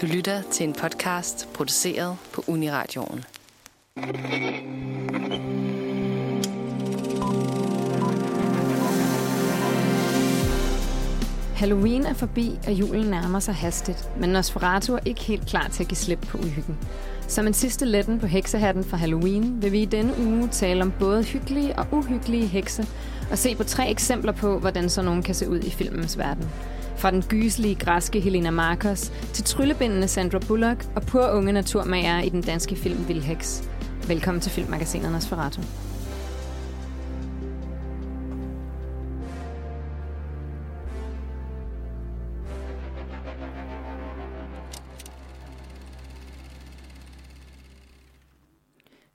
Du lytter til en podcast produceret på Uniradioen. Halloween er forbi, og julen nærmer sig hastigt, men Nosferatu er ikke helt klar til at give slip på uhyggen. Som en sidste letten på heksehatten fra Halloween vil vi i denne uge tale om både hyggelige og uhyggelige hekse, og se på tre eksempler på, hvordan sådan nogen kan se ud i filmens verden. Fra den gyselige græske Helena Marcos til tryllebindende Sandra Bullock og pur unge naturmager i den danske film Vildheks. Velkommen til Filmmagasinet Nosferatu.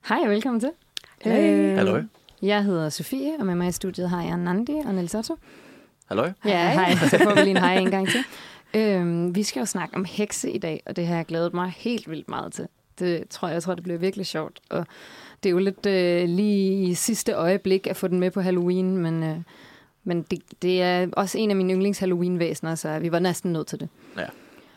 Hej og velkommen til. Hey. Hallo. Jeg hedder Sofie, og med mig i studiet har jeg Nandi og Niels Otto. Hallo. Ja, hej. Så får vi lige en hej en gang til. Øhm, vi skal jo snakke om hekse i dag, og det har jeg glædet mig helt vildt meget til. Det tror jeg, jeg tror, det bliver virkelig sjovt. Og det er jo lidt øh, lige i sidste øjeblik at få den med på Halloween, men, øh, men det, det er også en af mine yndlings Halloween-væsener, så vi var næsten nødt til det. Ja.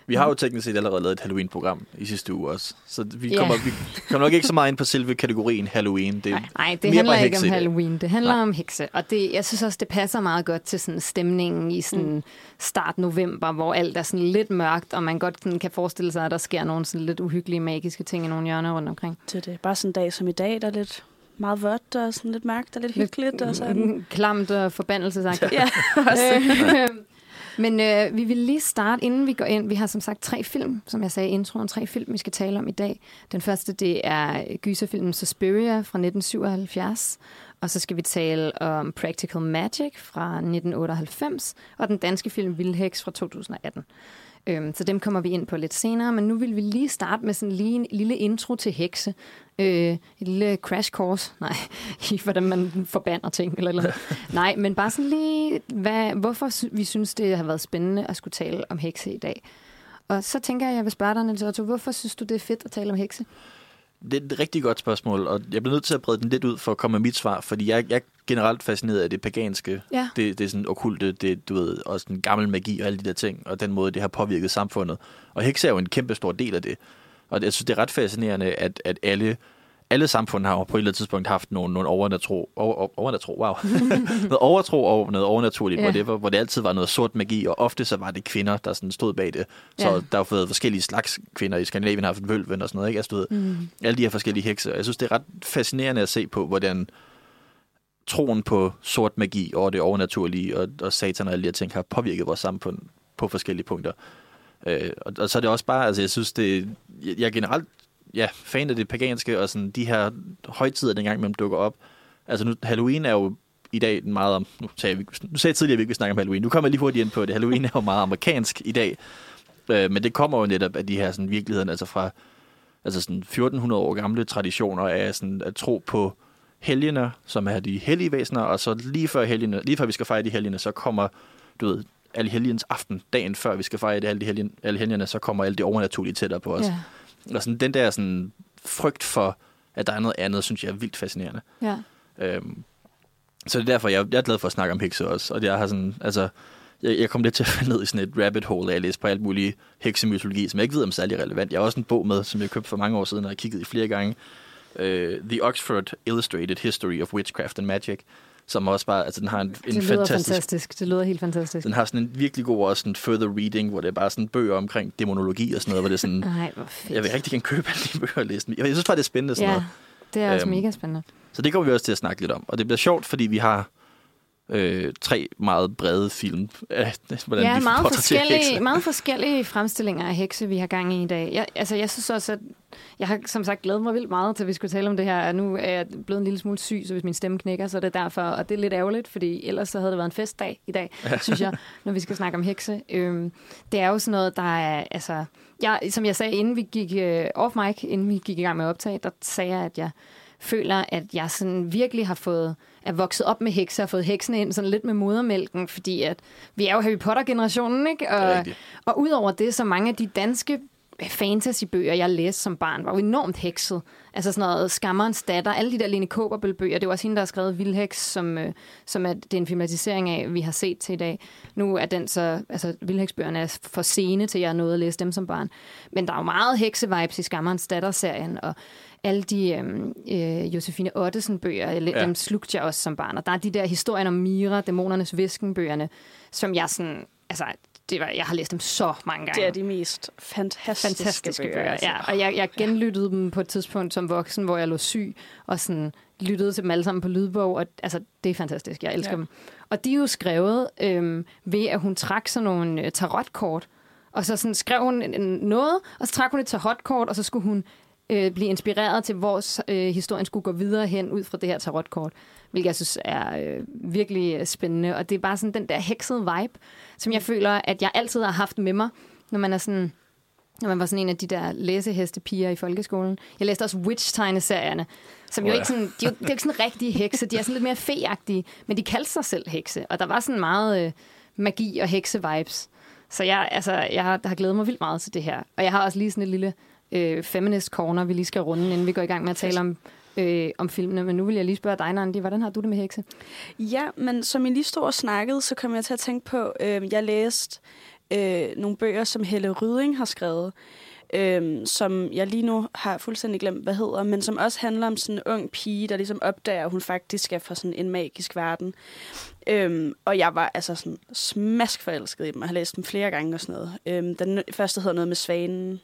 Vi har jo teknisk set allerede lavet et Halloween-program i sidste uge også. Så vi Ja. kommer, vi kommer nok ikke så meget ind på selve kategorien Halloween. Det er Nej, nej det mere handler bare ikke om. Halloween. Det handler Nej. om hekse. Og det, jeg synes også, det passer meget godt til sådan stemningen i sådan Mm. start november, hvor alt er sådan lidt mørkt, og man godt sådan kan forestille sig, at der sker nogle sådan lidt uhyggelige, magiske ting i nogle hjørner rundt omkring. til det. Bare sådan en dag som i dag, der er lidt meget vådt og sådan lidt mørkt og lidt hyggeligt. Og sådan. Mm, Klamt og forbandelsesagtigt. Ja, også. Men øh, vi vil lige starte, inden vi går ind. Vi har som sagt tre film, som jeg sagde i introen, tre film, vi skal tale om i dag. Den første, det er gyserfilmen Suspiria fra 1977. Og så skal vi tale om Practical Magic fra 1998. Og den danske film Vildheks fra 2018. Øhm, så dem kommer vi ind på lidt senere, men nu vil vi lige starte med sådan lige en lille intro til hekse. Øh, et lille crash course, nej, i hvordan man forbander ting eller eller. Nej, men bare sådan lige, hvad, hvorfor vi synes, det har været spændende at skulle tale om hekse i dag. Og så tænker jeg, at jeg vil spørge dig, Niels Otto, hvorfor synes du, det er fedt at tale om hekse? Det er et rigtig godt spørgsmål, og jeg bliver nødt til at brede den lidt ud for at komme med mit svar, fordi jeg, jeg er generelt fascineret af det paganske. Ja. Det, det er sådan okulte, det, du ved, også den gammel magi og alle de der ting, og den måde, det har påvirket samfundet. Og hekse er jo en kæmpe stor del af det. Og jeg synes, det er ret fascinerende, at, at alle, alle samfund har på et eller andet tidspunkt haft nogle, nogle overnatro, over, overnatro, wow. noget overtro og noget overnaturligt, Ja. ja. hvor, det altid var noget sort magi, og ofte så var det kvinder, der sådan stod bag det. Så ja. der har været forskellige slags kvinder i Skandinavien, har haft vølven og sådan noget, ikke? Altså, du ved, Mm. alle de her forskellige hekse. Og Jeg synes, det er ret fascinerende at se på, hvordan troen på sort magi og det overnaturlige og, og satan og alle de her ting har påvirket vores samfund på forskellige punkter. Øh, og, og så er det også bare, altså jeg synes, det, jeg, jeg er generelt ja, fan af det paganske, og sådan de her højtider, der engang imellem dukker op. Altså nu, Halloween er jo i dag meget om, nu sagde jeg, nu sagde jeg tidligere, at vi ikke snakke om Halloween. Nu kommer jeg lige hurtigt ind på det. Halloween er jo meget amerikansk i dag. Øh, men det kommer jo netop af de her sådan, virkeligheden, altså fra altså sådan 1400 år gamle traditioner af sådan at tro på helgener, som er de hellige væsener, og så lige før, helgene, lige før vi skal fejre de helgene, så kommer, du ved, alle helgens aften, dagen før vi skal fejre det, alle, de helgen, alle helgene, så kommer alt det overnaturlige tættere på os. Yeah. Og sådan den der sådan frygt for, at der er noget andet, synes jeg er vildt fascinerende. ja. Øhm, så det er derfor, jeg, jeg er glad for at snakke om hekse også. Og jeg har sådan, altså, jeg, jeg kom lidt til at falde ned i sådan et rabbit hole af at læse på alt muligt heksemytologi, som jeg ikke ved om er særlig relevant. Jeg har også en bog med, som jeg købte for mange år siden, og jeg har kigget i flere gange. Uh, The Oxford Illustrated History of Witchcraft and Magic, som også bare, altså den har en, en Det lyder fantastisk, fantastisk. Det lyder helt fantastisk. den har sådan en virkelig god også sådan further reading, hvor det er bare sådan bøger omkring dæmonologi og sådan noget, hvor det er sådan, Nej, hvor fedt. jeg vil rigtig gerne købe alle de bøger og læse dem. Jeg synes bare, det er spændende sådan Ja, noget. det er også Øhm, mega spændende. Så det kommer vi også til at snakke lidt om. Og det bliver sjovt, fordi vi har øh, tre meget brede film hvordan ja, vi meget forskellige, hekse. meget forskellige fremstillinger af hekse, vi har gang i i dag. Jeg, altså, jeg synes også, at jeg har som sagt glædet mig vildt meget til, at vi skulle tale om det her. Nu er jeg blevet en lille smule syg, så hvis min stemme knækker, så er det derfor. Og det er lidt ærgerligt, fordi ellers så havde det været en festdag i dag, synes jeg, når vi skal snakke om hekse. Øhm, det er jo sådan noget, der er... Altså, jeg, som jeg sagde, inden vi gik øh, off mic, inden vi gik i gang med at optage, der sagde jeg, at jeg føler, at jeg sådan virkelig har fået er vokset op med hekse og fået heksene ind sådan lidt med modermælken, fordi at vi er jo Harry Potter-generationen, ikke? Og, og udover det, så mange af de danske fantasybøger, jeg læste som barn, var jo enormt hekset. Altså sådan noget Skammerens datter, alle de der Lene Kåberbøl-bøger, det var også hende, der har skrevet Vildheks, som, øh, som er, det er en filmatisering af, vi har set til i dag. Nu er den så, altså Vildheksbøgerne er for sene til, at jeg nåede at læse dem som barn. Men der er jo meget heksevibes i Skammerens datter-serien, og alle de øhm, øh, Josefine Ottesen-bøger, ja. dem slugte jeg også som barn. Og der er de der historier om Mira, Dæmonernes Visken-bøgerne, som jeg sådan, altså, det var, jeg har læst dem så mange gange. Det er de mest fantastiske, fantastiske bøger. bøger altså. ja. Og jeg, jeg genlyttede dem på et tidspunkt som voksen, hvor jeg lå syg, og sådan lyttede til dem alle sammen på lydbog, og altså, det er fantastisk. Jeg elsker ja. dem. Og de er jo skrevet øhm, ved, at hun trak sådan nogle øh, tarotkort, og så sådan skrev hun noget, og så trak hun et tarotkort, og så skulle hun øh, blive inspireret til, hvor øh, historien skulle gå videre hen ud fra det her tarotkort, hvilket jeg synes er øh, virkelig spændende. Og det er bare sådan den der heksede vibe, som jeg føler, at jeg altid har haft med mig, når man er sådan når man var sådan en af de der læsehestepiger i folkeskolen. Jeg læste også Witch-tegneserierne, som oh, jo ja. ikke sådan, de er jo, det er ikke sådan rigtige hekse, de er sådan lidt mere feagtige, men de kaldte sig selv hekse, og der var sådan meget øh, magi og hekse-vibes. Så jeg, altså, jeg har, har glædet mig vildt meget til det her. Og jeg har også lige sådan et lille øh, feminist corner, vi lige skal runde, inden vi går i gang med at tale om, øh, om filmene. Men nu vil jeg lige spørge dig, Nandi, hvordan har du det med hekse? Ja, men som I lige stod og snakkede, så kom jeg til at tænke på, øh, jeg læste øh, nogle bøger, som Helle Ryding har skrevet, øh, som jeg lige nu har fuldstændig glemt, hvad hedder, men som også handler om sådan en ung pige, der ligesom opdager, at hun faktisk er fra sådan en magisk verden. Øhm, og jeg var altså sådan smask forelsket i dem, og har læst dem flere gange og sådan noget. Øhm, den første hedder noget med svanen,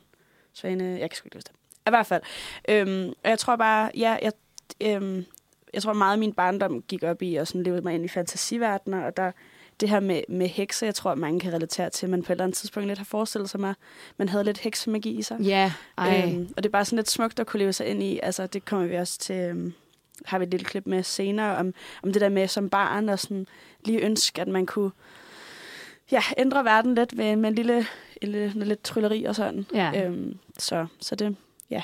Svane, jeg kan sgu ikke huske det. I hvert fald. Øhm, og jeg tror bare, ja, jeg, øhm, jeg tror meget, at min barndom gik op i og sådan levede mig ind i fantasiverdenen, og der, det her med, med hekse, jeg tror, at mange kan relatere til, men på et eller andet tidspunkt lidt har forestillet sig mig, man havde lidt heksemagi i sig. Ja, yeah, øhm, Og det er bare sådan lidt smukt at kunne leve sig ind i. Altså, det kommer vi også til, øhm, har vi et lille klip med senere, om, om det der med som barn, og sådan lige ønske, at man kunne ja, ændre verden lidt med, med en lille, en lille, lidt trylleri og sådan. Ja. Øhm, så, så det, ja,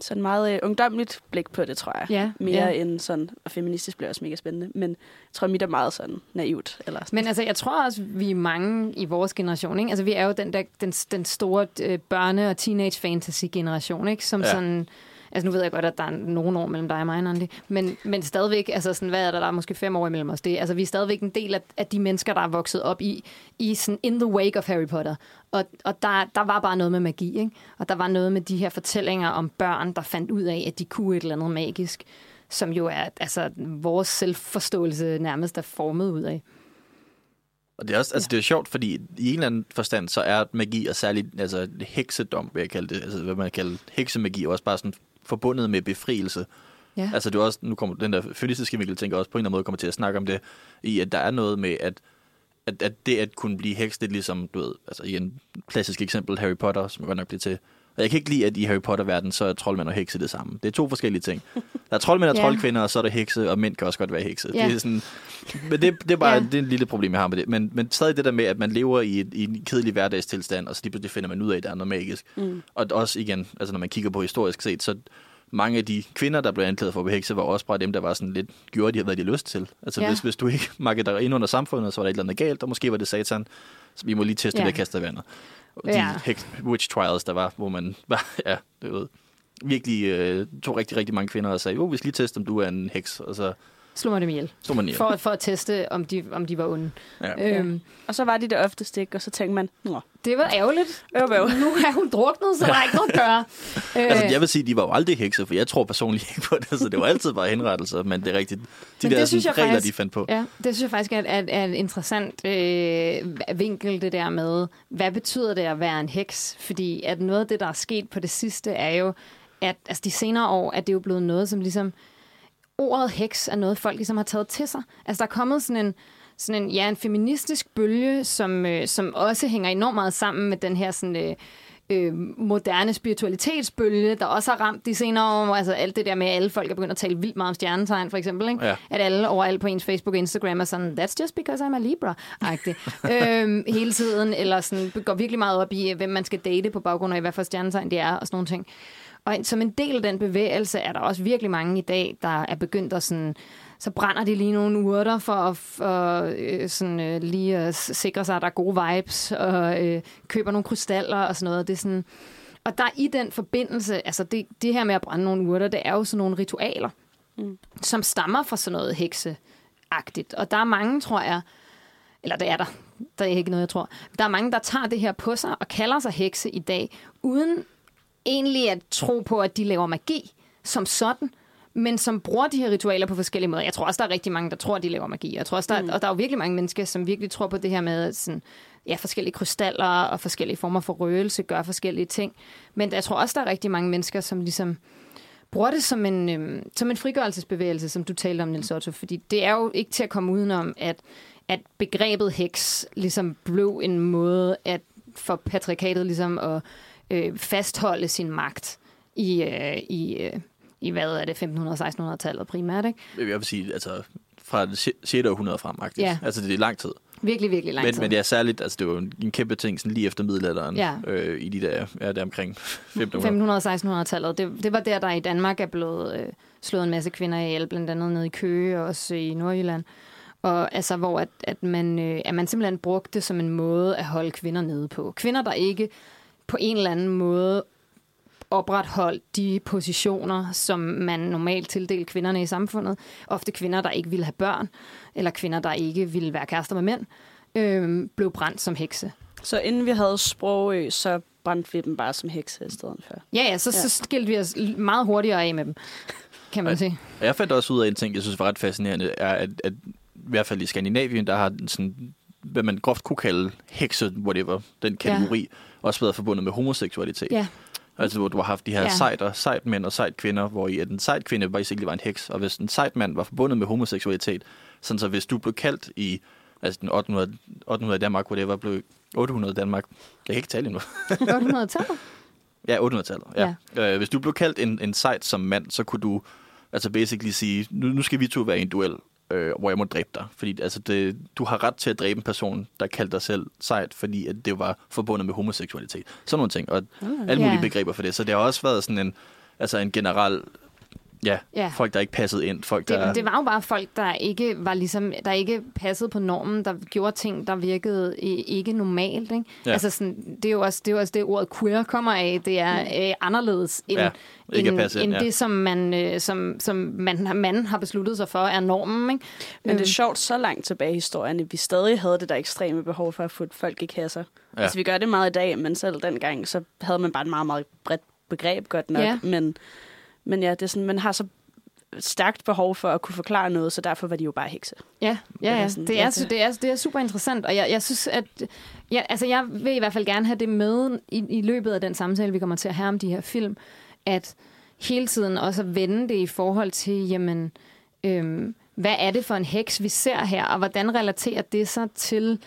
sådan meget øh, ungdomligt blik på det, tror jeg. Ja, Mere ja. end sådan, og feministisk bliver også mega spændende, men jeg tror, mit er meget sådan naivt. Eller sådan. Men altså, jeg tror også, vi er mange i vores generation, ikke? Altså, vi er jo den, der, den, den store øh, børne- og teenage-fantasy-generation, ikke? Som Ja. sådan... Altså, nu ved jeg godt, at der er nogle år mellem dig og mig, Nandi, men, men stadigvæk, altså sådan, hvad er der, der er måske fem år imellem os? Det, altså, vi er stadigvæk en del af, af de mennesker, der er vokset op i, i sådan in the wake of Harry Potter. Og, og der, der var bare noget med magi, ikke? Og der var noget med de her fortællinger om børn, der fandt ud af, at de kunne et eller andet magisk, som jo er altså, vores selvforståelse nærmest er formet ud af. Og det er også, altså det er sjovt, fordi i en eller anden forstand, så er magi, og særligt altså, heksedom, vil jeg kalde det, altså hvad man kalder heksemagi, er også bare sådan forbundet med befrielse. Ja. Altså det er også, nu kommer den der feministiske Mikkel, tænker også på en eller anden måde kommer til at snakke om det, i at der er noget med, at, at, at det at kunne blive heks, det er ligesom, du ved, altså igen, klassisk eksempel Harry Potter, som godt nok bliver til. Og jeg kan ikke lide, at i Harry Potter-verden, så er troldmænd og hekse det samme. Det er to forskellige ting. Der er troldmænd og Ja. troldkvinder, og så er der hekse, og mænd kan også godt være hekse. Ja. Det er sådan, men det, det er bare Ja. det er en lille problem, jeg har med det. Men, men stadig det der med, at man lever i, et, i en kedelig hverdagstilstand, og så lige pludselig finder man ud af, at der er noget magisk. Mm. Og også igen, altså når man kigger på historisk set, så mange af de kvinder, der blev anklaget for at være hekse, var også bare dem, der var sådan lidt, gjorde de, hvad de lyst til. Altså Ja. hvis, hvis du ikke makkede dig ind under samfundet, så var der et eller andet galt, og måske var det satan. Så vi må lige teste ja. det, kaster vandet. De Ja. hex, witch trials, der var, hvor man ja, det ved, virkelig øh, tog rigtig, rigtig mange kvinder og sagde, jo, vi skal lige teste, om du er en heks. Og så Slå mig dem ihjel. stod man i. For, for at teste, om de, om de var onde. Ja. Øhm, Og så var de det oftest ikke, og så tænkte man, nå, det var ærgerligt. øv, øv. Nu er hun druknet, så der er ikke noget at gøre. Øh, Altså, jeg vil sige, de var jo aldrig hekse, for jeg tror personligt ikke på det, så det var altid bare henrettelser, men det er rigtigt. De Men der det synes sådan, jeg regler, faktisk- de fandt på. Ja, det synes jeg faktisk er, er, er et interessant øh, vinkel, det der med, hvad betyder det at være en heks? Fordi at noget af det, der er sket på det sidste, er jo, at altså, de senere år, at det er jo blevet noget, som ligesom, ordet heks er noget, folk ligesom har taget til sig. Altså, der er kommet sådan en, sådan en, ja, en feministisk bølge, som, øh, som også hænger enormt meget sammen med den her sådan, øh, øh, moderne spiritualitetsbølge, der også har ramt de senere år. Altså alt det der med, at alle folk er begyndt at tale vildt meget om stjernetegn, for eksempel. Ikke? Ja. At alle overalt på ens Facebook og Instagram er sådan, that's just because I'm a Libra-agtig. øhm, hele tiden, eller sådan, går virkelig meget op i, hvem man skal date på baggrund af, hvad for stjernetegn det er, og sådan nogle ting. Og som en del af den bevægelse er der også virkelig mange i dag, der er begyndt at sådan, så brænder de lige nogle urter for at for, øh, sådan, øh, lige at sikre sig, at der er gode vibes, og øh, køber nogle krystaller og sådan noget. Det er sådan, og der i den forbindelse, altså det, det her med at brænde nogle urter, det er jo sådan nogle ritualer, mm. som stammer fra sådan noget hekseagtigt. Og der er mange, tror jeg, eller det er der, der er ikke noget, jeg tror. Der er mange, der tager det her på sig og kalder sig hekse i dag, uden egentlig at tro på, at de laver magi som sådan, men som bruger de her ritualer på forskellige måder. Jeg tror også, der er rigtig mange, der tror, at de laver magi. Jeg tror også, der, mm. og der er jo virkelig mange mennesker, som virkelig tror på det her med sådan, ja, forskellige krystaller og forskellige former for røgelse gør forskellige ting. Men jeg tror også, der er rigtig mange mennesker, som ligesom bruger det som en, øhm, som en frigørelsesbevægelse, som du talte om, Nils Otto. Fordi det er jo ikke til at komme udenom, at, at begrebet heks ligesom blev en måde at for patriarkatet ligesom at øh, fastholde sin magt i, øh, i, øh, i hvad er det, 1500-1600-tallet primært, ikke? Jeg vil sige, altså fra det 6. århundrede frem, faktisk. Ja. Altså, det er lang tid. Virkelig, virkelig lang Men, tid. men det er særligt, altså det var en, kæmpe ting sådan lige efter middelalderen, Ja. øh, i de der, ja, der omkring 1500. 1500-1600-tallet. Det, det var der, der i Danmark er blevet øh, slået en masse kvinder ihjel, blandt andet nede i Køge og også i Nordjylland. Og altså, hvor at, at, man, øh, at man simpelthen brugte det som en måde at holde kvinder nede på. Kvinder, der ikke på en eller anden måde opretholdt de positioner, som man normalt tildelte kvinderne i samfundet. Ofte kvinder, der ikke ville have børn, eller kvinder, der ikke ville være kærester med mænd, øh, blev brændt som hekse. Så inden vi havde sprogø, så brændte vi dem bare som hekse i stedet for. Ja, ja, så, ja. så skilte vi os meget hurtigere af med dem, kan man Ej. sige. Og jeg fandt også ud af en ting, jeg synes var ret fascinerende, er, at, at i hvert fald i Skandinavien, der har den sådan, hvad man groft kunne kalde hekse, whatever, den kategori, ja. Også været forbundet med homoseksualitet. Ja, Altså, hvor du har haft de her Ja. ja. sejter, sejt mænd og sejt kvinder, hvor i at en sejt kvinde basically var en heks, og hvis en sejt mand var forbundet med homoseksualitet, sådan så hvis du blev kaldt i altså den 800, 800 i Danmark, hvor det var blev 800 i Danmark. Jeg kan ikke tale endnu. 800-tallet. Ja, 800-tallet. Ja. Ja. Øh, hvis du blev kaldt en, en sejt som mand, så kunne du altså basically sige, nu, nu skal vi to være i en duel, øh, hvor jeg må dræbe dig. Fordi altså, det, du har ret til at dræbe en person, der kaldte dig selv sejt, fordi at det var forbundet med homoseksualitet. Sådan nogle ting. Og alle mulige Ja. begreber for det. Så det har også været sådan en, altså en generel, ja, Ja. folk, der ikke passede ind. Folk, der... Det, det var jo bare folk, der ikke var ligesom, der ikke passede på normen, der gjorde ting, der virkede ikke normalt. Ikke? Ja. Altså sådan, det, er jo også, det er jo også det, ordet queer kommer af. Det er øh, anderledes end, Ja, ikke end, passe ind, end ja. det, som man, øh, som, som man, har- man har besluttet sig for, er normen. Ikke? Men det er Øhm, sjovt så langt tilbage i historien, at vi stadig havde det der ekstreme behov for at få folk i kasser. Ja. Altså, vi gør det meget i dag, men selv dengang, så havde man bare et meget, meget bredt begreb, godt nok. Ja. Men, men ja, det er sådan, man har så stærkt behov for at kunne forklare noget, så derfor var de jo bare hekse. Ja, ja, ja. sådan- Det, er, det- det, er, det er super interessant, og jeg, jeg synes, at ja, altså, jeg vil i hvert fald gerne have det med i, i løbet af den samtale, vi kommer til at have om de her film, at hele tiden også at vende det i forhold til, jamen, øhm, hvad er det for en heks, vi ser her, og hvordan relaterer det sig til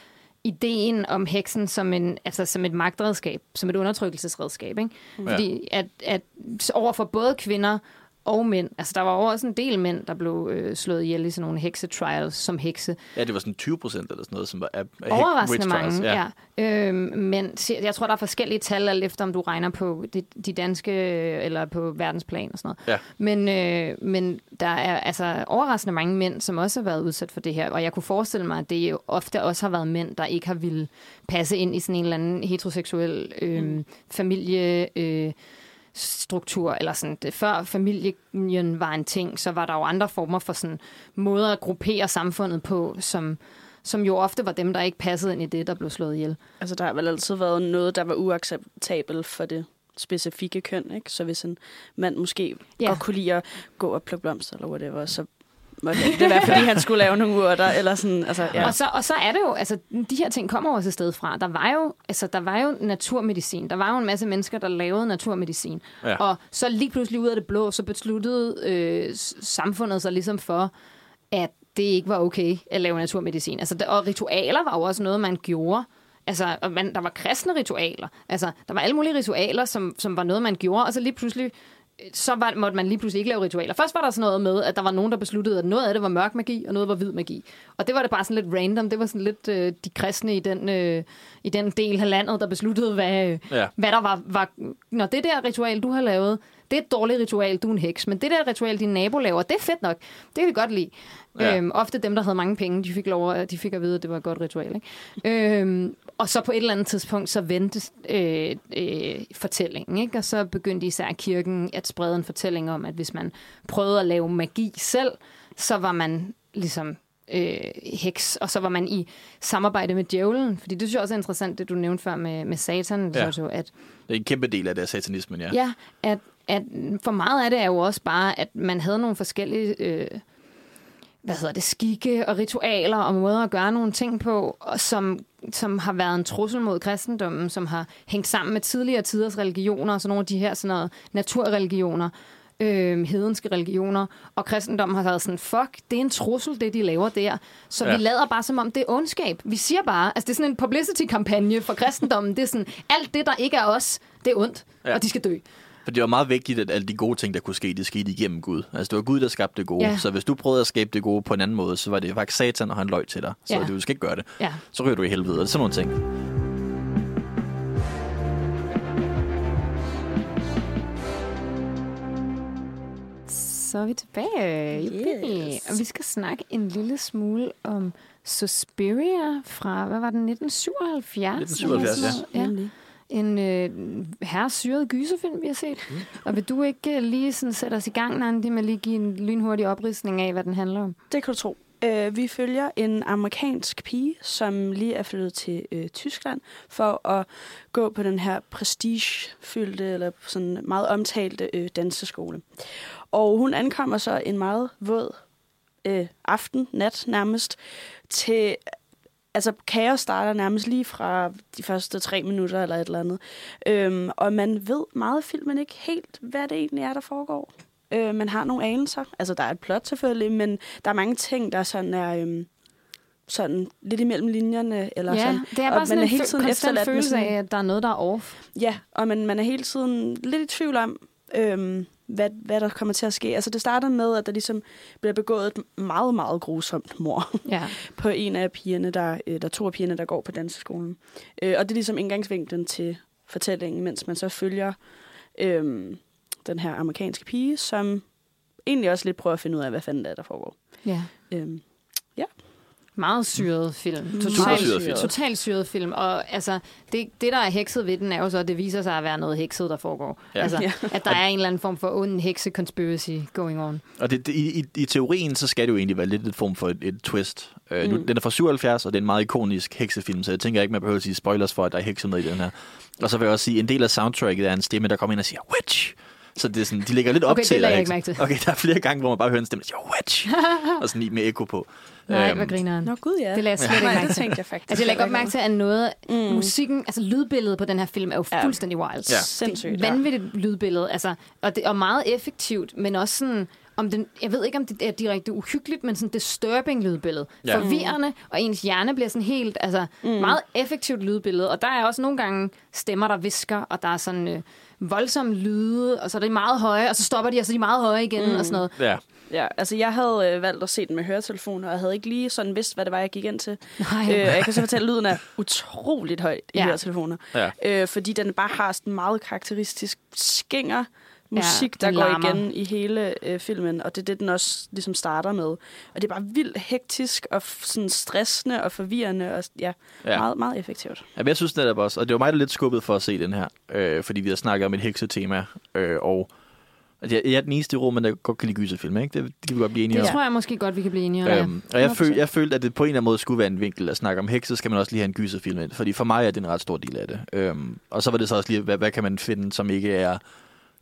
ideen om heksen som, en, altså som et magtredskab, som et undertrykkelsesredskab. Ikke? Ja. Fordi at, at over for både kvinder og mænd, altså der var jo også en del mænd, der blev øh, slået ihjel i sådan nogle heksetrials som hekse. Ja, det var sådan 20 procent eller sådan noget, som var af, af Overraskende trials, mange, ja. ja. Øhm, men jeg tror, der er forskellige tal, alt efter om du regner på de, de danske øh, eller på verdensplan og sådan noget. Ja. Men, øh, men der er altså overraskende mange mænd, som også har været udsat for det her. Og jeg kunne forestille mig, at det jo ofte også har været mænd, der ikke har ville passe ind i sådan en eller anden heteroseksuel øh, mm. familie... Øh, struktur, eller sådan, det, før familien var en ting, så var der jo andre former for sådan måder at gruppere samfundet på, som, som jo ofte var dem, der ikke passede ind i det, der blev slået ihjel. Altså, der har vel altid været noget, der var uacceptabelt for det specifikke køn, ikke? Så hvis en mand måske Ja. godt kunne lide at gå og plukke blomster eller whatever, så det være, fordi han skulle lave nogle urter, eller sådan, altså, ja. Og, så, og så er det jo, altså de her ting kommer også et sted fra. Der var jo, altså, der var jo naturmedicin. Der var jo en masse mennesker, der lavede naturmedicin. Ja. Og så lige pludselig ud af det blå, så besluttede øh, samfundet sig ligesom for, at det ikke var okay at lave naturmedicin. Altså, og ritualer var jo også noget, man gjorde. Altså, og man, der var kristne ritualer. Altså, der var alle mulige ritualer, som, som var noget, man gjorde, og så lige pludselig så var, måtte man lige pludselig ikke lave ritualer. Først var der sådan noget med, at der var nogen, der besluttede, at noget af det var mørk magi, og noget var hvid magi. Og det var det bare sådan lidt random. Det var sådan lidt øh, de kristne i den, øh, i den del af landet, der besluttede, hvad, Ja. hvad der var, var... Når det der ritual, du har lavet, det er et dårligt ritual, du er en heks. Men det der ritual, din nabo laver, det er fedt nok. Det kan vi godt lide. Ja. Øhm, ofte dem, der havde mange penge, de fik, lov, at- de fik at vide, at det var et godt ritual. Ikke? Øhm, og så på et eller andet tidspunkt, så vendte øh, øh, fortællingen. Ikke? Og så begyndte især kirken at sprede en fortælling om, at hvis man prøvede at lave magi selv, så var man ligesom øh, heks, og så var man i samarbejde med djævlen. Fordi det synes jeg også er interessant, det du nævnte før med, med satan. Ja. Så, at Det er en kæmpe del af det af satanismen, ja. Ja, at, at for meget af det er jo også bare, at man havde nogle forskellige øh, hvad hedder det, skikke og ritualer og måder at gøre nogle ting på, og som, som har været en trussel mod kristendommen, som har hængt sammen med tidligere tiders religioner, og så nogle af de her sådan noget, naturreligioner, øh, hedenske religioner, og kristendommen har været sådan, fuck, det er en trussel, det de laver der. Så Ja. vi lader bare som om, det er ondskab. Vi siger bare, altså det er sådan en publicity-kampagne for kristendommen, det er sådan, alt det, der ikke er os, det er ondt, ja. og de skal dø. For det var meget vigtigt, at alle de gode ting, der kunne ske, det skete igennem Gud. Altså, det var Gud, der skabte det gode. Ja. Så hvis du prøvede at skabe det gode på en anden måde, så var det faktisk satan, og han løg til dig. Så Ja. du skal ikke gøre det. Ja. Så ryger du i helvede. Og det er sådan nogle ting. Så er vi tilbage. Yes. Yes. Og vi skal snakke en lille smule om Suspiria fra, hvad var den, 1977? 1977, eller sådan noget? ja. En øh, herresyret gyserfilm, vi har set. Mm. Og vil du ikke øh, lige sådan sætte os i gang, Nandi, med lige give en lynhurtig opridsning af, hvad den handler om? Det kan du tro. Øh, vi følger en amerikansk pige, som lige er flyttet til øh, Tyskland for at gå på den her prestigefyldte, eller sådan meget omtalte øh, danseskole. Og hun ankommer så en meget våd øh, aften, nat nærmest, til... Altså, kaos starter nærmest lige fra de første tre minutter eller et eller andet. Øhm, og man ved meget af filmen ikke helt, hvad det egentlig er, der foregår. Øh, man har nogle anelser. Altså, der er et plot selvfølgelig, men der er mange ting, der sådan er øhm, sådan lidt imellem linjerne. Eller ja, sådan. det er Og bare sådan man en er hele tiden konstant følelse af, at der er noget, der er off. Ja, og man, man er hele tiden lidt i tvivl om, øhm, hvad, hvad der kommer til at ske. Altså, det starter med, at der ligesom bliver begået et meget, meget grusomt mor Ja. på en af pigerne, der, øh, der er to af pigerne, der går på danseskolen. Øh, og det er ligesom indgangsvinklen til fortællingen, mens man så følger øhm, den her amerikanske pige, som egentlig også lidt prøver at finde ud af, hvad fanden det er, der foregår. ja. Øhm, Meget syret film. Totalt syret film. Totalt syret film. Og altså, det, det, der er hekset ved den, er jo så, at det viser sig at være noget hekset, der foregår. Ja. Altså, Ja. at der er en eller anden form for ond hekse-conspiracy going on. Og det, det, i, i, i teorien, så skal det jo egentlig være lidt et form for et, et twist. Øh, mm. nu, Mm. den er fra 77, og det er en meget ikonisk heksefilm, så jeg tænker ikke, man behøver at sige spoilers for, at der er hekse med i den her. Og så vil jeg også sige, at en del af soundtracket er en stemme, der kommer ind og siger, witch! Så det er sådan, de lægger lidt op Okay, til. det lagde at jeg ikke mærke til. Okay, der er flere gange, hvor man bare hører en stemme, der siger, witch! og sådan lige med ekko på. Nej, Øhm, hvad griner Nå gud, ja. Det lagde jeg slet Nej, ikke mærke det til. tænkte jeg faktisk. Altså, jeg lægger op mærke til, at noget Mm. musikken, altså lydbilledet på den her film er jo Ja. fuldstændig wild. Ja. Sindssygt, Det ja. vanvittigt lydbillede, altså, og, det, og meget effektivt, men også sådan, om den, jeg ved ikke, om det er direkte uhyggeligt, men sådan disturbing lydbillede. Ja. Ja. Forvirrende, og ens hjerne bliver sådan helt, altså, mm. meget effektivt lydbillede. Og der er også nogle gange stemmer, der visker, og der er sådan øh, voldsomme lyde, og så er de meget høje, og så stopper de, og så er de meget høje igen, mm. og sådan noget. Ja, Ja, altså jeg havde øh, valgt at se den med høretelefoner, og jeg havde ikke lige sådan vidst, hvad det var, jeg gik ind til. Nej. Øh, jeg kan så fortælle, at lyden er utroligt højt i Ja. høretelefoner. ja. Øh, fordi den bare har sådan meget karakteristisk skinger musik, Ja, der går larmer. igen i hele øh, filmen, og det er det, den også ligesom starter med. Og det er bare vildt hektisk og sådan stressende og forvirrende, og ja, Ja. ja. Meget, meget effektivt. Jamen, jeg synes netop også, og det var mig, der er lidt skubbet for at se den her, øh, fordi vi har snakket om et heksetema, øh, og at jeg, jeg er den eneste i rummet, der godt kan lide gyserfilm, ikke? Det, det kan vi godt blive enige Det om. tror jeg måske godt, vi kan blive enige om. ja. Øhm, og jeg, 100%. føl, jeg følte, at det på en eller anden måde skulle være en vinkel at snakke om hekse, skal man også lige have en gyserfilm ind. Fordi for mig er det en ret stor del af det. Øhm, og så var det så også lige, hvad, hvad kan man finde, som ikke er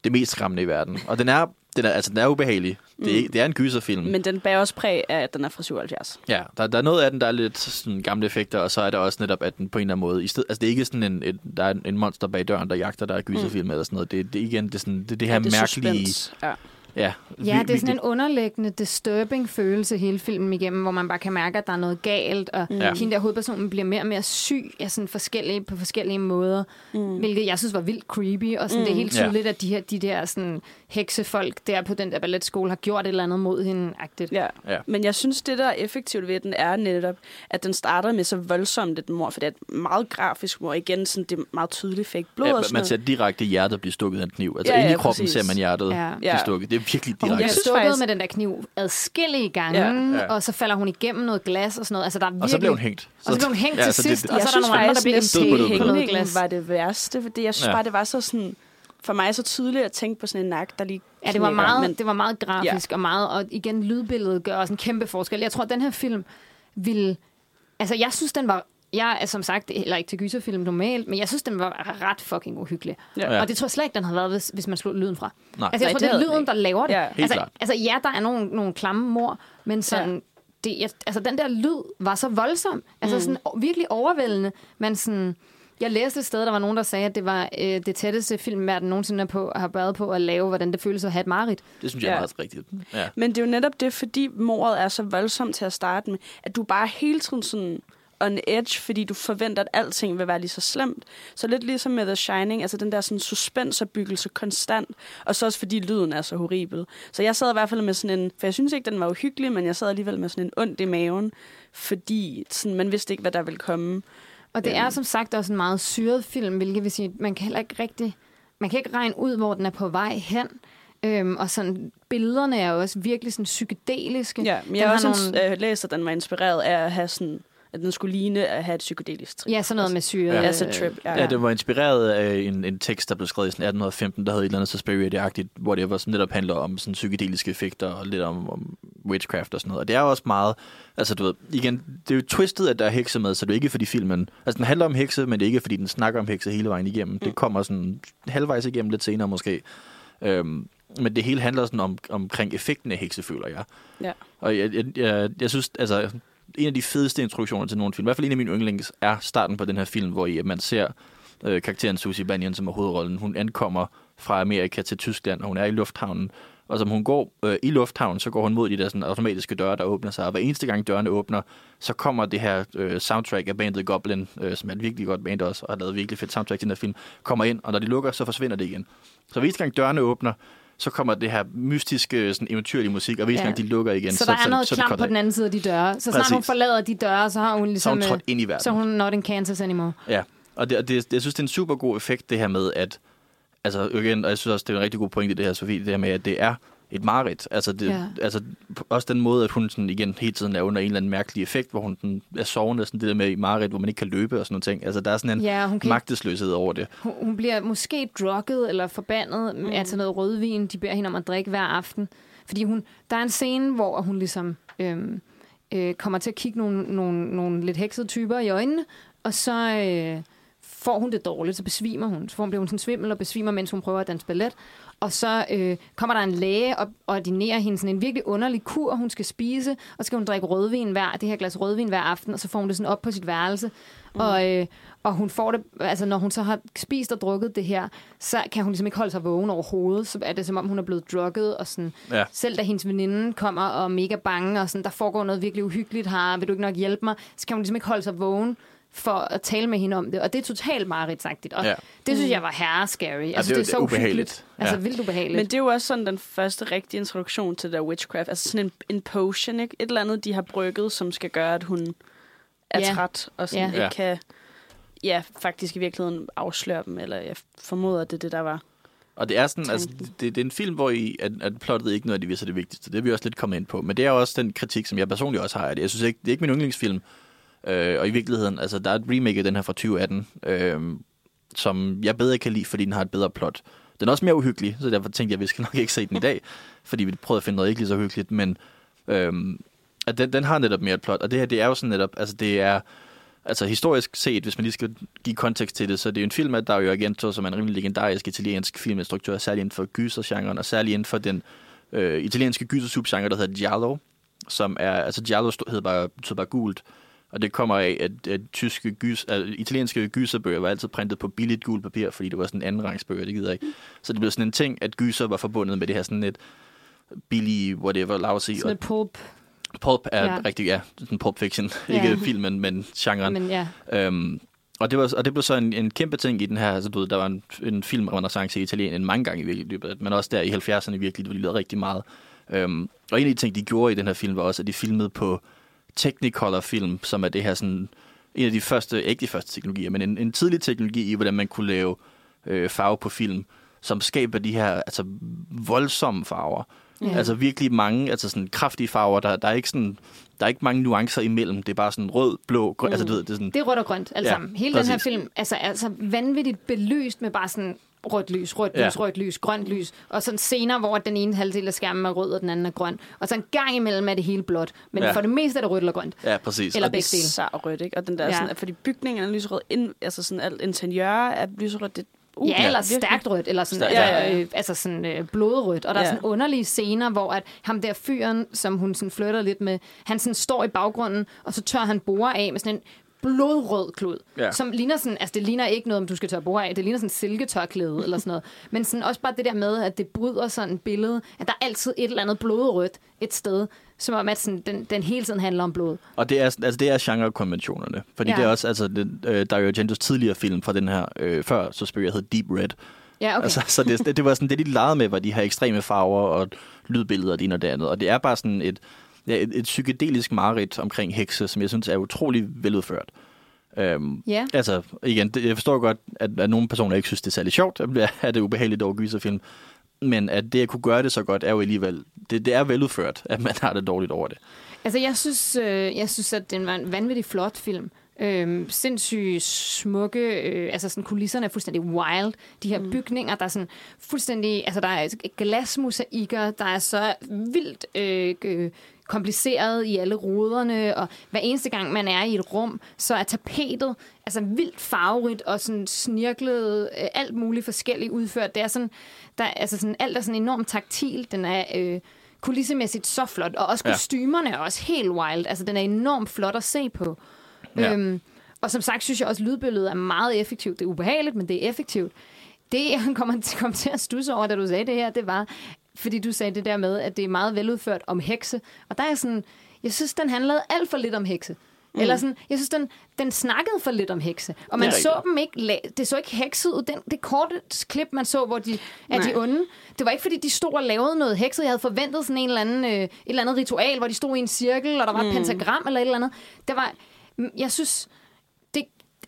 det mest skræmmende i verden. Og den er, den er, altså, den er ubehagelig. Det er, Mm. det er en gyserfilm. Men den bærer også præg af, at den er fra 77. Ja, der, der er noget af den, der er lidt sådan gamle effekter, og så er der også netop, at den på en eller anden måde, i sted, altså det er ikke sådan en, et, der er en monster bag døren, der jagter, der er gyserfilm mm. eller sådan noget. Det, det, er igen, det er sådan, det, det her ja, det mærkelige... suspense. Ja. Ja, Ja, vi- det er vi- sådan en underliggende, disturbing følelse hele filmen igennem, hvor man bare kan mærke, at der er noget galt, og Mm. ja. hende der hovedpersonen bliver mere og mere syg ja, sådan forskellige, på forskellige måder, mm. hvilket jeg synes var vildt creepy, og sådan, mm. det er helt Ja. tydeligt, at de, her, de der sådan, heksefolk der på den der balletskole har gjort et eller andet mod hende. -agtigt. Ja. Ja. ja, men jeg synes, det der er effektivt ved den, er netop, at den starter med så voldsomt et mor, for det er et meget grafisk mor. Igen, sådan, det er meget tydeligt fake blod Ja, og man sådan ser noget. direkte hjertet blive stukket af en kniv. Altså Ja, ja, inde i ja, kroppen præcis. ser man hjertet Ja. ja. blive Ja. stukket. Det er virkelig direkte. bliver synes stukket faktisk- med den der kniv adskillige gange, Ja. Ja. og så falder hun igennem noget glas og sådan noget. Altså, der er virkelig... Og så blev hun hængt. Og så blev hun hængt til altså, sidst, det, og så jeg er der nogle andre, der bliver på død. hængningen glas. var det værste, fordi jeg synes Ja. bare, det var så sådan... For mig så tydeligt at tænke på sådan en nak, der lige Ja, det var meget, men- det var meget grafisk, ja. og meget, og igen, lydbilledet gør også en kæmpe forskel. Jeg tror, at den her film ville... Altså, jeg synes, den var... Jeg er som sagt heller ikke til gyserfilm normalt, men jeg synes, den var ret fucking uhyggelig. Ja. Ja. Og det tror jeg slet ikke, den havde været, hvis, hvis man slog lyden fra. Nej. Altså, jeg Nej, tror, det det er lyden, der laver det. Ja. Helt altså, klart. altså, ja, der er nogle, nogle klamme mor, men sådan... Ja. Det, jeg, altså, den der lyd var så voldsom. Altså, mm. sådan virkelig overvældende. Men sådan... Jeg læste et sted, der var nogen, der sagde, at det var øh, det tætteste filmverden nogensinde er på, har været på at lave, hvordan det føles at have et mareridt. det synes jeg er Ja. meget rigtigt. Ja. Men det er jo netop det, fordi mordet er så voldsomt til at starte med, at du bare hele tiden sådan on edge, fordi du forventer, at alting vil være lige så slemt. Så lidt ligesom med The Shining, altså den der sådan suspensopbyggelse konstant, og så også fordi lyden er så horribel. Så jeg sad i hvert fald med sådan en, for jeg synes ikke, den var uhyggelig, men jeg sad alligevel med sådan en ondt i maven, fordi sådan, man vidste ikke, hvad der ville komme. Og det er Øhm. som sagt også en meget syret film, hvilket vil sige, at man kan heller ikke rigtig, man kan ikke regne ud, hvor den er på vej hen. Øhm, og sådan, billederne er jo også virkelig sådan psykedeliske. Ja, men Den jeg har har også nogle- nogle... læst, at den var inspireret af at have sådan, at den skulle ligne at have et psykedelisk trip. Ja, sådan noget med syre. Ja. Altså trip, ja. Ja, det var inspireret af en, en tekst, der blev skrevet i sådan 1815, der havde et eller andet Suspiria-agtigt, hvor det var, som netop handler om sådan psykedeliske effekter og lidt om, om witchcraft og sådan noget. Og det er jo også meget, altså du ved, igen, det er jo twistet, at der er hekse med, så det er ikke fordi filmen, altså den handler om hekse, men det er ikke fordi den snakker om hekse hele vejen igennem. Det kommer sådan halvvejs igennem lidt senere måske. Øhm, men det hele handler sådan om, omkring effekten af hekse, føler jeg. Ja. Og jeg, jeg, jeg, jeg synes, altså, en af de fedeste introduktioner til nogle film, i hvert fald en af mine yndlings, er starten på den her film, hvor I, man ser øh, karakteren Susie Bannion, som er hovedrollen. Hun ankommer fra Amerika til Tyskland, og hun er i lufthavnen. Og som hun går øh, i lufthavnen, så går hun mod de der sådan, automatiske døre, der åbner sig. Og hver eneste gang dørene åbner, så kommer det her øh, soundtrack af bandet Goblin, øh, som er et virkelig godt band også, og har lavet virkelig fedt soundtrack til den her film, kommer ind, og når de lukker, så forsvinder det igen. Så hver eneste gang dørene åbner, så kommer det her mystiske, sådan eventyrlige musik, og hver eneste Ja. gang de lukker igen, Så, der er noget så, klam så, på den anden side af de døre. Så snart Præcis. hun forlader de døre, så har hun så ligesom... hun øh, trådt ind i verden. så er hun not in Kansas anymore. Ja, og det, og det, jeg synes, det er en super god effekt, det her med, at, altså igen, og jeg synes også, det er en rigtig god pointe, det her, Sofie, det her med, at det er et mareridt. Altså, det, Ja. altså også den måde, at hun sådan, igen hele tiden er under en eller anden mærkelig effekt, hvor hun sådan, er sovende, sådan det der med i mareridt, hvor man ikke kan løbe og sådan noget ting. Altså, der er sådan en Ja, hun, kan magtesløshed over det. hun, hun bliver måske drukket eller forbandet mm. af sådan noget rødvin, de beder hende om at drikke hver aften. Fordi hun, der er en scene, hvor hun ligesom øhm, øh, kommer til at kigge nogle, nogle, nogle lidt heksede typer i øjnene, og så øh, får hun det dårligt, så besvimer hun. Så får hun, bliver hun sådan svimmel og besvimer, mens hun prøver at danse ballet. Og så øh, kommer der en læge og ordinerer hende sådan en virkelig underlig kur, hun skal spise, og så skal hun drikke rødvin hver, det her glas rødvin hver aften, og så får hun det sådan op på sit værelse. Mm. Og, øh, og hun får det, altså når hun så har spist og drukket det her, så kan hun ligesom ikke holde sig vågen overhovedet. Så er det som om, hun er blevet drukket, og sådan, Ja. selv da hendes veninde kommer og er mega bange, og sådan, der foregår noget virkelig uhyggeligt her, vil du ikke nok hjælpe mig, så kan hun ligesom ikke holde sig vågen for at tale med hende om det. Og det er totalt mareridtsagtigt. Og Ja. ja. det synes jeg var herre scary. Altså, det er det, jo er så ubehageligt. uhyggeligt. Altså Ja. vildt ubehageligt. Men det er jo også sådan den første rigtige introduktion til der witchcraft. Altså sådan en, en potion, ikke? Et eller andet, de har brygget, som skal gøre, at hun er Ja. træt, og sådan Ja. ikke Ja. kan ja, faktisk i virkeligheden afsløre dem, eller jeg formoder, at det er det, der var. Og det er sådan, altså, det, det er en film, hvor I, at, at plottet ikke noget af det, viser det vigtigste. Det er vi også lidt kommet ind på. Men det er også den kritik, som jeg personligt også har. At jeg synes ikke, det er ikke min yndlingsfilm. Øh, og i virkeligheden, altså, der er et remake af den her fra 2018, øh, som jeg bedre kan lide, fordi den har et bedre plot. Den er også mere uhyggelig, så derfor tænkte jeg, at vi skal nok ikke se den i dag, fordi vi prøvede at finde noget ikke lige så hyggeligt, men øh, at den, den har netop mere et plot, og det her, det er jo sådan netop, altså det er, altså historisk set, hvis man lige skal give kontekst til det, så det er jo en film af Dario Argento, som er en rimelig legendarisk italiensk filminstruktør, særligt inden for gysergenren, og særligt inden for den øh, italienske gysersubgenre, der hedder Giallo, som er, altså Giallo stod- hedder bare, betyder bare gult, og det kommer af, at, at tyske gys, uh, italienske gyserbøger var altid printet på billigt gult papir, fordi det var sådan en anden rangsbøger, det gider jeg ikke. Så det blev sådan en ting, at gyser var forbundet med det her sådan et billige, whatever, lousy. Sådan et pulp. Pulp er Ja. rigtig, ja, sådan pulp fiction. Ja. Ikke filmen, men genren. Men ja, Øhm, og, det var, og det blev så en, en kæmpe ting i den her, altså du ved, der var en, en filmrenaissance i Italien mange gange i virkelig løbet, af- men også der i 70'erne virkelig, hvor de lavede rigtig meget. Øhm, og en af de ting, de gjorde i den her film, var også, at de filmede på Technicolor film, som er det her sådan, en af de første, ikke de første teknologier, men en, en tidlig teknologi i, hvordan man kunne lave øh, farve på film. som skaber de her altså, voldsomme farver. Ja. Altså virkelig mange, altså sådan kraftige farver. Der, der er ikke sådan, der er ikke mange nuancer imellem. Det er bare sådan rød, blå, grøn. Mm. Altså, du ved, det er sådan, Det er rødt og grønt, alle Ja, sammen. Hele den her præcis. film altså, altså vanvittigt belyst med bare sådan rødt lys, rødt Ja. lys, rødt lys, grønt lys. Og sådan scener, hvor den ene halvdel af skærmen er rød, og den anden er grøn. Og så en gang imellem er det hele blåt. Men Ja. for det meste er det rødt eller grønt. ja, præcis. Eller Og- begge dele. Så rødt, ikke? Og den der, Ja. ja. sådan, fordi bygningen er lyserød, ind, altså sådan alt interiør er lyserødt. Det, uh, Ja, eller virkelig. stærkt rødt, eller sådan, Stærkt, ja, ja. Øh, altså sådan øh, blodrødt. Og der er Ja. sådan underlige scener, hvor at ham der fyren, som hun sådan flytter lidt med, han sådan står i baggrunden, og så tør han bore af med sådan en blodrød klud, Ja. som ligner sådan, altså det ligner ikke noget, om du skal tørre bore af, det ligner sådan silketørklæde eller sådan noget. Men sådan også bare det der med, at det bryder sådan et billede, at der er altid et eller andet blodrødt et sted, som om at sådan, den, den hele tiden handler om blod. Og det er, altså, det er genrekonventionerne. Fordi Ja. det er også, altså, det, øh, Dario Argentos tidligere film fra den her, øh, før Suspiria hed Deep Red. Ja, okay. Altså, så det, det, det var sådan, det de legede med, var de her ekstreme farver og lydbilleder og det ene og det andet. Og det er bare sådan et, ja, et, et psykedelisk mareridt omkring hekse, som jeg synes er utrolig veludført. Øhm, Ja. Altså, igen, det, jeg forstår godt, at, at nogle personer ikke synes, det er særlig sjovt, at det er ubehageligt over gyserfilm. Men at det at kunne gøre det så godt, er jo alligevel, det, det er veludført, at man har det dårligt over det. Altså, jeg synes, øh, jeg synes at den var en vanvittig flot film. Øhm, sindssygt smukke, øh, altså sådan kulisserne er fuldstændig wild. De her mm. bygninger, der er sådan fuldstændig, altså der er glasmosaikker, der er så vildt øh, øh, kompliceret i alle ruderne, og hver eneste gang man er i et rum, så er tapetet altså vildt farverigt og sådan snirklet, øh, alt muligt forskelligt udført. Det er sådan, der, altså sådan, alt er sådan enormt taktil. Den er øh, kulissemæssigt så flot, og også Ja. kostymerne er også helt wild. Altså, den er enormt flot at se på. Ja. Ja. Øhm, og som sagt, synes jeg også, at lydbilledet er meget effektivt. Det er ubehageligt, men det er effektivt. Det, jeg kommer til, kom til at stusse over, da du sagde det her, det var, fordi du sagde det der med, at det er meget veludført om hekse. Og der er sådan, jeg synes, den handlede alt for lidt om hekse. Mm. Eller sådan, jeg synes, den, den snakkede for lidt om hekse. Og man så dem ikke, det så ikke hekset ud. Den, det korte klip, man så, hvor de er Nej. de onde, det var ikke, fordi de stod og lavede noget hekset. Jeg havde forventet sådan en eller anden, øh, et eller andet ritual, hvor de stod i en cirkel, og der var et pentagram eller et eller andet. Det var, mm, jeg synes,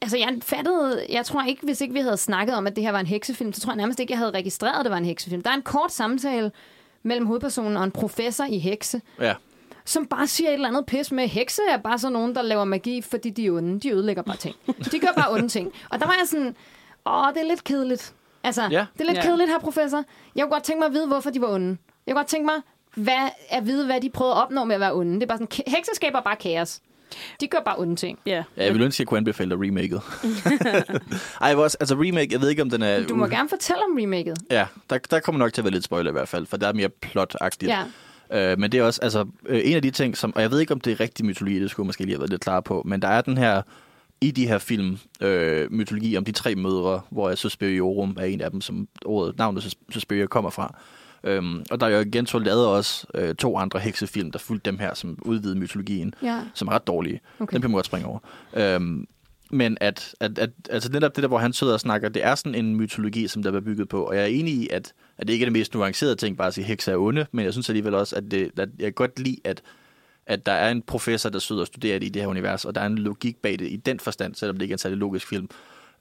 altså jeg fattede, jeg tror ikke, hvis ikke vi havde snakket om, at det her var en heksefilm, så tror jeg nærmest ikke, jeg havde registreret, at det var en heksefilm. Der er en kort samtale mellem hovedpersonen og en professor i hekse, Ja. som bare siger et eller andet pis med, hekse er bare sådan nogen, der laver magi, fordi de er onde. De ødelægger bare ting. De gør bare onde ting. Og der var jeg sådan, åh, det er lidt kedeligt. Altså, Ja. det er lidt Ja. kedeligt her, professor. Jeg kunne godt tænke mig at vide, hvorfor de var onde. Jeg kunne godt tænke mig hvad, at vide, hvad de prøvede at opnå med at være onde. Det er bare sådan, ke- hekse skaber bare kaos. De gør bare onde ting. Ja. Ja, jeg vil ønske, at jeg kunne anbefale dig remaket. Ej, også, altså remake, jeg ved ikke, om den er... Du må gerne fortælle om remaket. Ja, der, der kommer nok til at være lidt spoiler i hvert fald, for der er mere plot-agtigt. Ja. Øh, men det er også, altså, øh, en af de ting, som, og jeg ved ikke, om det er rigtig mytologi, det skulle jeg måske lige have været lidt klar på, men der er den her, i de her film, øh, mytologi om de tre mødre, hvor Suspiriorum er en af dem, som ordet, navnet Sus- Suspiria kommer fra. Øhm, og der er jo igen lavede også øh, to andre heksefilm, der fulgte dem her, som udvidede mytologien, Ja. som er ret dårlige. Okay. Okay. Dem kan man godt springe over. Øhm, men at, at, at altså netop det der, hvor han sidder og snakker, det er sådan en mytologi, som der er bygget på. Og jeg er enig i, at, at det ikke er det mest nuancerede ting, bare at sige, hekser er onde, men jeg synes alligevel også, at, det, at jeg kan godt lide, at, at der er en professor, der sidder og studerer det i det her univers, og der er en logik bag det i den forstand, selvom det ikke er en særlig logisk film.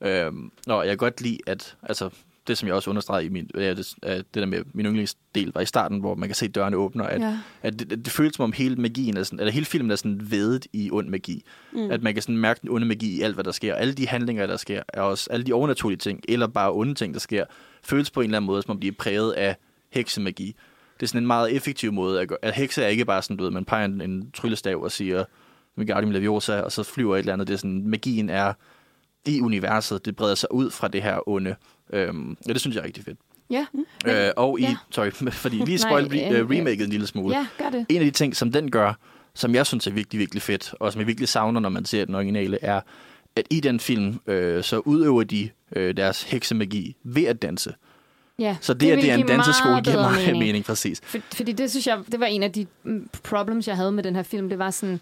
Øhm, og jeg kan godt lide, at altså, det, som jeg også understregede i min, ja, det, det der med min yndlingsdel, var i starten, hvor man kan se dørene åbner, at, Ja. at det, det, føles som om hele magien er sådan, eller hele filmen er sådan vedet i ond magi. Mm. At man kan sådan mærke den onde magi i alt, hvad der sker. Alle de handlinger, der sker, er også alle de overnaturlige ting, eller bare onde ting, der sker, føles på en eller anden måde, som om de er præget af heksemagi. Det er sådan en meget effektiv måde at gøre. At hekse er ikke bare sådan, du ved, man peger en, en tryllestav og siger, Wingardium Leviosa, og så flyver et eller andet. Det er sådan, magien er i universet. Det breder sig ud fra det her onde. Øhm, ja, det synes jeg er rigtig fedt. Ja. Øh, og i, ja. sorry, fordi lige spoil re- øh, remaket en lille smule. ja, gør det. En af de ting, som den gør, som jeg synes er virkelig, virkelig fedt, og som jeg virkelig savner, når man ser den originale, er, at i den film, øh, så udøver de øh, deres heksemagi ved at danse. Ja. Så det, det at det er en danseskole, meget giver meget mening. mening, præcis. For, fordi det synes jeg, det var en af de mm, problems, jeg havde med den her film. Det var sådan,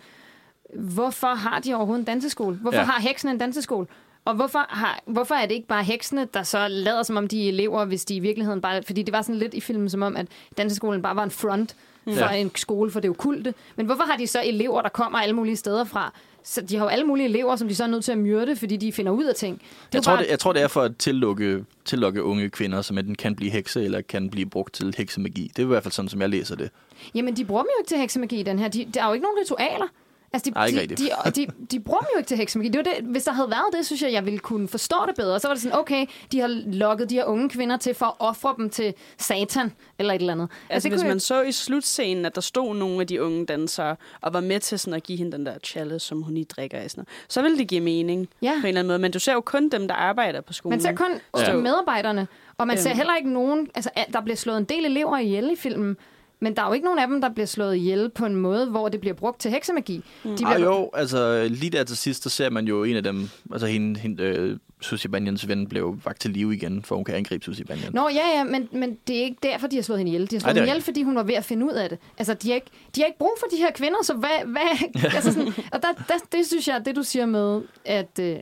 hvorfor har de overhovedet en danseskole? Hvorfor Ja. har heksene en danseskole? Og hvorfor, har, hvorfor er det ikke bare heksene, der så lader som om de er elever, hvis de i virkeligheden bare... Fordi det var sådan lidt i filmen som om, at danseskolen bare var en front for Ja. en skole for det okulte. Men hvorfor har de så elever, der kommer alle mulige steder fra, Så de har jo alle mulige elever, som de så er nødt til at myrde, fordi de finder ud af ting. Det Jeg tror, bare- det, jeg tror, det er for at tillukke, tillukke unge kvinder, som enten kan blive hekse eller kan blive brugt til heksemagi. Det er i hvert fald sådan, som jeg læser det. Jamen, de bruger dem jo ikke til heksemagi, den her. De, der er jo ikke nogen ritualer. Altså, de, Nej, ikke de, rigtigt. de, de, de bruger dem jo ikke til heksemagi. Det var det, hvis der havde været det, synes jeg, jeg ville kunne forstå det bedre. Så var det sådan, okay, de har lokket de her unge kvinder til for at ofre dem til satan, eller et eller andet. Altså, det hvis man jeg- så i slutscenen, at der stod nogle af de unge dansere, og var med til sådan at give hende den der chalice, som hun lige drikker af, sådan noget, så ville det give mening Ja. på en eller anden måde. Men du ser jo kun dem, der arbejder på skolen. Man ser kun Ja. medarbejderne, og man ser Øhm. heller ikke nogen... Altså, der bliver slået en del elever ihjel i filmen, men der er jo ikke nogen af dem, der bliver slået ihjel på en måde, hvor det bliver brugt til heksemagi. De Ah, bliver, jo, altså lige der til sidst, så ser man jo en af dem, altså hende, hende øh, Susie Banyans ven, blev vagt til live igen, for hun kan angribe Susie Banyan. Nå, ja, ja, men, men det er ikke derfor, de har slået hende ihjel. De har slået Ej, det er hende ihjel, fordi hun var ved at finde ud af det. Altså, de har ikke, de har ikke brug for de her kvinder, så hvad... hvad altså sådan, og der, der, det synes jeg, det du siger med, at, øh,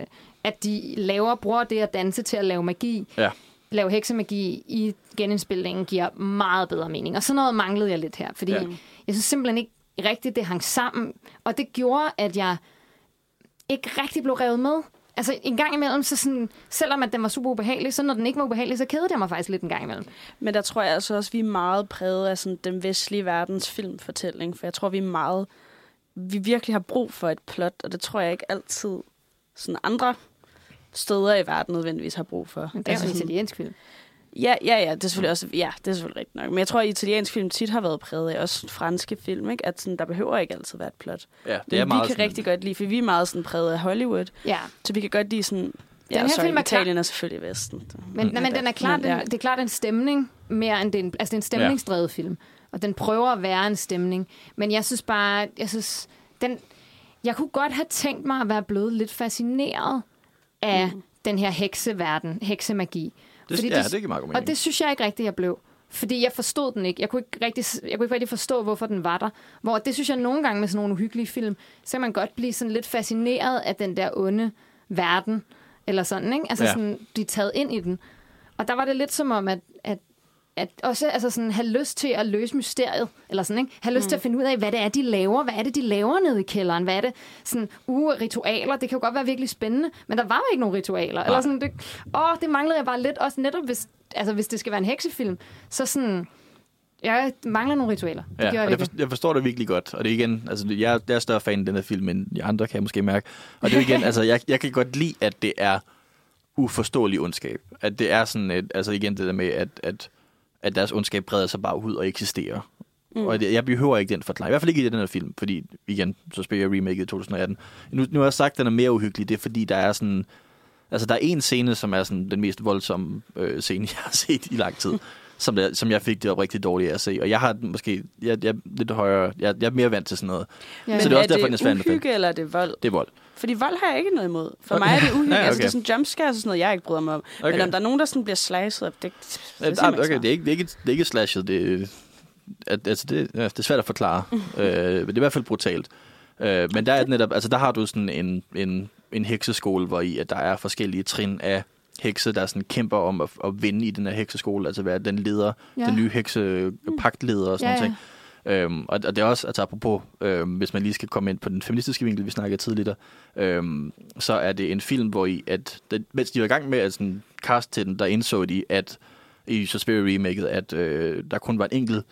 at de laver, bruger det at danse til at lave magi, Ja. Lave heksemagi i genindspilningen, giver meget bedre mening. Og sådan noget manglede jeg lidt her, fordi Ja. jeg synes simpelthen ikke rigtigt, det hang sammen. Og det gjorde, at jeg ikke rigtig blev revet med. Altså en gang imellem, så sådan, selvom at den var super ubehagelig, så når den ikke var ubehagelig, så kedede jeg mig faktisk lidt en gang imellem. Men der tror jeg altså også, at vi er meget præget af sådan, den vestlige verdens filmfortælling. For jeg tror, vi er meget... Vi virkelig har brug for et plot, og det tror jeg ikke altid sådan andre steder i verden nødvendigvis har brug for. Men det er jo en sådan- italiensk film. Ja, ja, ja, det er selvfølgelig også, ja, det er selvfølgelig rigtigt nok. Men jeg tror, at italiensk film tit har været præget af også franske film, ikke? At sådan, der behøver ikke altid være et plot. Ja, det Men er vi meget kan sådan, rigtig godt lide, for vi er meget sådan præget af Hollywood, Ja, så vi kan godt lide sådan... Ja, her sorry, film er klar- Italien er selvfølgelig Vesten. men, mm. men den er klart, Men, ja. den, det er klart en stemning mere end det er en, altså det er en stemningsdrevet film. Og den prøver at være en stemning. Men jeg synes bare, jeg synes, den, jeg kunne godt have tænkt mig at være blevet lidt fascineret af mm. den her hekseverden, heksemagi. det, Fordi ja, det- det giver meget god Og mening. det synes jeg ikke rigtigt, jeg blev. Fordi jeg forstod den ikke. Jeg kunne ikke rigtig, jeg kunne ikke rigtig forstå, hvorfor den var der. Hvor det synes jeg nogle gange med sådan nogle uhyggelige film, så kan man godt blive sådan lidt fascineret af den der onde verden. Eller sådan, ikke? Altså ja. sådan, blive taget ind i den. Og der var det lidt som om, at, at at også altså sådan, have lyst til at løse mysteriet, eller sådan, ikke? Have lyst mm. til at finde ud af, hvad det er, de laver. Hvad er det, de laver nede i kælderen? Hvad er det? Sådan, uh, ritualer, det kan jo godt være virkelig spændende, men der var jo ikke nogen ritualer. Eller sådan, det, åh, det manglede jeg bare lidt, også netop hvis, altså, hvis det skal være en heksefilm, så sådan, jeg mangler nogle ritualer. Det Ja, gør jeg jeg, forstår, jeg forstår det virkelig godt. Og det er igen, altså jeg, jeg er større fan af den her film, end de andre kan jeg måske mærke. Og det er igen, altså jeg, jeg kan godt lide, at det er uforståelig ondskab. At det er sådan, et, altså igen det der med, at, at, at deres ondskab breder sig bare ud og eksisterer. Mm. Og jeg behøver ikke den forklaring. I hvert fald ikke i den her film, fordi igen, så spiller jeg remake i 2018. Nu, nu har jeg sagt, at den er mere uhyggelig. Det er fordi, der er sådan... Altså, der er en scene, som er sådan den mest voldsomme øh, scene, jeg har set i lang tid. Som, der, som jeg fik det rigtig dårligt af at se. Og jeg har måske... Jeg, jeg, er lidt højere, jeg, jeg er mere vant til sådan noget. Ja. Så det er også derfor, er er at det anbefale. uhygge, eller er det vold? Det er vold. Fordi vold har jeg ikke noget imod. For Okay. mig er det uhygge. Ja, Altså, det okay. er sådan jumpscares og sådan noget, jeg ikke bryder mig om. Okay. Men Okay. om der er nogen, der sådan bliver sliced op, det, det, det, ah, okay, det er ikke, det er ikke, det er ikke slashet. Det, er- at, altså det, ja, det er svært at forklare. øh, men det er i hvert fald brutalt. Øh, men der er det netop, altså der har du sådan en, en, en hekseskole, hvor i at der er forskellige trin af hekse, der sådan kæmper om at, at vinde i den her hekseskole, altså være den leder, ja. Ja. den nye heksepagtleder og sådan Ja, noget. Øhm, og, og det er også, altså apropos, øhm, hvis man lige skal komme ind på den feministiske vinkel, vi snakkede tidligere, øhm, så er det en film, hvor i, at den, mens de var i gang med at sådan, cast til den, der indså de, at i Suspiria remaket, at øh, der kun var en enkelt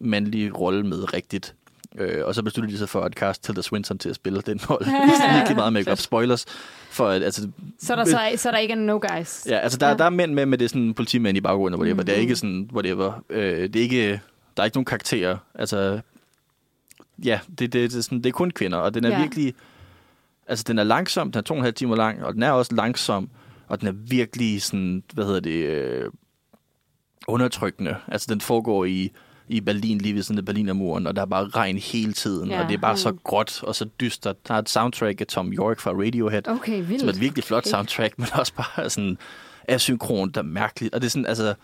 mandlig rolle med rigtigt. Øh, og så besluttede de sig for at cast Tilda Swinton til at spille den rolle. Det er virkelig meget make-up. Spoilers. For, at, altså, Så er der, så, så er der ikke en no guys. Ja, altså der, ja. Der er mænd med, med det er sådan politimænd i baggrunden, og whatever. Mm. Det er Mhm. ikke sådan, whatever. Øh, det er ikke, der er ikke nogen karakterer. Altså, ja, det, det, det, er sådan, det er kun kvinder, og den er ja. Ja. virkelig, altså den er langsom, den er to og en halv timer lang, og den er også langsom, og den er virkelig sådan, hvad hedder det, øh, undertrykkende. Altså den foregår i, i Berlin, lige ved sådan af Berlinermuren, og der er bare regn hele tiden, Ja. og det er bare så Mm. gråt og så dystert. Der er et soundtrack af Tom York fra Radiohead, Okay, vildt. som er et virkelig flot Okay. soundtrack, men også bare sådan asynkron, der er mærkeligt. Og det er sådan, altså,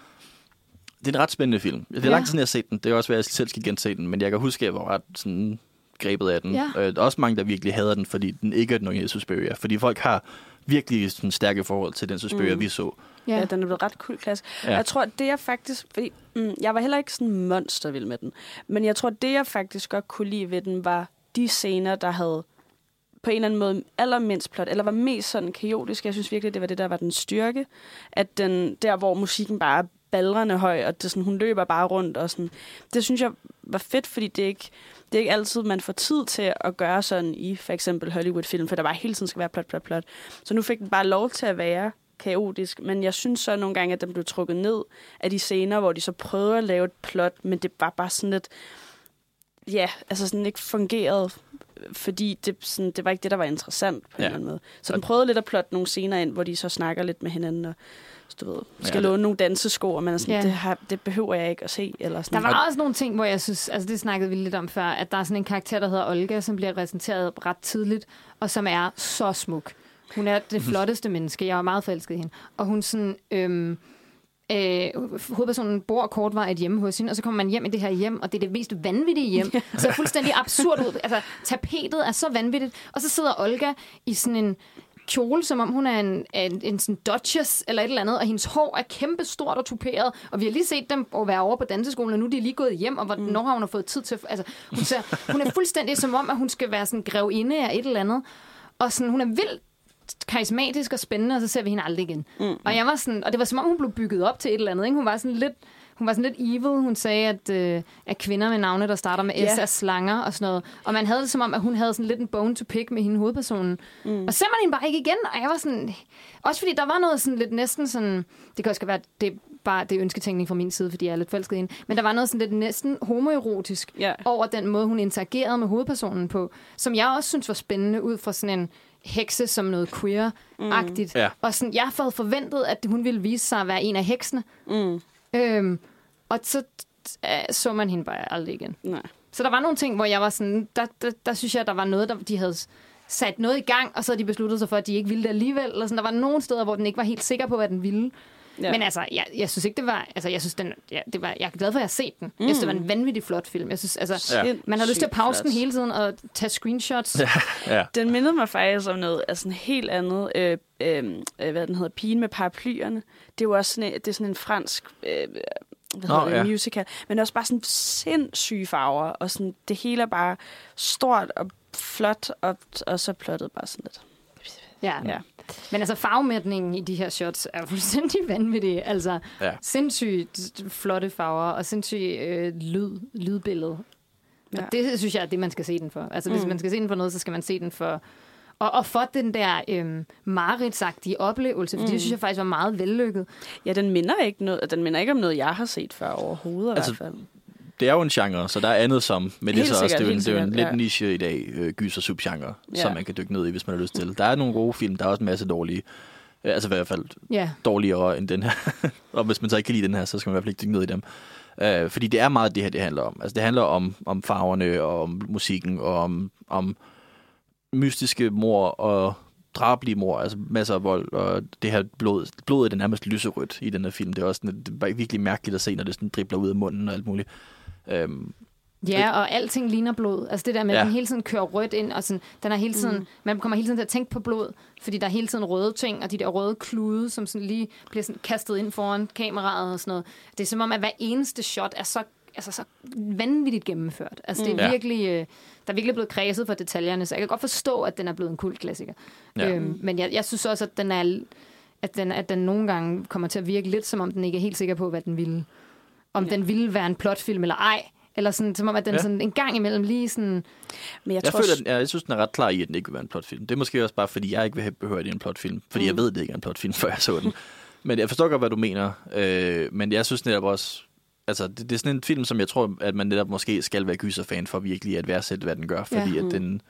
det er en ret spændende film. Det er Ja. lang tid, siden jeg har set den. Det er også, hvad jeg selv skal gense den, men jeg kan huske, at jeg var ret sådan grebet af den. Ja. Øh, der er også mange, der virkelig hader den, fordi den ikke er nogen Suspiria. Fordi folk har virkelig sådan stærke forhold til den Suspiria, Mm. vi så. Ja. Ja. ja, den er blevet ret kul klasse. Ja. Ja. Jeg tror, det er faktisk... Fordi, mm, jeg var heller ikke sådan monstervild med den. Men jeg tror, det jeg faktisk godt kunne lide ved den, var de scener, der havde på en eller anden måde allermindst plot, eller var mest sådan kaotisk. Jeg synes virkelig, det var det, der var den styrke. At den, der, hvor musikken bare er ballrende høj, og det sådan, hun løber bare rundt. Og sådan. Det synes jeg var fedt, fordi det er ikke, det er ikke altid, man får tid til at gøre sådan i for eksempel Hollywood-film, for der bare hele tiden skal være plot, plot, plot. Så nu fik den bare lov til at være kaotisk, men jeg synes så nogle gange, at den blev trukket ned af de scener, hvor de så prøvede at lave et plot, men det var bare sådan lidt, ja, altså sådan ikke fungerede, fordi det, sådan, det var ikke det, der var interessant på ja. en eller anden måde. Så den prøvede lidt at plotte nogle scener ind, hvor de så snakker lidt med hinanden, og du ved, skal ja, låne nogle dansesko, og man er sådan, ja. det, har, det behøver jeg ikke at se. Eller sådan. Der var også nogle ting, hvor jeg synes, altså det snakkede vi lidt om før, at der er sådan en karakter, der hedder Olga, som bliver repræsenteret ret tidligt, og som er så smuk. Hun er det flotteste menneske. Jeg var meget forelsket i hende. Og hun sådan... Øhm, Øh, hovedpersonen bor kortvarigt hjemme hos hende, og så kommer man hjem i det her hjem, og det er det mest vanvittige hjem. Så det er fuldstændig absurd ud. Altså, tapetet er så vanvittigt. Og så sidder Olga i sådan en kjole, som om hun er en, en, en sådan duchess eller et eller andet, og hendes hår er kæmpe stort og tuperet, og vi har lige set dem være over på danseskolen, og nu er de lige gået hjem, og hvornår mm. har hun fået tid til... Altså, hun, ser, hun er fuldstændig som om, at hun skal være sådan grevinde af et eller andet, og sådan, hun er vildt karismatisk og spændende, og så ser vi hende aldrig igen. Mm. Og jeg var sådan, og det var som om, hun blev bygget op til et eller andet. Ikke? Hun var sådan lidt, hun var sådan lidt evil. Hun sagde, at, øh, at kvinder med navne, der starter med S, yeah. er slanger og sådan noget. Og man havde det som om, at hun havde sådan lidt en bone to pick med hende hovedpersonen. Mm. Og så man hende bare ikke igen, og jeg var sådan... Også fordi der var noget sådan lidt næsten sådan... Det kan også være, det bare det er ønsketænkning fra min side, fordi jeg er lidt forelsket i hende. Men der var noget sådan lidt næsten homoerotisk yeah. over den måde, hun interagerede med hovedpersonen på, som jeg også synes var spændende ud fra sådan en hekse som noget queer-agtigt. Mm. Ja. Og sådan, jeg havde forventet, at hun ville vise sig at være en af heksene. Mm. Øhm, og så så man hende bare aldrig igen. Nej. Så der var nogle ting, hvor jeg var sådan, der, der, der synes jeg, der var noget, der de havde sat noget i gang, og så havde de besluttet sig for, at de ikke ville det alligevel. Eller sådan. Der var nogle steder, hvor den ikke var helt sikker på, hvad den ville. Ja. Men altså, jeg, jeg synes ikke, det var... Altså, jeg synes, den, ja, det var, jeg er glad for, at jeg har set den. Mm. Jeg synes, det var en vanvittig flot film. Jeg synes, altså, ja. man har lyst til at pause den hele tiden og tage screenshots. Ja. Ja. Den mindede mig faktisk om noget altså, helt andet. Øh, øh, hvad den hedder? Pigen med paraplyerne. Det er jo også sådan, det er sådan en fransk... Øh, hvad hedder oh, det, ja. musical, men også bare sådan sindssyge farver, og sådan, det hele er bare stort og flot, og, og så plottet bare sådan lidt. Ja. ja. Men altså farvemætningen i de her shots er fuldstændig vanvittig. Altså ja. sindssygt flotte farver og sindssygt øh, lyd, lydbillede. Ja. Og det synes jeg er det, man skal se den for. Altså mm. hvis man skal se den for noget, så skal man se den for... Og, og for den der øhm, mareridsagtige oplevelse, for mm. det synes jeg faktisk var meget vellykket. Ja, den minder ikke, noget, den minder ikke om noget, jeg har set før overhovedet altså, i hvert fald det er jo en genre, så der er andet som, men det er, så også, det er, en, det er en lidt ja. niche i dag, øh, gyser subgenre, ja. som man kan dykke ned i, hvis man har lyst til. Der er nogle gode film, der er også en masse dårlige, øh, altså i hvert fald ja. dårligere end den her. og hvis man så ikke kan lide den her, så skal man i hvert fald ikke dykke ned i dem. Øh, fordi det er meget det her, det handler om. Altså det handler om, om farverne, og om musikken, og om, om mystiske mor og drablige mor, altså masser af vold, og det her blod, blodet er nærmest lyserødt i den her film. Det er også sådan, det er virkelig mærkeligt at se, når det sådan dribler ud af munden og alt muligt. Øhm, Ja, og alting ligner blod. Altså det der med, at ja. den hele tiden kører rødt ind, og sådan, den er hele tiden, mm. man kommer hele tiden til at tænke på blod, fordi der er hele tiden røde ting, og de der røde klude, som sådan lige bliver sådan kastet ind foran kameraet og sådan noget. Det er som om, at hver eneste shot er så, altså så vanvittigt gennemført. Altså det er mm. virkelig, øh, der er virkelig blevet kredset for detaljerne, så jeg kan godt forstå, at den er blevet en kult klassiker. Ja. Øhm, men jeg, jeg synes også, at den er at den, at den nogle gange kommer til at virke lidt, som om den ikke er helt sikker på, hvad den ville om ja. den ville være en plotfilm eller ej. Eller sådan, som om, at den ja. sådan en gang imellem lige sådan... Men jeg, jeg, tror, føler, den, jeg, jeg synes, den er ret klar i, at den ikke vil være en plotfilm. Det er måske også bare, fordi jeg ikke vil have behørt i en plotfilm. Fordi mm. jeg ved, at det ikke er en plotfilm, før jeg så den. men jeg forstår godt, hvad du mener. Øh, men jeg synes netop også... Altså, det, det, er sådan en film, som jeg tror, at man netop måske skal være gyserfan for virkelig at værdsætte, hvad den gør. Fordi ja. at den,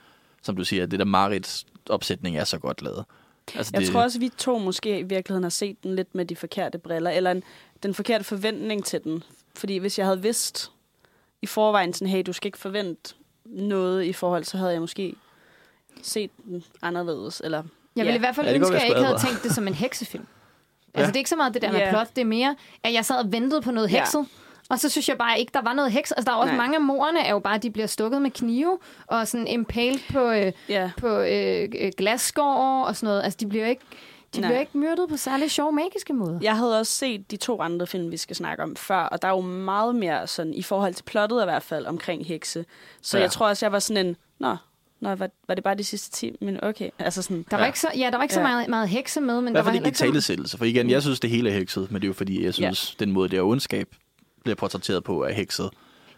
som du siger, det der Marits opsætning er så godt lavet. Altså, jeg det... tror også, at vi to måske i virkeligheden har set den lidt med de forkerte briller, eller en, den forkerte forventning til den. Fordi hvis jeg havde vidst i forvejen, sådan, hey, du skal ikke forvente noget i forhold, så havde jeg måske set den anderledes. Eller, jeg vil ja. i hvert fald ja, ønske, at jeg ikke havde tænkt det som en heksefilm. Ja. Altså, det er ikke så meget det der med yeah. plot, det er mere, at jeg sad og ventede på noget hekset. Ja. Og så synes jeg bare ikke, der var noget heks. Altså, der er også Nej. mange af morerne, er jo bare, de bliver stukket med knive, og sådan impaled på, øh, yeah. på øh, glasskår og sådan noget. Altså, de bliver ikke... De Nej. bliver ikke myrdet på særlig sjov, magiske måde. Jeg havde også set de to andre film, vi skal snakke om før, og der er jo meget mere sådan, i forhold til plottet i hvert fald, omkring hekse. Så ja. jeg tror også, jeg var sådan en, nå, Nå, var, var det bare de sidste 10 minutter? Okay, altså sådan... Der var Ja. ikke så, ja, der var ikke så Ja. meget, meget hekse med, men I der hvert var fald heller ikke meget- talesættelse. For igen, jeg synes, det hele er hekset, men det er jo fordi, jeg synes, den måde, det er ondskab bliver portrætteret på, er hekset.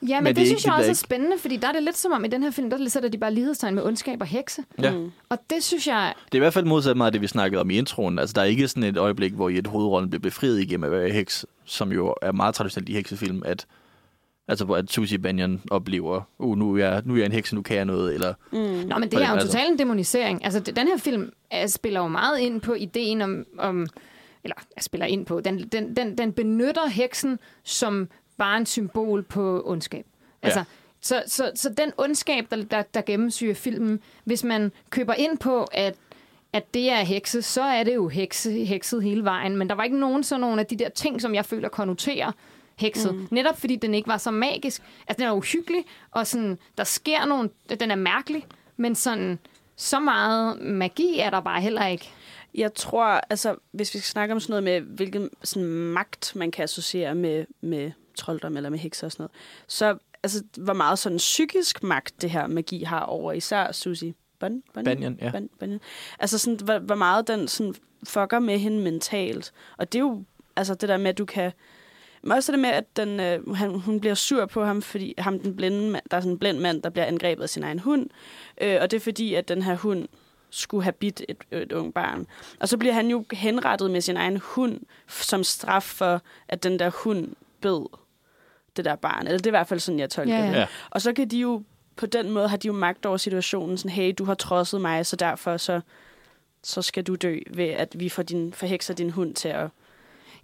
Ja, men, Men det, det er synes ikke- jeg også er spændende, fordi der er det lidt som om, i den her film, der sætter de bare lighedstegn med ondskab og hekse. Ja. Mm. Og det synes jeg, Det er i hvert fald modsat meget af det, vi snakkede om i introen. Altså, der er ikke sådan et øjeblik, hvor i et hovedrollen bliver befriet igennem at være heks, som jo er meget traditionelt i heksefilm, at Altså, hvor at Susie Banyan oplever, uh, nu er, jeg, nu er jeg en heks, nu kan jeg noget, eller... Mm. Nå, men det er jo altså. totalt en demonisering. Altså, den her film uh, spiller jo meget ind på ideen om... om eller spiller ind på. Den, den, den, den benytter heksen som bare en symbol på ondskab. Altså, Ja. så, så, så den ondskab, der, der, der gennemsyrer filmen, hvis man køber ind på, at at det er hekse, så er det jo hekse, hekset hele vejen. Men der var ikke nogen sådan nogle af de der ting, som jeg føler konnoterer hekset. Mm. Netop fordi den ikke var så magisk. Altså, den er uhyggelig, og sådan, der sker nogle... Den er mærkelig, men sådan, så meget magi er der bare heller ikke. Jeg tror, altså, hvis vi skal snakke om sådan noget med, hvilken sådan, magt man kan associere med, med trolddom eller med hekser og sådan noget, så altså, hvor meget sådan psykisk magt det her magi har over især Susie Bun, Bun, Banyan, ja. Bun, Bun. Altså sådan, hvor, hvor meget den sådan, fucker med hende mentalt. Og det er jo altså det der med, at du kan... Men også det med, at den, øh, han, hun bliver sur på ham, fordi ham, den blinde mand, der er sådan en blind mand, der bliver angrebet af sin egen hund. Øh, og det er fordi, at den her hund skulle have bidt et, et ung barn. Og så bliver han jo henrettet med sin egen hund som straf for, at den der hund bed det der barn. Eller det er i hvert fald sådan, jeg tolker Ja, det. ja. Og så kan de jo, på den måde har de jo magt over situationen. Sådan, hey, du har trodset mig, så derfor så, så skal du dø ved, at vi får din, forhekser din hund til at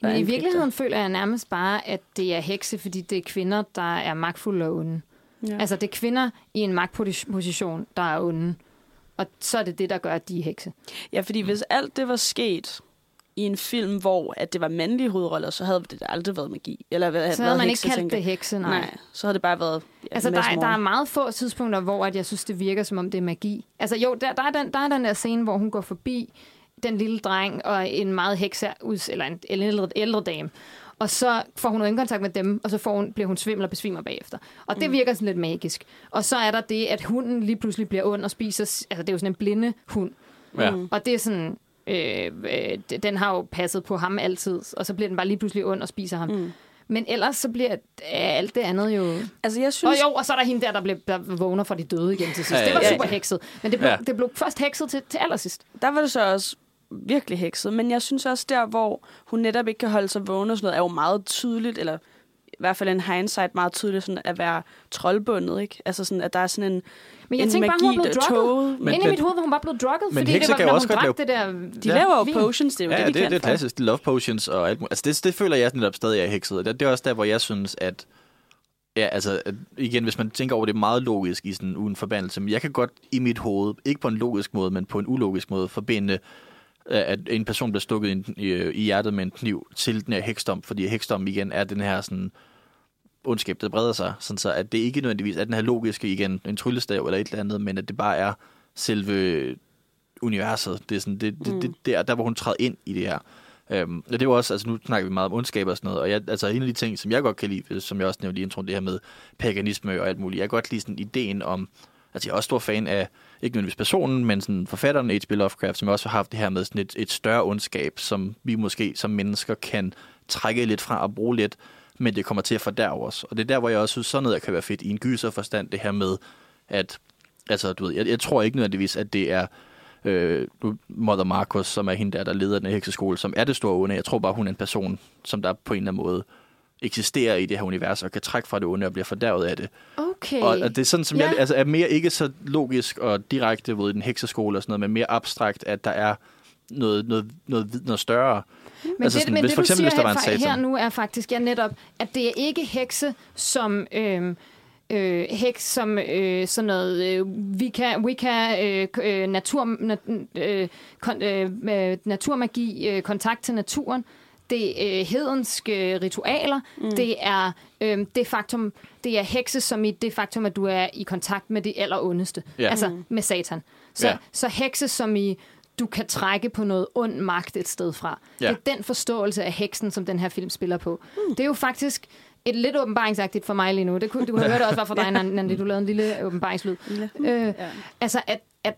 Men i virkeligheden føler jeg nærmest bare, at det er hekse, fordi det er kvinder, der er magtfulde og onde. Ja. Altså, det er kvinder i en magtposition, der er onde. Og så er det det, der gør, at de er hekse. Ja, fordi hvis alt det var sket i en film, hvor at det var mandlige hovedroller, så havde det aldrig været magi. Eller Så havde man ikke hekse, kaldt tænker det hekse, nej. Nej, så havde det bare været ja, Altså, der, er- der er meget få tidspunkter, hvor at jeg synes, det virker, som om det er magi. Altså jo, der, der, er, den, der er den der scene, hvor hun går forbi den lille dreng og en meget hekse, eller en, en ældre, ældre dame. Og så får hun øjenkontakt med dem, og så får hun, bliver hun svimmel og besvimer bagefter. Og det Mm. virker sådan lidt magisk. Og så er der det, at hunden lige pludselig bliver ond og spiser... Altså, det er jo sådan en blinde hund. Ja. Mm. Og det er sådan... Øh, øh, den har jo passet på ham altid, og så bliver den bare lige pludselig ond og spiser ham. Mm. Men ellers så bliver alt det andet jo... Altså, jeg Og synes... jo, og så er der hende der, der, blev, der vågner fra de døde igen til sidst. Ja, ja, Det var ja. super hekset. Men det blev, Ja. det blev først hekset til, til allersidst. der var det så også virkelig hekset. Men jeg synes også der, hvor hun netop ikke kan holde sig vågen og sådan noget, er jo meget tydeligt, eller i hvert fald en hindsight meget tydeligt, sådan at være troldbundet, ikke? Altså sådan, at der er sådan en, Men jeg en tænkte bare, hun var magi, er drugget. toget. Men, Inde i mit hoved var hun bare blevet drugget, Men fordi det var, når også hun drak det der... De Ja. laver jo Vin. potions, det er jo Ja, det, det, de det, kan det er for. klassisk. Det love potions og alt muligt. Altså, det, det føler jeg netop stadig er hekset. Det, det er også der, hvor jeg synes, at Ja, altså igen, hvis man tænker over det meget logisk i sådan uden forbandelse, men jeg kan godt i mit hoved, ikke på en logisk måde, men på en ulogisk måde, forbinde, at en person bliver stukket i, i, i hjertet med en kniv til den her heksdom, fordi heksdom igen er den her sådan ondskab, der breder sig, sådan så at det ikke nødvendigvis er den her logiske igen, en tryllestav eller et eller andet, men at det bare er selve universet. Det er sådan, det, det, Mm. det, det er der, hvor hun træder ind i det her. Øhm, og det jo også, altså nu snakker vi meget om ondskab og sådan noget, og jeg, altså en af de ting, som jeg godt kan lide, som jeg også nævnte i introen, det her med paganisme og alt muligt, jeg kan godt lide sådan ideen om, altså jeg er også stor fan af, ikke nødvendigvis personen, men sådan forfatteren H.P. Lovecraft, som også har haft det her med sådan et, et større ondskab, som vi måske som mennesker kan trække lidt fra og bruge lidt, men det kommer til at fordærve os. Og det er der, hvor jeg også synes, sådan noget kan være fedt i en gyserforstand, det her med, at, altså du ved, jeg, jeg tror ikke nødvendigvis, at det er øh, Mother Marcus, som er hende der, der leder den her hekseskole, som er det store onde. Jeg tror bare, hun er en person, som der på en eller anden måde eksisterer i det her univers og kan trække fra det onde og bliver fordærvet af det. Okay. Og, og det er sådan, som Ja. jeg altså, er mere ikke så logisk og direkte ved en hekseskole og sådan noget, men mere abstrakt, at der er noget, noget, noget, noget større. Men Altså det, sådan, men hvis det for du eksempel, siger hvis der var en her, her nu er faktisk ja, netop, at det er ikke hekse som... Øh, øh, heks som øh, sådan noget øh, Wicca, Wicca øh, øh, natur, nat, øh, kon, øh, øh, naturmagi, øh, kontakt til naturen. Det er øh, hedenske ritualer. Mm. Det er øh, det faktum, det er hekse som i det faktum, at du er i kontakt med det allerondeste. Ja. Altså Mm. med satan. Så, Ja. så hekse som i du kan trække på noget ond magt et sted fra. Ja. Det er den forståelse af heksen, som den her film spiller på. Mm. Det er jo faktisk et lidt åbenbaringsagtigt for mig lige nu. Det kunne, du kunne høre det også var for dig, Nandi. Du lavede en lille åbenbaringslyd. Øh, Ja. altså, at, at,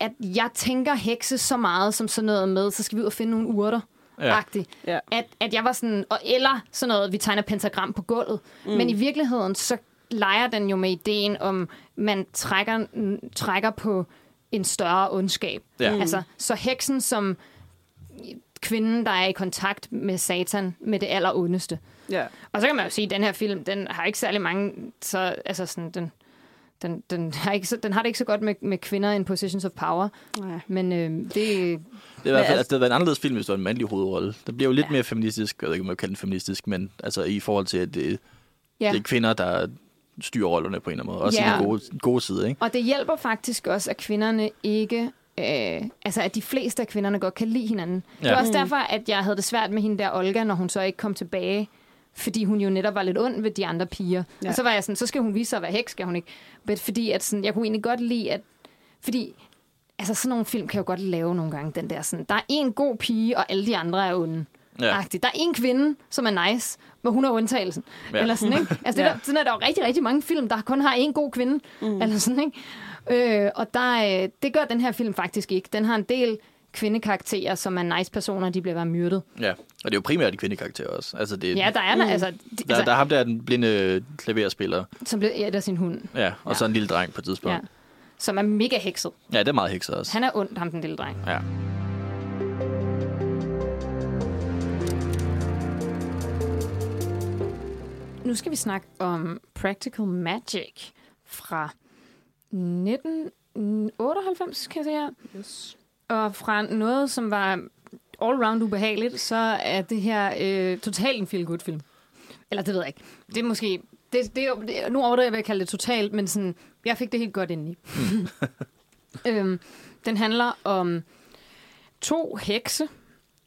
at jeg tænker hekse så meget som sådan noget med, så skal vi ud og finde nogle urter. Ja. Ja. At, at jeg var sådan, og eller sådan noget, vi tegner pentagram på gulvet. Mm. Men i virkeligheden, så leger den jo med ideen om, man trækker, trækker på en større ondskab. Ja. Mm. Altså, så heksen som kvinden, der er i kontakt med satan, med det allerondeste. Ja. Og så kan man jo sige, at den her film, den har ikke særlig mange, så, altså sådan, den, den, den, har ikke så, den har det ikke så godt med, med kvinder in positions of power. Nej. Men øh, det, Det er i hvert fald, altså- altså, det havde været en anderledes film, hvis det var en mandlig hovedrolle. Det bliver jo lidt Ja. mere feministisk, jeg ved ikke, om jeg kan kalde den feministisk, men altså i forhold til, at det, ja. det er kvinder, der styrer rollerne på en eller anden måde. Også Ja. i den gode, gode side, ikke? Og det hjælper faktisk også, at kvinderne ikke... Øh, altså, at de fleste af kvinderne godt kan lide hinanden. Ja. Det var også derfor, at jeg havde det svært med hende der Olga, når hun så ikke kom tilbage. Fordi hun jo netop var lidt ond ved de andre piger. Ja. Og så var jeg sådan, så skal hun vise sig at være heks, skal hun ikke? Men fordi at sådan, jeg kunne egentlig godt lide, at... Fordi altså, sådan nogle film kan jo godt lave nogle gange, den der sådan, der er en god pige, og alle de andre er onde. Ja. Der er en kvinde, som er nice, men hun er undtagelsen. Ja. Ja. Eller sådan, ikke? Altså, det Ja. der, sådan er der jo rigtig, rigtig mange film, der kun har en god kvinde. Mm. Eller sådan, ikke? Øh, og der, øh, det gør den her film faktisk ikke. Den har en del kvindekarakterer, som er nice personer, de bliver bare myrdet. Ja, og det er jo primært de kvindekarakterer også. Altså, det, Ja, der er mm. altså, de, der, altså der er ham der, er den blinde klaverspiller. som bliver ædt af sin hund. Ja, og Ja. så en lille dreng på et Ja. tidspunkt. Som er mega hekset. Ja, det er meget hekser også. Han er ond, ham den lille dreng. Ja. Nu skal vi snakke om Practical Magic fra 1998, kan jeg se her. Yes. Og fra noget, som var all-round ubehageligt, så er det her øh, totalt en feel-good film. Eller det ved jeg ikke. Det er måske... Det, det det, nu overdriver jeg, hvad jeg kalde det totalt, men sådan, jeg fik det helt godt ind i. øhm, den handler om to hekse,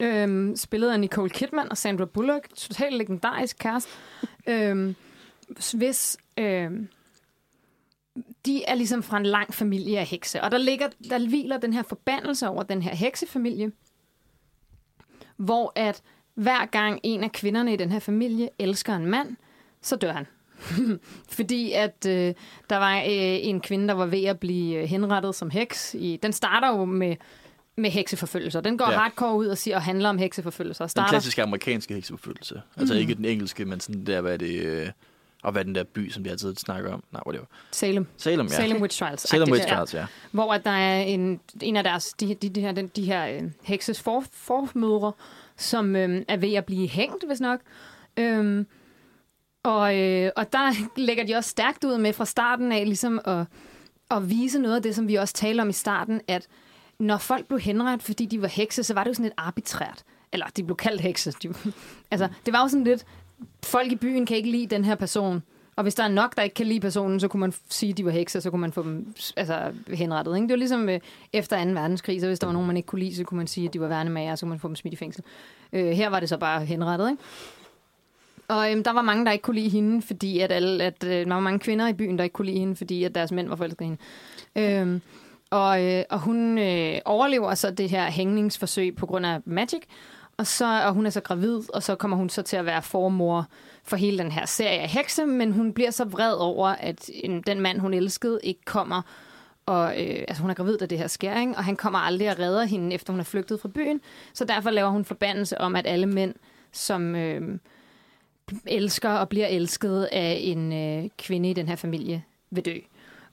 øhm, spillet af Nicole Kidman og Sandra Bullock. Totalt legendarisk cast. øhm, hvis... Øhm, de er ligesom fra en lang familie af hekse. Og der, ligger, der hviler den her forbandelse over den her heksefamilie, hvor at hver gang en af kvinderne i den her familie elsker en mand, så dør han. Fordi at øh, der var øh, en kvinde, der var ved at blive øh, henrettet som heks. I, den starter jo med, med hekseforfølgelser. Den går Ja. hardcore ud og siger og handler om hekseforfølgelser. Og Den starter, klassiske amerikanske hekseforfølgelse. Altså Mm. ikke den engelske, men sådan der, hvad er det... Øh, og hvad den der by, som de altid snakker om? Nej, whatever. Salem. Salem, ja. Salem Witch Trials. Salem Witch Ja. Trials, ja. hvor at der er en, en af deres, de, de, de her, de, de her øh, hekses for, formødre, som øh, er ved at blive hængt, hvis nok. Øhm, og, øh, og der lægger de også stærkt ud med fra starten af, ligesom at, at vise noget af det, som vi også talte om i starten, at når folk blev henrettet, fordi de var hekse, så var det jo sådan lidt arbitrært. Eller de blev kaldt hekse. De, altså, det var jo sådan lidt, folk i byen kan ikke lide den her person. Og hvis der er nok, der ikke kan lide personen, så kunne man sige, at de var hekse, så kunne man få dem altså, henrettet. Ikke? Det var ligesom øh, efter 2. verdenskrig, så hvis der var nogen, man ikke kunne lide, så kunne man sige, at de var værnemager, så kunne man få dem smidt i fængsel. Øh, her var det så bare henrettet. Ikke? Og øhm, der var mange, der ikke kunne lide hende, fordi at, alle, at øh, der var mange kvinder i byen, der ikke kunne lide hende, fordi at deres mænd var forelskede i hende. Øhm, og, øh, og hun øh, overlever så det her hængningsforsøg på grund af Magic, og, så, og hun er så gravid, og så kommer hun så til at være formor for hele den her serie af hekse, men hun bliver så vred over, at en, den mand, hun elskede, ikke kommer, og øh, altså hun er gravid, da det her sker, ikke? og han kommer aldrig og redder hende, efter hun er flygtet fra byen, så derfor laver hun forbandelse om, at alle mænd, som øh, elsker og bliver elsket af en øh, kvinde i den her familie, vil dø.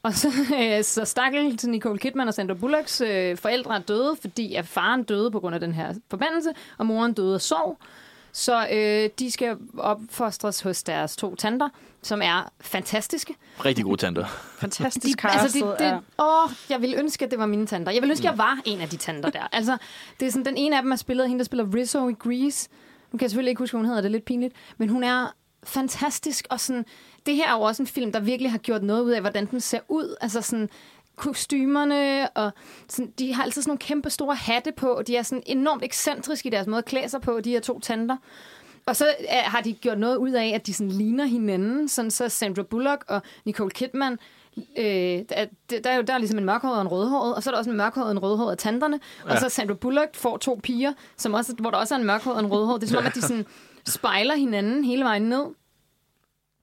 Og så, øh, så stakkel til Nicole Kidman og Sandra Bullocks øh, forældre er døde, fordi at faren døde på grund af den her forbandelse, og moren døde af sorg. Så øh, de skal opfostres hos deres to tanter, som er fantastiske. Rigtig gode tanter. Fantastisk De, altså, det, det, åh, jeg ville ønske, at det var mine tanter. Jeg ville ønske, at jeg var en af de tanter der. Altså, det er sådan, den ene af dem er spillet af hende, der spiller Rizzo i Grease. Nu kan jeg selvfølgelig ikke huske, hvad hun hedder, det er lidt pinligt. Men hun er fantastisk, og sådan, det her er jo også en film, der virkelig har gjort noget ud af, hvordan den ser ud. Altså sådan, kostymerne, og sådan, de har altid sådan nogle kæmpe store hatte på, og de er sådan enormt ekscentriske i deres måde at klæde sig på, de her to tanter. Og så øh, har de gjort noget ud af, at de sådan ligner hinanden, sådan så Sandra Bullock og Nicole Kidman, øh, der, der, er jo der er ligesom en mørkhåret og en rødhåret, og så er der også en mørkhåret og en rødhåret af tanterne, ja. og så Sandra Bullock får to piger, som også, hvor der også er en mørkhåret og en rødhåret. Det er som om, at de sådan spejler hinanden hele vejen ned.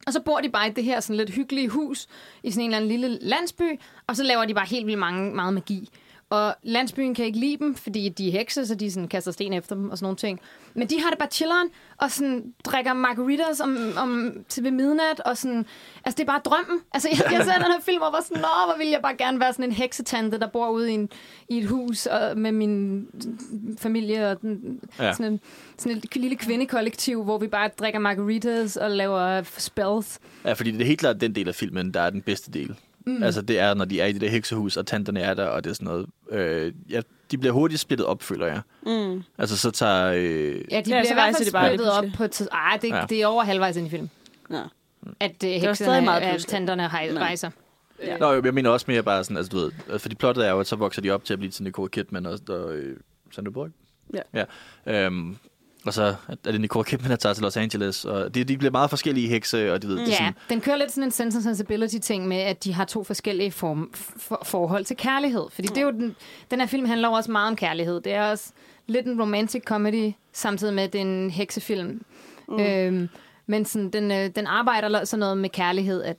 Og så bor de bare i det her sådan lidt hyggelige hus i sådan en eller anden lille landsby, og så laver de bare helt vildt mange, meget magi. Og landsbyen kan ikke lide dem, fordi de er hekse, så de sådan kaster sten efter dem og sådan nogle ting. Men de har det bare chilleren, og sådan drikker margaritas om, om, til ved midnat, og sådan... Altså, det er bare drømmen. Altså, jeg, jeg ser den her film, og var sådan, Nå, hvor vil jeg bare gerne være sådan en heksetante, der bor ude i, en, i et hus og, med min familie, og den, Ja. sådan, en, sådan et lille kvindekollektiv, hvor vi bare drikker margaritas og laver spells. Ja, fordi det er helt klart den del af filmen, der er den bedste del. Mm. Altså, det er, når de er i det der heksehus, og tanterne er der, og det er sådan noget. Øh, ja, de bliver hurtigt splittet op, føler jeg. Mm. Altså, så tager... Øh, Ja, de Ja, ja, bliver i hvert fald splittet op på tid. Ej, det, Ja. det er over halvvejs ind i filmen. Ja. At stadig hekserne, meget at tanterne rejser. Ja. Nå, jeg mener også mere bare sådan, altså du ved, altså, fordi plottet er jo, at så vokser de op til at blive til Nicole Kidman og, og øh, Sandra Bullock. Ja. ja. Øhm, og så er det Nicole Kidman, der tager til Los Angeles, og de, de bliver meget forskellige hekse, og de ved, det Ja, sådan, den kører lidt sådan en sense and sensibility ting med, at de har to forskellige form, for, forhold til kærlighed. Fordi det er jo den, den her film handler også meget om kærlighed. Det er også lidt en romantic comedy, samtidig med, at det er en heksefilm. Mm. Øhm, men sådan, den, øh, den arbejder sådan noget med kærlighed, at,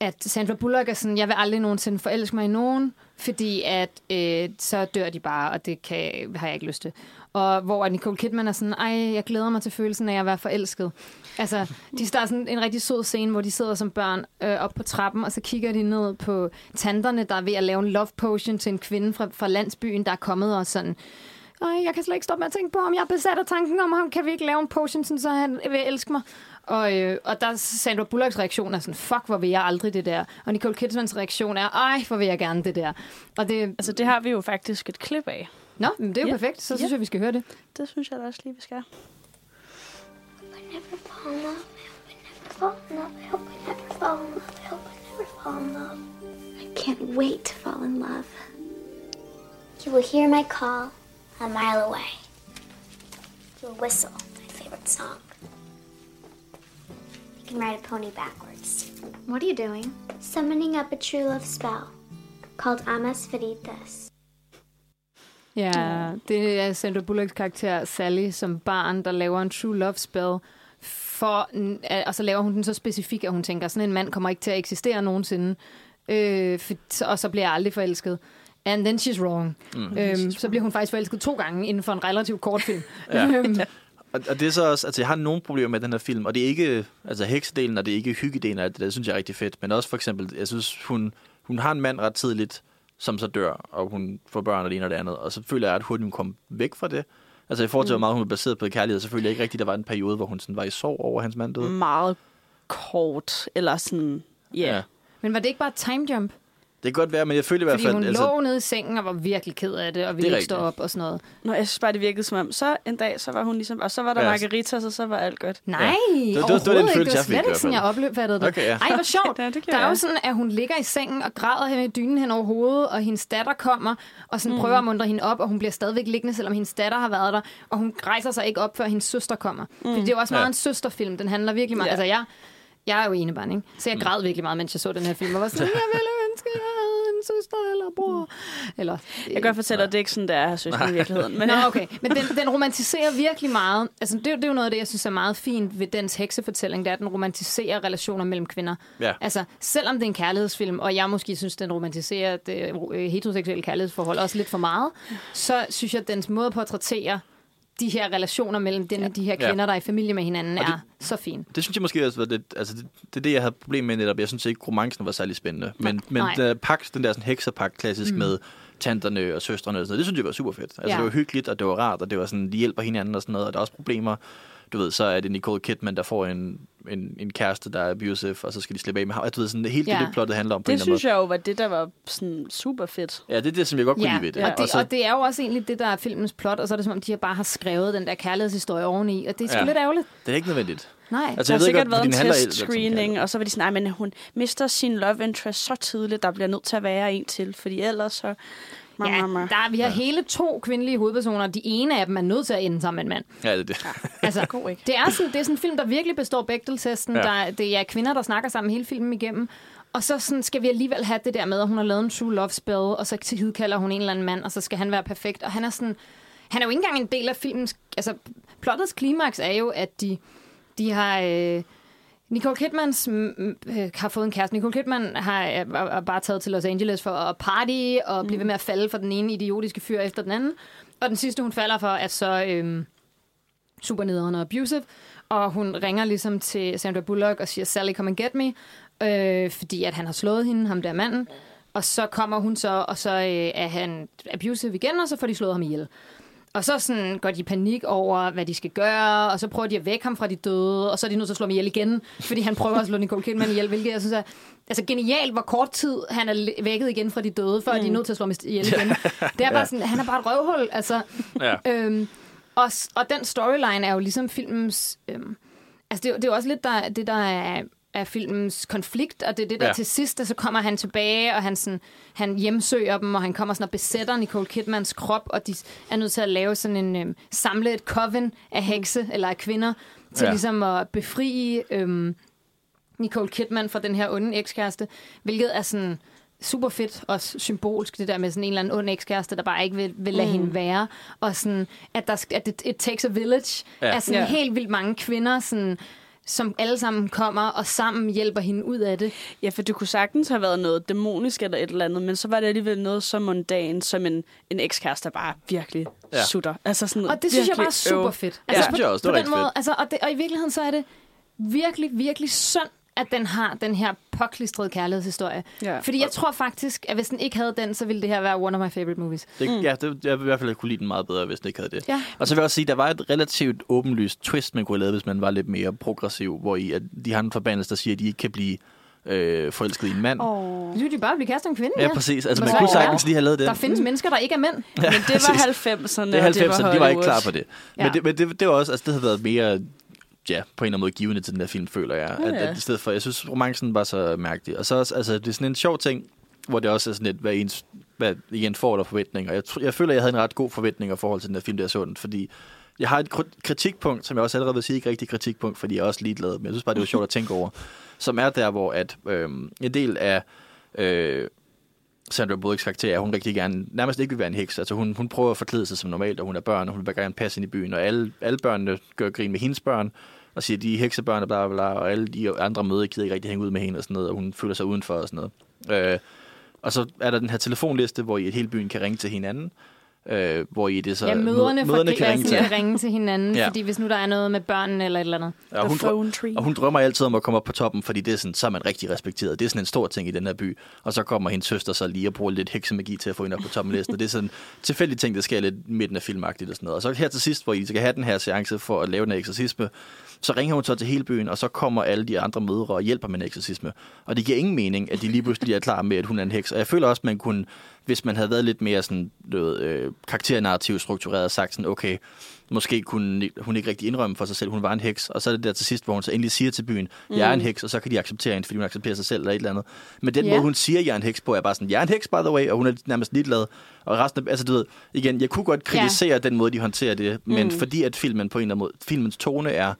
at Sandra Bullock er sådan, jeg vil aldrig nogensinde forelske mig i nogen, fordi at øh, så dør de bare, og det kan, har jeg ikke lyst til. Og hvor Nicole Kidman er sådan, ej, jeg glæder mig til følelsen af at være forelsket. Altså, de starter sådan en rigtig sød scene, hvor de sidder som børn øh, op på trappen, og så kigger de ned på tanterne, der er ved at lave en love potion til en kvinde fra, fra landsbyen, der er kommet og sådan, ej, jeg kan slet ikke stoppe med at tænke på ham. Jeg er besat af tanken om ham. Kan vi ikke lave en potion, sådan, så han vil elske mig? Og, øh, og der er Sandra Bullocks reaktion er sådan, fuck, hvor vil jeg aldrig det der. Og Nicole Kidmans reaktion er, ej, hvor vil jeg gerne det der. Og det, Altså, det har vi jo faktisk et klip af. Nå, men det er jo Ja. perfekt. Så synes Ja. jeg, vi skal høre det. Det synes jeg da også lige, vi skal. I never fall in love. I hope I never fall in. I hope I never fall in love. I hope I never fall in love. I can't wait to fall in love. You will hear my call a mile away. You will whistle my favorite song. You can ride a pony backwards. What are you doing? Summoning up a true love spell called Amas Veritas. Ja, det er Sandra Bullocks karakter Sally som barn, der laver en true love spell. For, og så laver hun den så specifik, at hun tænker, sådan en mand kommer ikke til at eksistere nogensinde. Øh, for, og så bliver jeg aldrig forelsket. And then she's wrong. Mm. Øhm, så bliver hun faktisk forelsket to gange inden for en relativt kort film. Ja. Øhm, Og, og det er så også, altså jeg har nogle problemer med den her film, og det er ikke, altså heksedelen, og det er ikke hyggedelen af det, det synes jeg er rigtig fedt, men også for eksempel, jeg synes, hun, hun har en mand ret tidligt, som så dør, og hun får børn og det ene og det andet, og så føler jeg, at hurtigt hun kom væk fra det. Altså i forhold til, hvor meget hun er baseret på kærlighed, så føler jeg ikke rigtigt, der var en periode, hvor hun sådan var i sorg over, at hans mand døde. Meget kort, eller sådan... Yeah. Ja. men var det ikke bare et time jump? Det kan godt være, men jeg føler i hvert Fordi fald... hun altså, lå nede i sengen og var virkelig ked af det, og ville Det ikke stå op og sådan noget. Nå, jeg synes bare, det virkede som om, så en dag, så var hun ligesom... Og så var der Ja. margaritas, og så var alt godt. Nej, Ja. det, det var- det, det var den følelse, det var jeg fik i slet ikke sådan, jeg opfattede det. Okay, ja. Ej, hvor sjovt. Ja, det der er jo sådan, at hun ligger i sengen og græder hen i dynen hen over hovedet, og hendes datter kommer og sådan mm. prøver at mundre hende op, og hun bliver stadigvæk liggende, selvom hendes datter har været der, og hun rejser sig ikke op, før hendes søster kommer. Mm. Fordi det er jo også meget Ja. ja. en søsterfilm. Den handler virkelig meget... Ja. Altså, jeg, jeg er jo enebarn, ikke? Så jeg græd virkelig meget, mens jeg så den her film, og var sådan, jeg ville søster eller bror. Eller, Jeg kan godt fortælle, at det er ikke sådan, der er her søster i virkeligheden. Men Nå, okay. Men den, den romantiserer virkelig meget. Altså, det, er jo- det er jo noget af det, jeg synes er meget fint ved dens heksefortælling, det er, at den romantiserer relationer mellem kvinder. Ja. Altså, selvom det er en kærlighedsfilm, og jeg måske synes, den romantiserer det øh, heteroseksuelle kærlighedsforhold også lidt for meget, så synes jeg, at dens måde på at portrættere de her relationer mellem den, ja. de her Ja. kvinder, der er i familie med hinanden, Og det- er så fin. Det synes jeg måske også var det, altså det, det er det, jeg havde problem med netop. Jeg synes ikke, romancen var særlig spændende. Men, men den, pak, den der sådan hekserpak klassisk mm. med tanterne og søstrene og sådan noget, det synes jeg var super fedt. Altså Ja. det var hyggeligt, og det var rart, og det var sådan, de hjælper hinanden og sådan noget, og der er også problemer. Du ved, så er det Nicole Kidman, der får en, en, en kæreste, der er abusive, og så skal de slippe af med ham. Altså, Du ved, sådan, det hele Ja. det, det plottet handler om på det en synes jeg jo var det, der var sådan super fedt. Ja, det er det, som jeg godt kunne Ja, lide ved det. og, det, så, og det er jo også egentlig det, der er filmens plot, og så er det som om, de bare har skrevet den der kærlighedshistorie oveni, og det er sgu Ja. ja. lidt ærgerligt. det er ikke nødvendigt. Nej. Altså, Der jeg har ved sikkert godt, været en den handler test alt som screening, kærlighed. og så var de sådan, nej, men hun mister sin love interest så tidligt, der bliver nødt til at være en til, fordi ellers så... Ja, der, vi har hele to kvindelige hovedpersoner. De ene af dem er nødt til at ende sammen med en mand. Ja, det er det. Altså, God ikke. det, er sådan, det er sådan en film, der virkelig består Bechdel-testen. Ja. Ja. Der, det er kvinder, der snakker sammen hele filmen igennem. Og så sådan, skal vi alligevel have det der med, at hun har lavet en true love spell, og så til kalder hun en eller anden mand, og så skal han være perfekt. Og han er sådan... Han er jo ikke engang en del af filmens... Altså, plottets klimaks er jo, at de, de har... Øh, Nicole Kidmans mm, øh, har fået en kæreste. Nicole Kidman har er, er bare taget til Los Angeles for at party og blive ved med at falde for den ene idiotiske fyr efter den anden. Og den sidste, hun falder for, er så øhm, super nederen og abusive. Og hun ringer ligesom til Sandra Bullock og siger, Sally, come and get me. Øh, fordi at han har slået hende, ham der manden. Og så kommer hun så, og så øh, er han abusive igen, og så får de slået ham ihjel. Og så sådan går de i panik over, hvad de skal gøre, og så prøver de at vække ham fra de døde, og så er de nødt til at slå ham ihjel igen, fordi han prøver at slå Nicole Kidman ihjel, hvilket jeg synes er altså genialt, hvor kort tid han er vækket igen fra de døde, før mm. de er nødt til at slå ham ihjel igen. Det er bare sådan, han er bare et røvhul, altså. Ja. Øhm, og, og den storyline er jo ligesom filmens... Øhm, altså, det, er det er jo også lidt der, det, der er, er filmens konflikt, og det er det, der Ja. til sidst, og så kommer han tilbage, og han, sådan, han hjemsøger dem, og han kommer sådan og besætter Nicole Kidmans krop, og de er nødt til at lave sådan en... Øhm, samle et coven af hekse, eller af kvinder, til Ja. ligesom at befri øhm, Nicole Kidman fra den her onde ekskæreste, hvilket er sådan super fedt og symbolsk, det der med sådan en eller anden ond ekskæreste, der bare ikke vil, vil lade mm. hende være. Og sådan, at, der, at it, it takes a village. Ja. Er sådan Ja. helt vildt mange kvinder, sådan, som alle sammen kommer og sammen hjælper hende ud af det. Ja, for det kunne sagtens have været noget dæmonisk eller et eller andet, men så var det alligevel noget så mundan, som en, en ekskæreste, der bare virkelig Ja. sutter. Altså sådan Og det synes jeg bare er super øv. fedt. Ja. synes jeg også, det på den måde, fedt. altså, og, det, og i virkeligheden så er det virkelig, virkelig synd, at den har den her påklistrede kærlighedshistorie. Ja. Fordi jeg tror faktisk, at hvis den ikke havde den, så ville det her være one of my favorite movies. Det, mm. Ja, det, jeg vil i hvert fald kunne lide den meget bedre, hvis den ikke havde det. Ja. Og så vil jeg også sige, der var et relativt åbenlyst twist, man kunne have lavet, hvis man var lidt mere progressiv, hvor i, at de har en forbandelse, der siger, at de ikke kan blive øh, forelsket i en mand. Oh. Synes, de bare blive kastet en kvinde. Ja, præcis. Altså, Men man så kunne det sagtens lige have lavet det. Der findes mennesker, der ikke er mænd. Men det var 90'erne, Det er 90'erne, og de var ikke klar på det. Men, Ja. det, men det, det var også, altså det havde været mere, ja, på en eller anden måde givende til den der film, føler jeg. Ja, At, ja. at, i stedet for, jeg synes, romancen var så mærkelig. Og så også, altså, det er sådan en sjov ting, hvor det også er sådan lidt, hvad ens, hvad igen får der forventninger. Jeg, jeg føler, jeg havde en ret god forventning i forhold til den der film, der er sundt, fordi jeg har et kri- kritikpunkt, som jeg også allerede vil sige, ikke rigtig kritikpunkt, fordi jeg er også ligeglad, men jeg synes bare, det var sjovt at tænke over, som er der, hvor at, øhm, en del af øh, Sandra Bullocks karakter er, at hun rigtig gerne, nærmest ikke vil være en heks. Altså hun, hun prøver at forklæde sig som normalt, og hun er børn, og hun vil gerne passe ind i byen, og alle, alle børnene gør grin med hendes børn, og siger, de er heksebørn, og bla, bla, bla, og alle de andre møder gider ikke rigtig hænge ud med hende og sådan noget, og hun føler sig udenfor og sådan noget. Øh, og så er der den her telefonliste, hvor i et hele byen kan ringe til hinanden, øh, hvor i det så Ja, møderne, mød- møderne kan ringe til. kan ringe til hinanden, Ja. fordi hvis nu der er noget med børnene eller et eller andet. Ja, hun phone tree. og hun drømmer altid om at komme op på toppen, fordi det er sådan, så er man rigtig respekteret. Det er sådan en stor ting i den her by. Og så kommer hendes søster så lige og bruger lidt heksemagi til at få hende op på toppen af listen. Og det er sådan en tilfældig ting, der sker lidt midten af filmagtigt og sådan noget. Og så her til sidst, hvor I skal have den her seance for at lave den her eksorcisme, så ringer hun så til hele byen, og så kommer alle de andre mødre og hjælper med en eksorcisme. Og det giver ingen mening, at de lige pludselig er klar med, at hun er en heks. Og jeg føler også, at man kunne, hvis man havde været lidt mere sådan, ved, øh, karakternarrativt struktureret, og sagt sådan, okay, måske kunne hun ikke rigtig indrømme for sig selv, hun var en heks. Og så er det der til sidst, hvor hun så endelig siger til byen, jeg er en heks, og så kan de acceptere hende, fordi hun accepterer sig selv eller et eller andet. Men den Ja. måde, hun siger, jeg er en heks på, er bare sådan, jeg er en heks, by the way, og hun er nærmest ligeglad. Og resten af, altså du ved, igen, jeg kunne godt kritisere ja. den måde, de håndterer det, men fordi at filmen på en eller anden måde, filmens tone er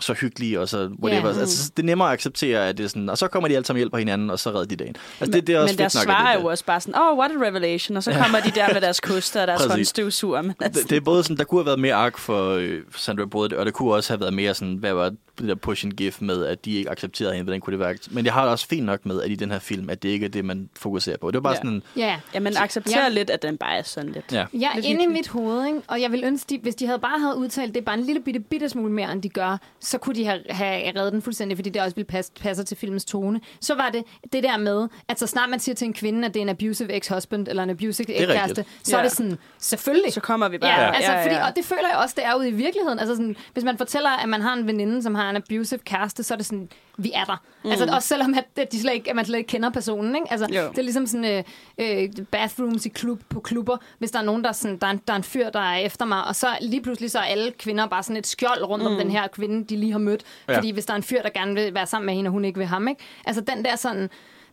så hyggelig, og så whatever. Ja. Altså, det er nemmere at acceptere, at det er sådan, og så kommer de alle sammen hjælper hinanden, og så redder de dagen. Altså, det, det er også men deres svar er jo også bare sådan, oh, what a revelation, og så kommer de der med deres koster og deres håndstøvsuger. Altså, det, det er både sådan, der kunne have været mere ark for øh, Sandra Bullock, og det kunne også have været mere sådan, hvad var det der push and give med, at de ikke accepterede hende, hvordan kunne det være. Men jeg har det også fint nok med, at i den her film, at det ikke er det, man fokuserer på. Det var bare Ja. sådan, Ja. ja, man accepterer Ja. lidt, at den bare er sådan lidt. ja. Jeg er Lidt inde i mit hoved, ikke? og jeg vil ønske, de, hvis de havde bare havde udtalt det bare en lille bitte, bitte smule mere, end de gør, så kunne de have, have reddet den fuldstændig, fordi det også ville passe, passe til filmens tone. Så var det det der med, at så snart man siger til en kvinde, at det er en abusive ex-husband eller en abusive er ex-kæreste, så er Ja. det sådan, selvfølgelig. Så kommer vi bare. Ja, altså, fordi, og det føler jeg også, det er ude i virkeligheden. Altså sådan, hvis man fortæller, at man har en veninde, som har en abusive kæreste, så er det sådan, vi er der. Mm. Altså, også selvom at, de slet ikke, at man slet ikke kender personen. Ikke? Altså, Jo. det er ligesom sådan øh, øh, bathrooms i klub, på klubber. Hvis der er nogen, der er, sådan, der, er en, der er en fyr, der er efter mig, og så lige pludselig så er alle kvinder bare sådan et skjold rundt mm. om den her kvinde, de lige har mødt. Ja. Fordi hvis der er en fyr, der gerne vil være sammen med hende, og hun ikke vil ham. Ikke? Altså den der sådan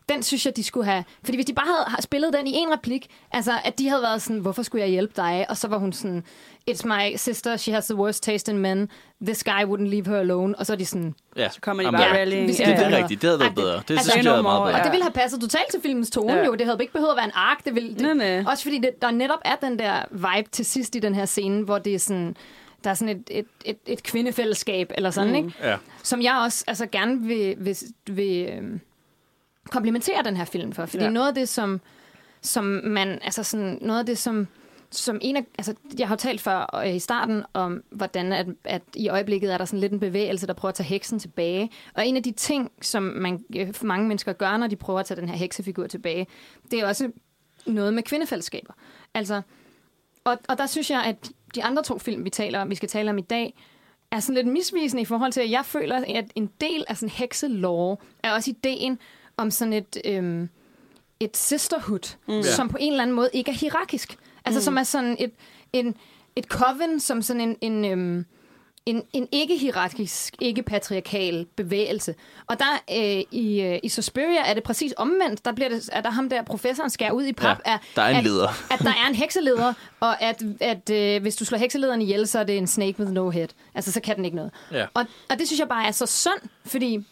den synes jeg, de skulle have... Fordi hvis de bare havde spillet den i en replik, altså at de havde været sådan, hvorfor skulle jeg hjælpe dig? Og så var hun sådan, it's my sister, she has the worst taste in men. This guy wouldn't leave her alone. Og så er de sådan, ja. Så kommer de bare ja. rallying. vi Det, det, det Ja. er rigtigt. Det havde været bedre. Det Altså, synes jeg more, meget Og bedre. det ville have passet totalt til filmens tone Ja. ja. jo. Det havde ikke behøvet at være en ark. Det ville, det, Nej, nej. Også fordi det, der netop er den der vibe til sidst i den her scene, hvor det er sådan... der er sådan et, et, et, et kvindefællesskab, eller sådan, mm. ikke? Ja. Som jeg også altså, gerne vil, vil, vil øhm, komplementere den her film for. Fordi Ja. noget af det, som, som man, altså sådan, noget af det, som, som en af, altså, jeg har talt før øh, i starten om, hvordan at, at i øjeblikket er der sådan lidt en bevægelse, der prøver at tage heksen tilbage. Og en af de ting, som man, øh, mange mennesker gør, når de prøver at tage den her heksefigur tilbage, det er også noget med kvindefællesskaber. Altså, og, og der synes jeg, at de andre to film, vi, taler, om, vi skal tale om i dag, er sådan lidt misvisende i forhold til, at jeg føler, at en del af sådan hekselore er også ideen om sådan et, øhm, et sisterhood, mm. som på en eller anden måde ikke er hierarkisk. Altså mm. som er sådan et, en, et coven, som sådan en, en, øhm, en, en ikke-hierarkisk, ikke-patriarkal bevægelse. Og der øh, i, øh, i Suspiria er det præcis omvendt. Der bliver det, er der ham der professoren skærer ud i pap. Ja, er, der er en at, leder. At der er en hekseleder, og at, at øh, hvis du slår hekselederen ihjel, så er det en snake with no head. Altså, så kan den ikke noget. Ja. Og, og det synes jeg bare er så synd, fordi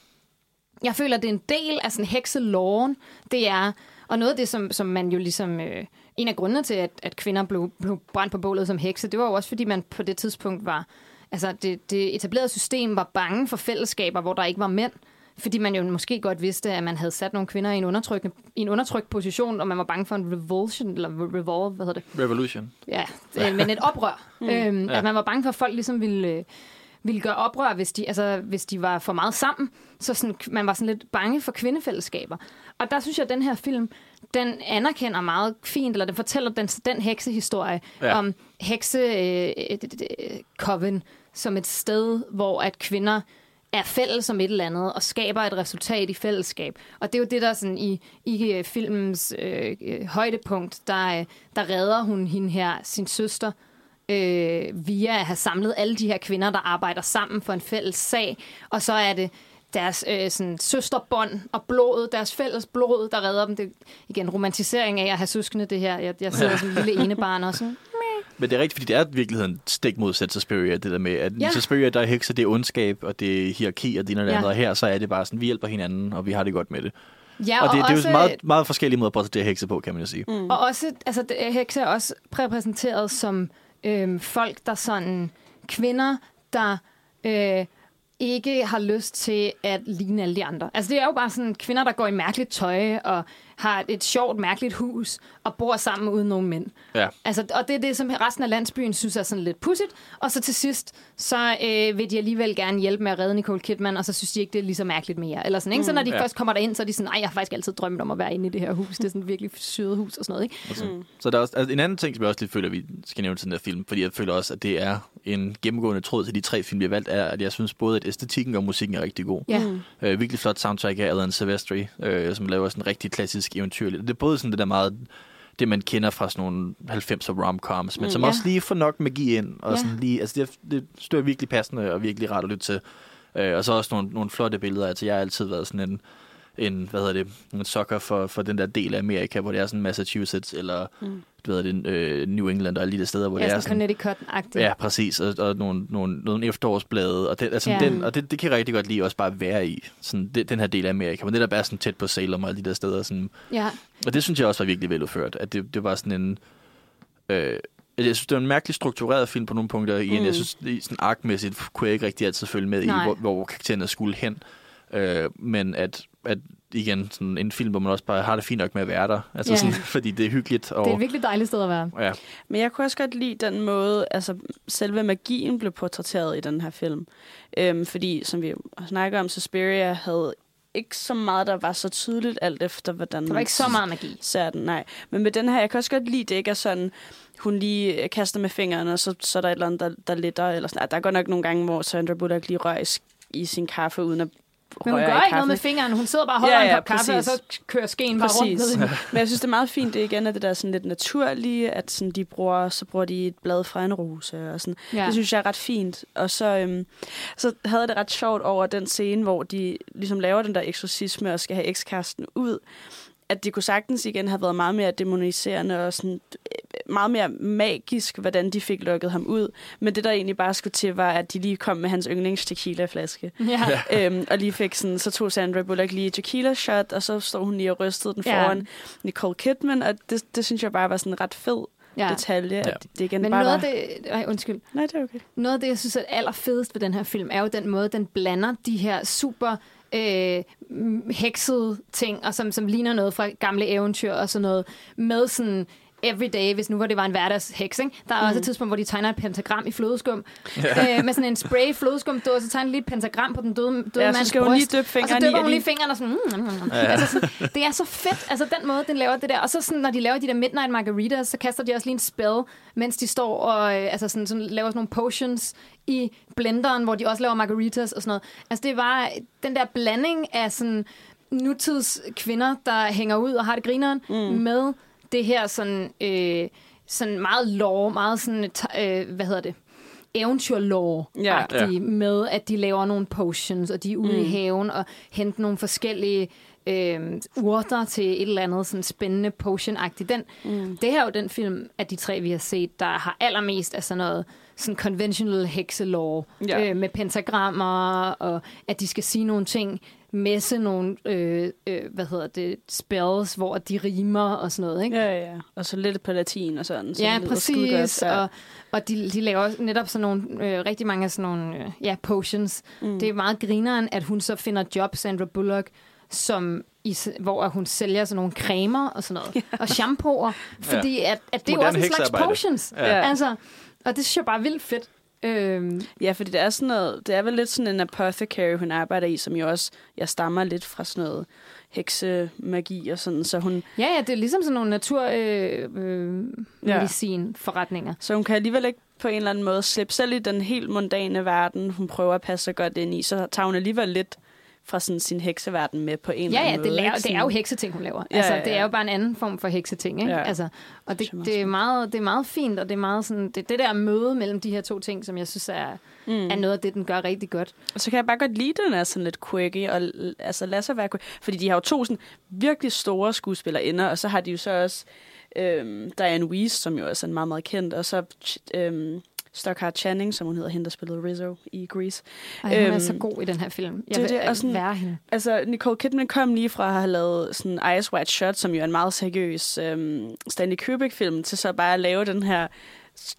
jeg føler, at det er en del af sådan hekseloven. Det er, og noget af det, som, som man jo ligesom... Øh, en af grundene til, at, at kvinder blev, blev brændt på bålet som hekse, det var jo også, fordi man på det tidspunkt var... Altså, det, det etablerede system var bange for fællesskaber, hvor der ikke var mænd. Fordi man jo måske godt vidste, at man havde sat nogle kvinder i en, undertrykkende, i en undertrykt position, og man var bange for en revulsion, eller revolve, hvad hedder det? Revolution. Ja, øh, men et oprør. mm. øhm, Ja. At man var bange for, at folk ligesom ville, øh, ville gøre oprør, hvis de, altså, hvis de var for meget sammen. Så sådan, man var sådan lidt bange for kvindefællesskaber. Og der synes jeg, at den her film, den anerkender meget fint, eller den fortæller den, den heksehistorie Ja. om hekse øh, som et sted, hvor at kvinder er fælles om et eller andet, og skaber et resultat i fællesskab. Og det er jo det, der sådan i, i øh, filmens øh, øh, højdepunkt, der, øh, der redder hun hende her, sin søster, øh, via at have samlet alle de her kvinder, der arbejder sammen for en fælles sag. Og så er det deres øh, sådan, søsterbånd og blodet, deres fælles blod, der redder dem. Det er igen romantisering af at have søskende, det her. Jeg, jeg sidder som en lille enebarn også. Men det er rigtigt, fordi det er i virkeligheden stik modsat Suspiria, det der med, at ja. Ja. Suspiria, der er hekser, det er ondskab, og det er hierarki, og det ene og det Ja. andet, og her, så er det bare sådan, vi hjælper hinanden, og vi har det godt med det. Ja, og det, det er også, jo meget, meget forskellige måder at portrættere hekse på, kan man jo sige. Mm. Og også, altså, det- hekse er også repræsenteret som øhm, folk, der sådan, kvinder, der øh, ikke har lyst til at ligne alle de andre. Altså, det er jo bare sådan kvinder, der går i mærkeligt tøj og har et sjovt, mærkeligt hus og bor sammen uden nogen mænd. Ja. Altså, og det er det, som resten af landsbyen synes er sådan lidt pudsigt. Og så til sidst, så øh, vil de alligevel gerne hjælpe med at redde Nicole Kidman, og så synes de ikke, det er lige så mærkeligt mere. Eller sådan, ikke? Så når de Ja. først kommer derind, så er de sådan, nej, jeg har faktisk altid drømt om at være inde i det her hus. Det er sådan et virkelig syret hus og sådan noget, ikke? Altså. Mm. Så der er også, altså, en anden ting, som jeg også lidt føler, vi skal nævne til den her film, fordi jeg føler også, at det er en gennemgående tråd til de tre film, vi har valgt, er, at jeg synes både, at æstetikken og musikken er rigtig god. Ja. Mm. Øh, virkelig flot soundtrack af Alan Silvestri, øh, som laver sådan en rigtig klassisk eventyr. Det er både sådan det der meget det, man kender fra sådan nogle 90'er romcoms, men Mm, som ja. også lige får nok magi ind. Og Ja. sådan lige, altså det, det står virkelig passende og virkelig rart at lytte til. Øh, og så også nogle, nogle flotte billeder. Altså jeg har altid været sådan en, en hvad hedder det, en sokker for, for den der del af Amerika, hvor det er sådan Massachusetts eller Mm. hvad hedder det, øh, New England og alle de der steder, hvor Ja, det er sådan Connecticut-agtigt. Ja, præcis. Og, og nogle, nogle, nogle efterårsblade. Og, det, altså Ja. den, og det, det kan jeg rigtig godt lide også bare være i. Sådan, det, den her del af Amerika. Men det der bare sådan tæt på Salem og alle de der steder. Sådan, ja. og det synes jeg også var virkelig veludført. At det, det var sådan en... Øh, jeg synes, det var en mærkelig struktureret film på nogle punkter. Igen. Mm. Jeg synes, det, sådan arkmæssigt kunne jeg ikke rigtig altid følge med Nej. i, hvor, hvor karaktererne skulle hen. Øh, men at, at igen, sådan en film, hvor man også bare har det fint nok med at være der. Altså Ja. sådan, fordi det er hyggeligt. Og, Det er et virkelig dejligt sted at være. ja, Men jeg kunne også godt lide den måde, altså selve magien blev portrætteret i den her film. Øhm, fordi, som vi snakker om, Suspiria havde ikke så meget, der var så tydeligt alt efter, hvordan Der var ikke så meget magi. ser den, nej. Men med den her, jeg kan også godt lide, det ikke er sådan, hun lige kaster med fingrene, og så, så er der et eller andet, der, der letter, eller sådan. Der er godt nok nogle gange, hvor Sandra Bullock lige rører i sin kaffe, uden at Men hun gør ikke noget med fingeren. Hun sidder bare og holder Ja, en ja, kop kaffe, og så kører skeen bare rundt i Men jeg synes, det er meget fint, det igen er det der sådan lidt naturlige, at sådan, de bruger, så bruger de et blad fra en rose. Og sådan. Ja. Det synes jeg er ret fint. Og så, øhm, så havde jeg det ret sjovt over den scene, hvor de ligesom laver den der eksorcisme og skal have ekskæresten ud. At det kunne sagtens igen have været meget mere demoniserende og sådan, øh, meget mere magisk, hvordan de fik lukket ham ud. Men det, der egentlig bare skulle til, var, at de lige kom med hans yndlings tequila-flaske. Ja. øhm, og lige fik sådan, så tog Sandra Bullock lige et tequila shot, og så stod hun lige og rystede den Ja. foran Nicole Kidman, og det, det synes jeg bare var sådan ret fed ja. detalje. Ja. At det igen Men bare noget af var... det... Nej, undskyld. Nej, det er okay. Noget af det, jeg synes er allerfedest ved den her film, er jo den måde, den blander de her super øh, heksede ting, og som, som ligner noget fra gamle eventyr og sådan noget, med sådan everyday, hvis nu hvor det var en hverdagsheks. Ikke? Der er mm. også et tidspunkt, hvor de tegner et pentagram i flødeskum. Ja. Øh, med sådan en spray flødeskum, og så tegner lige et pentagram på den døde, døde Ja, mands skal hun lige bryst. døbe Og så døber hun lige fingeren og sådan, mm, mm, mm. Ja. Altså sådan, det er så fedt, altså den måde, den laver det der. Og så sådan, når de laver de der midnight margaritas, så kaster de også lige en spell, mens de står og øh, altså sådan, sådan, laver sådan nogle potions i blenderen, hvor de også laver margaritas og sådan noget. Altså det var den der blanding af sådan nutids kvinder, der hænger ud og har det grineren, mm. med det her sådan, øh, sådan meget lore, meget sådan, øh, hvad hedder det, eventyrlore Ja. ja. med, at de laver nogle potions, og de er ude mm. i haven og henter nogle forskellige øh, urter til et eller andet sådan spændende potion-agtigt. Den, mm. Det her er jo den film af de tre, vi har set, der har allermest af sådan noget sådan conventional hekselore Ja. øh, med pentagrammer, og at de skal sige nogle ting, messe nogle, øh, øh, hvad hedder det, spells, hvor de rimer og sådan noget, ikke? Ja, ja, ja. Og så lidt på latin og sådan. Så Ja, præcis. Ja. Og, og de, de laver også netop sådan nogle, øh, rigtig mange af sådan nogle, øh, ja, potions. Mm. Det er meget grineren, at hun så finder job, Sandra Bullock, som i, hvor hun sælger sådan nogle cremer og sådan noget, og shampooer, fordi at, at det er jo Moderne også en slags potions. Ja. Altså, og det synes jeg bare er vildt fedt. Øhm, Ja, fordi det er sådan noget, det er vel lidt sådan en apothecary, hun arbejder i, som jo også, jeg stammer lidt fra sådan noget heksemagi og sådan, så hun, ja, ja, det er ligesom sådan nogle naturmedicinforretninger. Øh, Ja. medicinforretninger. så hun kan alligevel ikke på en eller anden måde slippe selv i den helt mondane verden, hun prøver at passe sig godt ind i, så tager hun alligevel lidt fra sådan sin hekseverden med på en eller Ja, anden ja, måde. det, laver, ikke? det er jo hekseting, hun laver. Ja, altså, ja, ja. det er jo bare en anden form for hekseting. Ikke? Ja. Altså, og det, det, er meget, det er meget fint, og det er meget sådan, det, det der møde mellem de her to ting, som jeg synes er, mm. er noget af det, den gør rigtig godt. Og så kan jeg bare godt lide, at den er sådan lidt quirky, og altså lad sig være quirky. Fordi de har jo to sådan virkelig store skuespillerinder, og så har de jo så også øhm, Diane Weiss, som jo også er en meget, meget kendt, og så øhm, Stockard Channing, som hun hedder, hende, der spillede Rizzo i Grease. Ej, hun er Øhm, så god i den her film. Jeg det er vil det, og sådan- være hende. Altså, Nicole Kidman kom lige fra at have lavet sådan Ice White Shot, som jo er en meget seriøs øhm, Stanley Kubrick-film, til så bare at lave den her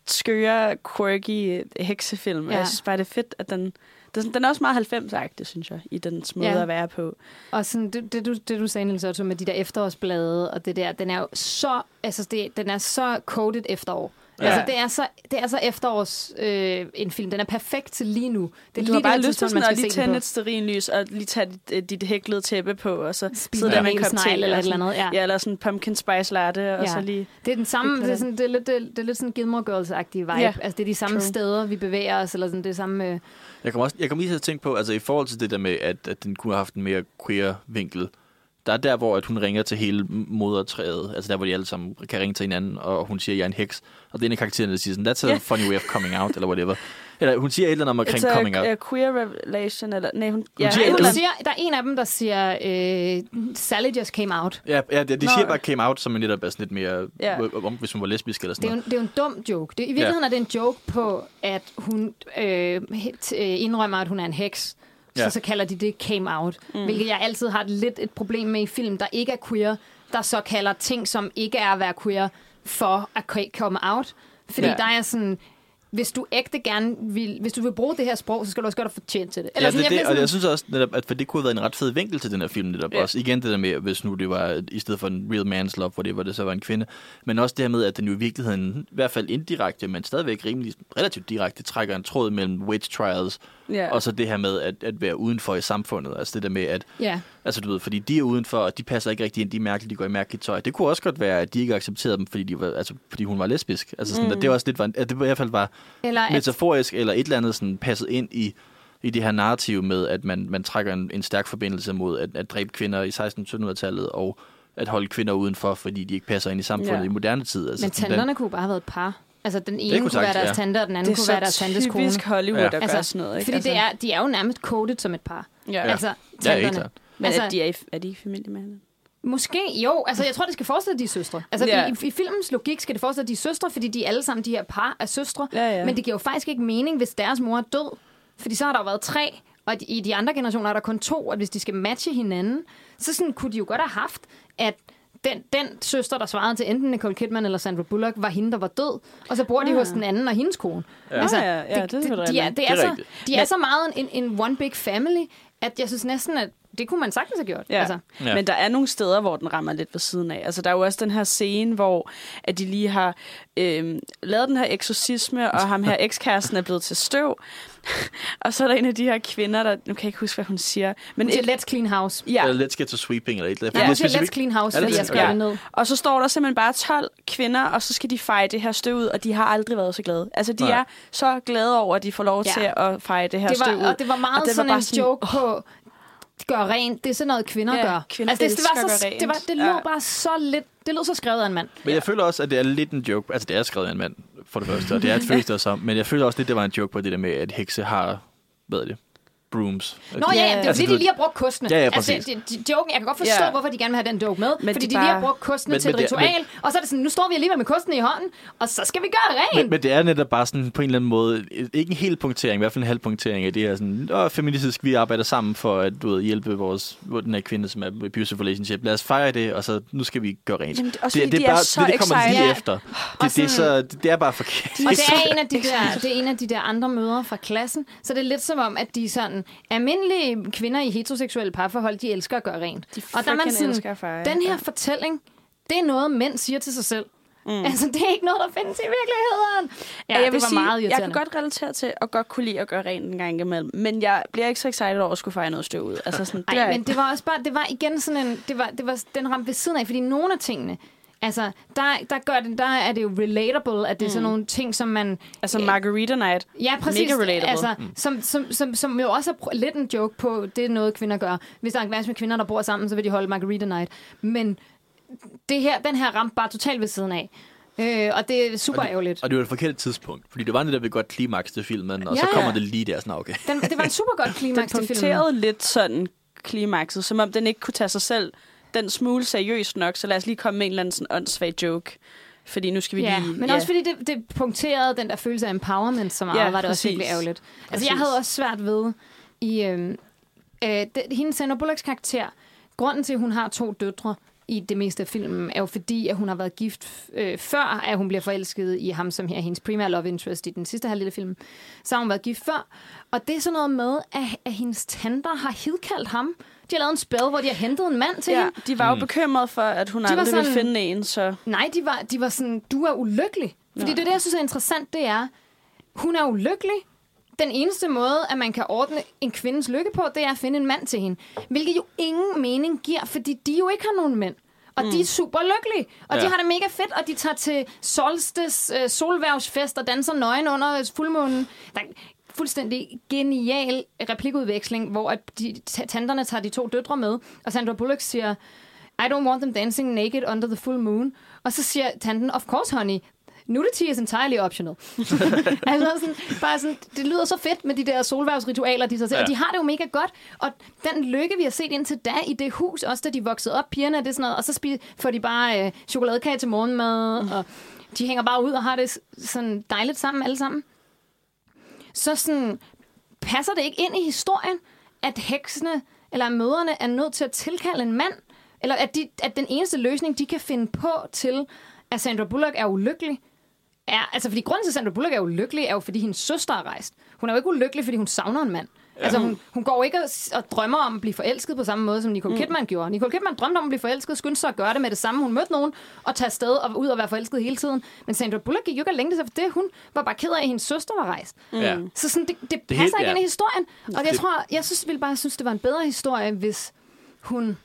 skøre, quirky heksefilm. Ja. Jeg synes bare, det er fedt, at den... Den er den er også meget 90-agtig, synes jeg, i den måde Ja. at være på. Og sådan, det, det, du, det, du sagde, Niels Otto, med de der efterårsblade, og det der, den er jo så, altså det, den er så coded efterår. Ja. Altså, det er så, det er så efterårs øh, en film. Den er perfekt til lige nu. Det er Du lige har bare lyst til sådan man at lige skal se den tænde et sterinlys og lige tage dit, dit hæklede tæppe på, og så sidde der med en kop te. eller et sådan- eller andet, ja. Ja, eller sådan pumpkin spice latte, og Ja. så lige... Det er den samme, det er, sådan, det er lidt, det, er- det er lidt sådan Gilmore Girls-agtige vibe. Ja, altså, det er de samme true. steder, vi bevæger os, eller sådan det samme... Øh, Jeg kommer også, jeg kommer lige til at tænke på, altså i forhold til det der med, at, at den kunne have haft en mere queer vinkel. Der er der, hvor at hun ringer til hele modertræet, altså der, hvor de alle sammen kan ringe til hinanden, og hun siger, jeg er en heks. Og det er en af karaktererne, der siger sådan, that's a Ja. funny way of coming out, eller whatever. Eller hun siger et eller andet omkring It's a, coming out. a queer revelation, eller... Nej, hun... ja, siger eller hun siger, der er en af dem, der siger, øh, Sally just came out. Ja, ja de, de Nå. siger bare came out, som netop er sådan lidt mere, Ja. om, hvis hun var lesbisk eller Det er, sådan jo, det er jo en dum joke. Det, I virkeligheden ja. er det en joke på, at hun øh, øh, indrømmer, at hun er en heks. Så, Ja. så kalder de det came out. Mm. Hvilket jeg altid har lidt et problem med i film, der ikke er queer, der så kalder ting, som ikke er at være queer, for at komme out. Fordi Ja. der er sådan, hvis du ægte gerne vil, hvis du vil bruge det her sprog, så skal du også godt have fortjent til det. Ja, det, sådan, det, bliver og jeg synes også, netop, at for det kunne have været en ret fed vinkel til den her film netop Ja. ja. også. Igen det der med, hvis nu det var i stedet for en real man's love, hvor det, hvor det så var en kvinde. Men også det her med, at den jo i virkeligheden, i hvert fald indirekte, men stadigvæk rimelig relativt direkte, trækker en tråd mellem witch trials, Ja. og så det her med at, at være udenfor i samfundet. Altså det der med, at Ja. Altså du ved, fordi de er udenfor, og de passer ikke rigtig ind, de er mærkelige, de går i mærkeligt tøj. Det kunne også godt være, at de ikke accepterede dem, fordi, de var, altså, fordi hun var lesbisk. Altså sådan, mm. at det også lidt var, at det i hvert fald var Eller at, metaforisk, eller et eller andet sådan passet ind i, i det her narrativ med, at man, man trækker en, en stærk forbindelse mod at, at dræbe kvinder i 1600-1700-tallet, og at holde kvinder udenfor, fordi de ikke passer ind i samfundet Ja. i moderne tid. Altså, men sådan, tanterne kunne bare have været et par. Altså, den ene kunne kunne, være deres ja. tante, og den anden det kunne være er deres så tantes kone. typisk Hollywood, Ja. der gør sådan noget. Ikke? Fordi det er, de er jo nærmest coded som et par. Ja. Altså, Ja, helt tanterne. klart. Men altså- er, de er, i, er de i familie med hinanden? Måske, jo. Altså, jeg tror, det skal forestille, at de er søstre. Altså, Ja. ja. i, i filmens logik skal det forestille, at de er søstre, fordi de er alle sammen de her par af søstre. Ja, ja. Men det giver jo faktisk ikke mening, hvis deres mor er død. Fordi så har der jo været tre, og i de andre generationer er der kun to, og hvis de skal matche hinanden, så sådan, kunne de jo godt have haft, at den, den søster, der svarede til enten Nicole Kidman eller Sandra Bullock, var hende, der var død. Og så bor de Ah. hos den anden og hendes kone. Altså, Ja, ja, ja, det er selvfølgelig de, er, det Det er, er så, rigtigt. de er Men- så meget en, en one big family, at jeg synes næsten, at det kunne man sagtens have gjort. Ja. Altså, Ja. Men der er nogle steder, hvor den rammer lidt ved siden af. Altså, der er jo også den her scene, hvor at de lige har øhm, lavet den her eksorcisme, og ham her ekskæresten er blevet til støv. og så er der en af de her kvinder, der... Nu kan jeg ikke huske, hvad hun siger. Men til Let's Clean House. ja, Eller let's get to sweeping, eller et eller andet. Ja, Lidt til Let's. Clean House, fordi jeg skrev ja. ned. Og så står der simpelthen bare 12 kvinder, og så skal de feje det her støv ud, og de har aldrig været så glade. Altså, de Nej. er så glade over, at de får lov Ja. til at feje det her Det støv ud. var, og det var meget Og det var sådan bare en sådan, joke på, gør rent. Det er sådan noget, kvinder Ja, gør. kvinder altså, det, det, var så, det, var, det lød Ja. bare så lidt... Det lød så skrevet af en mand. Men jeg føler også, at det er lidt en joke. Altså, det er skrevet af en mand, for det første, og det er et følelse som. Men jeg føler også lidt, det var en joke på det der med, at hekse har, hvad er det, brooms. Nå ja, ja, det er Altså, fordi, du de lige har brugt kostene. Ja, ja, altså, præcis. det, det, joken, jeg kan godt forstå, Ja. hvorfor de gerne vil have den joke med. Men fordi de de, lige har bare- brugt kostene Men- til et men det- ritual. og så er det sådan, nu står vi alligevel med kostene i hånden, og så skal vi gøre rent. Men, men det er netop bare sådan på en eller anden måde, ikke en hel punktering, i hvert fald en halv punktering af det her sådan, Åh, feministisk, vi arbejder sammen for at du ved, hjælpe vores, den her kvinde, som er i abusive relationship. Lad os fejre det, og så nu skal vi gøre rent. Jamen, det er også fordi, de det, er bare, så det, det kommer lige Ja. efter. Det, det, er så, det, det er bare forkert. Og det er, en af de der, det er en af de der andre møder fra klassen. Så det er lidt som om, at de sådan almindelige kvinder i heteroseksuelle parforhold, de elsker at gøre rent. De og der er man sådan, elsker at feje. den her Ja. fortælling, det er noget, mænd siger til sig selv. Mm. Altså, det er ikke noget, der findes i virkeligheden. Ja, jeg det var sige, meget jeg kan godt relatere til at godt kunne lide at gøre rent en gang imellem. Men jeg bliver ikke så excited over at skulle feje noget støv ud. Altså sådan, det Ej, jeg men ikke. det var også bare, det var igen sådan en, det var, det var, den ramte ved siden af, fordi nogle af tingene, altså, der, der, gør det, der er det jo relatable, at det er sådan nogle ting, som man... Altså øh, Margarita Night. Ja, præcis. Mega relatable. Altså, som, som, som, som jo også er lidt en joke på, det er noget, kvinder gør. Hvis der er en klasse med kvinder, der bor sammen, så vil de holde margarita night. Men det her, den her ramte bare totalt ved siden af. Øh, og det er super Og det- ærgerligt. Og det var et forkert tidspunkt, fordi det var netop et godt klimaks til filmen, og Ja, så kommer ja. det lige der, sådan, okay. Den, det var en super godt Den klimaks til filmen. punkterede lidt sådan klimakset, som om den ikke kunne tage sig selv den smule seriøst nok, så lad os lige komme med en eller anden sådan åndssvag joke. Fordi nu skal vi Ja, lige... men også fordi det, det punkterede den der følelse af empowerment så meget, Ja, ja, var det også præcis. virkelig ærgerligt. Altså, Præcis. jeg havde også svært ved i... Øh, øh, det, hendes Sandra Bullocks karakter, grunden til, at hun har to døtre i det meste af filmen, er jo fordi, at hun har været gift øh, før, at hun bliver forelsket i ham, som her er hendes primære love interest i den sidste halvdel af filmen. Så har hun været gift før. Og det er sådan noget med, at, at hendes tanter har hidkaldt ham. De har lavet en spil, hvor de har hentet en mand til Ja, hende. de var jo bekymrede for, at hun var aldrig ville sådan- finde en, så... Nej, de var, de var sådan, du er ulykkelig. Fordi Nå. det, det, jeg synes er interessant, det er, hun er ulykkelig. Den eneste måde, at man kan ordne en kvindes lykke på, det er at finde en mand til hende. Hvilket jo ingen mening giver, fordi de jo ikke har nogen mænd. Og mm. de er super lykkelige. Og ja. De har det mega fedt, og de tager til Solstes øh, solværvsfest og danser nøgen under fuldmånen. Der er fuldstændig genial replikudveksling, hvor at de, ta- tanterne tager de to døtre med, og Sandra Bullock siger, I don't want them dancing naked under the full moon. Og så siger tanten, of course honey, nudity is entirely optional. altså sådan, bare sådan, det lyder så fedt med de der solværvsritualer, de, så ja. Ja. og de har det jo mega godt. Og den lykke, vi har set indtil da i det hus, også da de voksede op, pigerne, det er sådan noget, og så spi- får de bare øh, chokoladekage til morgenmad, mm. og de hænger bare ud og har det sådan dejligt sammen alle sammen. Så sådan, passer det ikke ind i historien, at heksene eller møderne er nødt til at tilkalde en mand, eller at, de, at den eneste løsning, de kan finde på til, at Sandra Bullock er ulykkelig, er, altså fordi grunden til, at Sandra Bullock er ulykkelig, er jo, fordi hendes søster er rejst. Hun er jo ikke ulykkelig, fordi hun savner en mand. Ja. Altså, hun, hun går ikke og, og drømmer om at blive forelsket på samme måde, som Nicole Kidman mm. gjorde. Nicole Kidman drømte om at blive forelsket, skyndte sig at gøre det med det samme. Hun mødte nogen og tage afsted og ud og være forelsket hele tiden. Men Sandra Bullock gik jo ikke at længe til for det. Hun var bare ked af, at hendes søster var rejst. Ja. Så sådan, det, det, Det er passer helt- ikke ja. ind i historien. Og jeg Det- tror, jeg synes, ville bare synes, det var en bedre historie, hvis hun...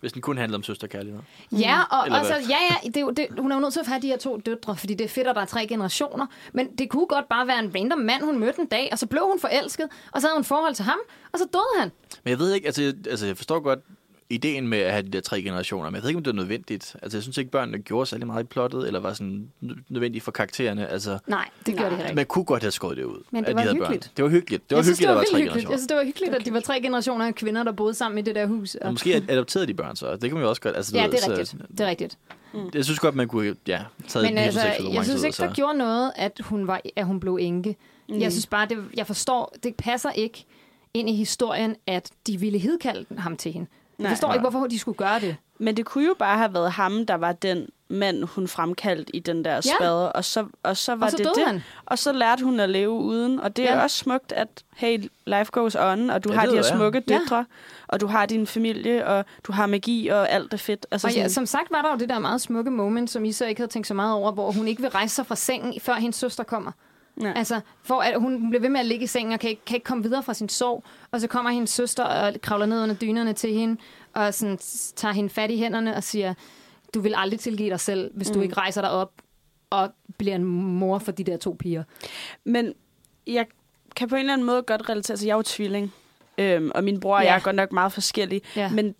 Hvis den kun handler om søsterkærlighed. Ja, og, Eller og så, hvad? ja, ja, det, er det, hun er jo nødt til at have de her to døtre, fordi det er fedt, at der er tre generationer. Men det kunne godt bare være en random mand, hun mødte en dag, og så blev hun forelsket, og så havde hun forhold til ham, og så døde han. Men jeg ved ikke, altså, jeg, altså jeg forstår godt ideen med at have de der tre generationer, men jeg ved ikke, om det er nødvendigt. Altså jeg synes ikke, børnene gjorde særlig meget i plottet, eller var sådan nø- nødvendigt for karaktererne. Altså, Nej, det gjorde det ikke. man kunne godt have skåret det ud. Men det var de hyggeligt. Børn. Det var hyggeligt. Det var jeg synes, hyggeligt, det var at der var tre hyggeligt. Jeg generationer. synes, det var hyggeligt, at de var tre generationer af kvinder, der boede sammen i det der hus. Og... Og måske adopterede de børn så. Det kan man jo også godt. Altså, Ja, ved, det er så- rigtigt. Det er rigtigt. Jeg synes godt, man kunne ja, taget Men altså, jeg synes ikke, der gjorde noget, at hun, var, at hun blev enke. Mm. Jeg synes bare, det, jeg forstår, det passer ikke ind i historien, at de ville hidkalde ham til hende. Jeg Nej. forstår ikke, hvorfor de skulle gøre det. Men det kunne jo bare have været ham, der var den mand, hun fremkaldte i den der spade, og så, og så var Og så det det. han. Og så lærte hun at leve uden, og det er Ja. ja. også smukt, at hey, life goes on, og du Ja, ja, har de her smukke Ja. døtre, og du har din familie, og du har magi, og alt er fedt. Altså Og ja, sådan, som sagt var der jo det der meget smukke moment, som I så ikke havde tænkt så meget over, hvor hun ikke vil rejse sig fra sengen, før hendes søster kommer. Ja. Altså, for at hun bliver ved med at ligge i sengen og kan ikke, kan ikke komme videre fra sin sorg. Og så kommer hendes søster og kravler ned under dynerne til hende, og sådan, tager hende fat i hænderne og siger, du vil aldrig tilgive dig selv, hvis mm. du ikke rejser dig op og bliver en mor for de der to piger. Men jeg kan på en eller anden måde godt relatere til, jeg er jo tvilling, øhm, og min bror og Ja. jeg er godt nok meget forskellige, Ja. men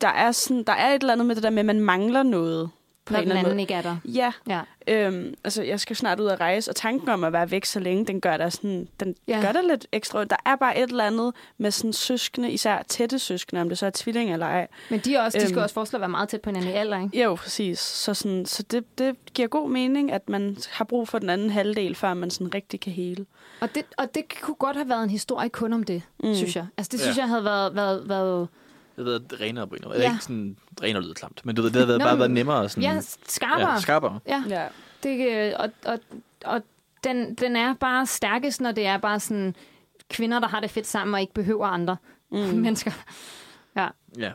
der er, sådan, der er et eller andet med det der med, at man mangler noget. På Når en den eller anden måde. ikke er der. Ja, Ja. Øhm, altså, jeg skal snart ud at rejse, og tanken om at være væk så længe, den gør der sådan, den Ja. ja. gør der lidt ekstra. Der er bare et eller andet med sådan søskende, især tætte søskende, om det så er tvilling eller ej. Men de, er også, de skal Øhm. også forestille at være meget tæt på hinanden i alder, ikke? Jo, præcis. Så, sådan, så det, det giver god mening, at man har brug for den anden halvdel, før man sådan rigtig kan hele. Og det, og det kunne godt have været en historie kun om det, mm. Synes jeg. Altså, det Ja. synes jeg havde været... været, været Det ved jeg, renere på en. Ja. Ja. Ikke sådan, renere lyder klamt, men du ved, det havde været, Nå, bare været nemmere. Sådan, ja, skarpere. ja, skarpere. Ja, Ja. det, øh, og, og, og den, den er bare stærkest, når det er bare sådan kvinder, der har det fedt sammen og ikke behøver andre mm. mennesker. Ja, Ja.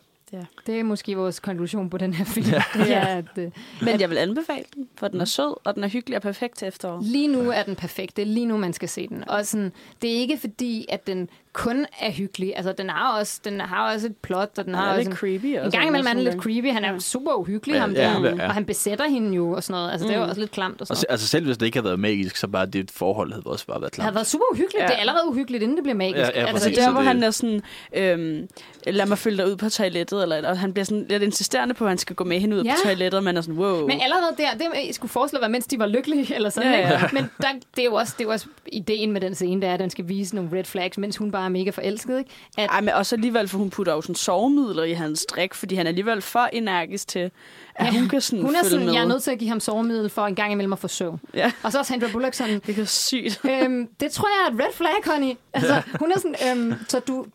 det er måske vores konklusion på den her film. Ja. Det er, at, øh, Men jeg vil anbefale den, for den er sød, og den er hyggelig og perfekt til efterår. lige nu er den perfekt. Det er lige nu, man skal se den. Og sådan, det er ikke fordi, at den kun er hyggelig. Altså, den har også, den har også et plot, og den har er også lidt en, creepy. En gang imellem er den lidt creepy. Han er super uhyggelig, Ja, ham ja, der. ja, ja. Og han besætter hende jo og sådan noget. Altså, det er jo også lidt klamt og Og sådan se, noget. altså selv hvis det ikke havde været magisk, så bare det forhold havde også bare været Det har klamt. været super uhyggeligt. Ja. Det er allerede uhyggeligt, inden det bliver magisk. Ja, ja, altså, Altså præcis. der, så hvor det- han er sådan, øhm, lad mig følge dig ud på toilettet, eller, og han bliver sådan lidt insisterende på, at han skal gå med hende ud Ja. på toilettet, og man er sådan, wow. Men allerede der, det jeg skulle forestille mig, mens de var lykkelige, eller sådan, Ja, ja. Men der, det, er jo også, det er jo også ideen med den scene, der er, at den skal vise nogle red flags, mens hun bare er mega forelsket, ikke? At, Ej, men også alligevel, for hun putter jo sådan sovemidler i hans drik, fordi han er alligevel for energisk til, at Ja. ja. hun kan sådan hun er sådan, med. jeg er nødt til at give ham sovemiddel for en gang imellem at få søvn. Ja, Og så er Sandra Bullock sådan, det er sygt. øhm, det tror jeg er et red flag, honey. Altså, hun er sådan, øhm, så du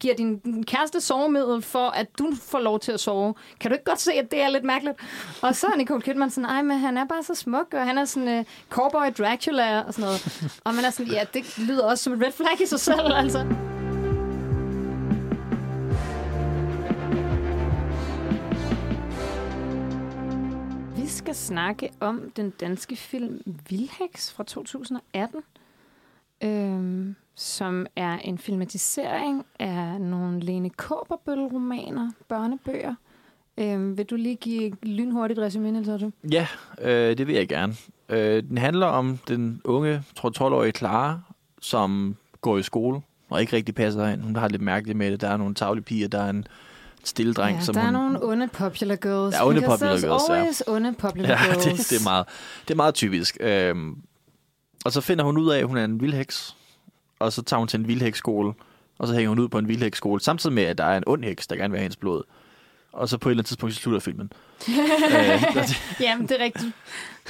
giver din kæreste sovemiddel for, at du får lov til at sove. Kan du ikke godt se, at det er lidt mærkeligt? Og så er Nicole Kidman sådan, ej, men han er bare så smuk, og han er sådan uh, cowboy Dracula og sådan noget. Og man er sådan, ja, det lyder også som et red flag i sig selv, altså. Vi skal snakke om den danske film Vildheks fra 2018, øhm, som er en filmatisering af nogle Lene Kåberbøl-romaner, børnebøger. Øhm, vil du lige give lynhurtigt resume, Niels Otto? Ja, øh, det vil jeg gerne. Øh, den handler om den unge, tror 12-årige Clara, som går i skole og ikke rigtig passer ind. Hun har lidt mærkeligt med det. Der er nogle tavlige piger, der er en stille dreng, Ja, som der er hun... nogle onde popular girls. Ja, onde popular girls, ja. always onde popular Ja, girls. det, det, er meget, det er meget typisk. Øhm, og så finder hun ud af, at hun er en vildheks. Og så tager hun til en vildheksskole. Og så hænger hun ud på en vildheksskole. Samtidig med, at der er en ond heks, der gerne vil have hendes blod. Og så på et eller andet tidspunkt, så slutter filmen. øh, det, Jamen, det er rigtigt.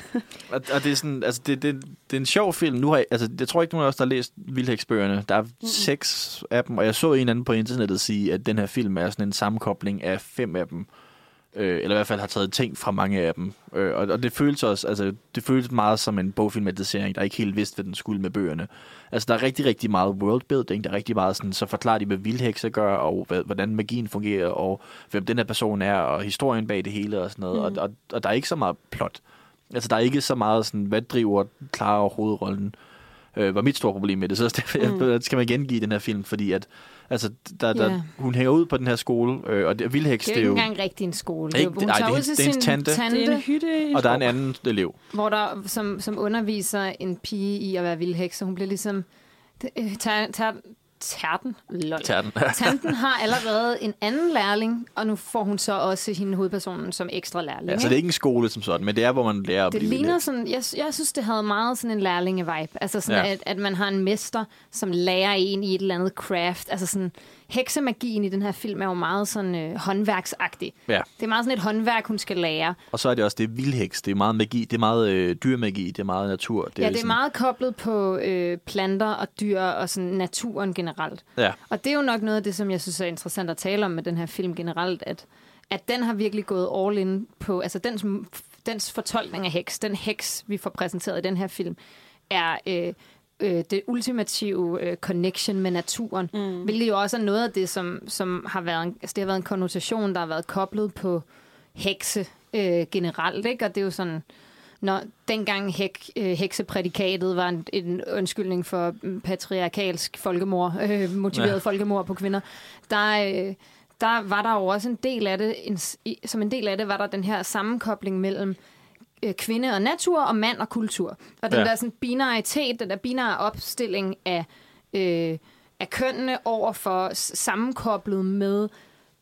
og, og det er sådan, altså det, det, det er en sjov film. Nu har jeg, altså, jeg tror ikke, nogen af os, der har læst Vildheksbøgerne. Der er mm. seks af dem, og jeg så en anden på internettet sige, at den her film er sådan en sammenkobling af fem af dem. Øh, eller i hvert fald har taget ting fra mange af dem. Øh, og, og det føles også, altså, det føles meget som en bogfilmatisering, der ikke helt vidste, hvad den skulle med bøgerne. Altså, der er rigtig, rigtig meget worldbuilding. Der er rigtig meget sådan, så forklarer de, hvad vildhekse gør, og hvordan magien fungerer, og hvem den her person er, og historien bag det hele og sådan noget. Mm. Og, og, og der er ikke så meget plot. Altså, der er ikke så meget sådan, hvad driver Clara hovedrollen, øh, var mit store problem med det. Så derfor mm. skal man gengive den her film, fordi at, altså, der, der, Ja. hun hænger ud på den her skole, øh, og det, Vildheks, Det er jo ikke engang rigtig en skole. Ikke- hun nej, tager det er ud til det er sin tante. tante, Det er en hytte i og der er en anden elev. hvor der, som, som underviser en pige i at være vildheks, så hun bliver ligesom... Øh, tager, tager, tærten, lol. Tærten. Tanten har allerede en anden lærling, og nu får hun så også hende hovedpersonen som ekstra lærling. Ja, så det er ikke en skole som sådan, men det er, hvor man lærer at det blive ligner vildheks. sådan, jeg, jeg synes, det havde meget sådan en lærlinge-vibe. Altså sådan, ja. at, at man har en mester, som lærer en i et eller andet craft. Altså sådan heksemagien i den her film er jo meget sådan øh, håndværksagtig. Ja. Det er meget sådan et håndværk, hun skal lære. Og så er det også det er vildheks. Det er meget magi. Det er meget øh, dyrmagi. Det er meget natur. Det ja, det er sådan- meget koblet på øh, planter og dyr og sådan naturen generelt. Ja. Og det er jo nok noget af det, som jeg synes er interessant at tale om med den her film generelt, at, at den har virkelig gået all in på, altså dens, dens fortolkning af heks, den heks, vi får præsenteret i den her film, er øh, øh, det ultimative øh, connection med naturen, mm. hvilket jo også er noget af det, som, som har været, en, altså det har været en konnotation, der har været koblet på hekse øh, generelt, ikke? Og det er jo sådan, når dengang hæk, øh, hekseprædikatet var en, en undskyldning for mm, patriarkalsk folkemord, øh, motiveret Ja. folkemord på kvinder, der, øh, der var der jo også en del af det, en, som en del af det var der den her sammenkobling mellem øh, kvinde og natur og mand og kultur. Og den Ja. der sådan binaritet, den der binære opstilling af, øh, af kønnene over for sammenkoblet med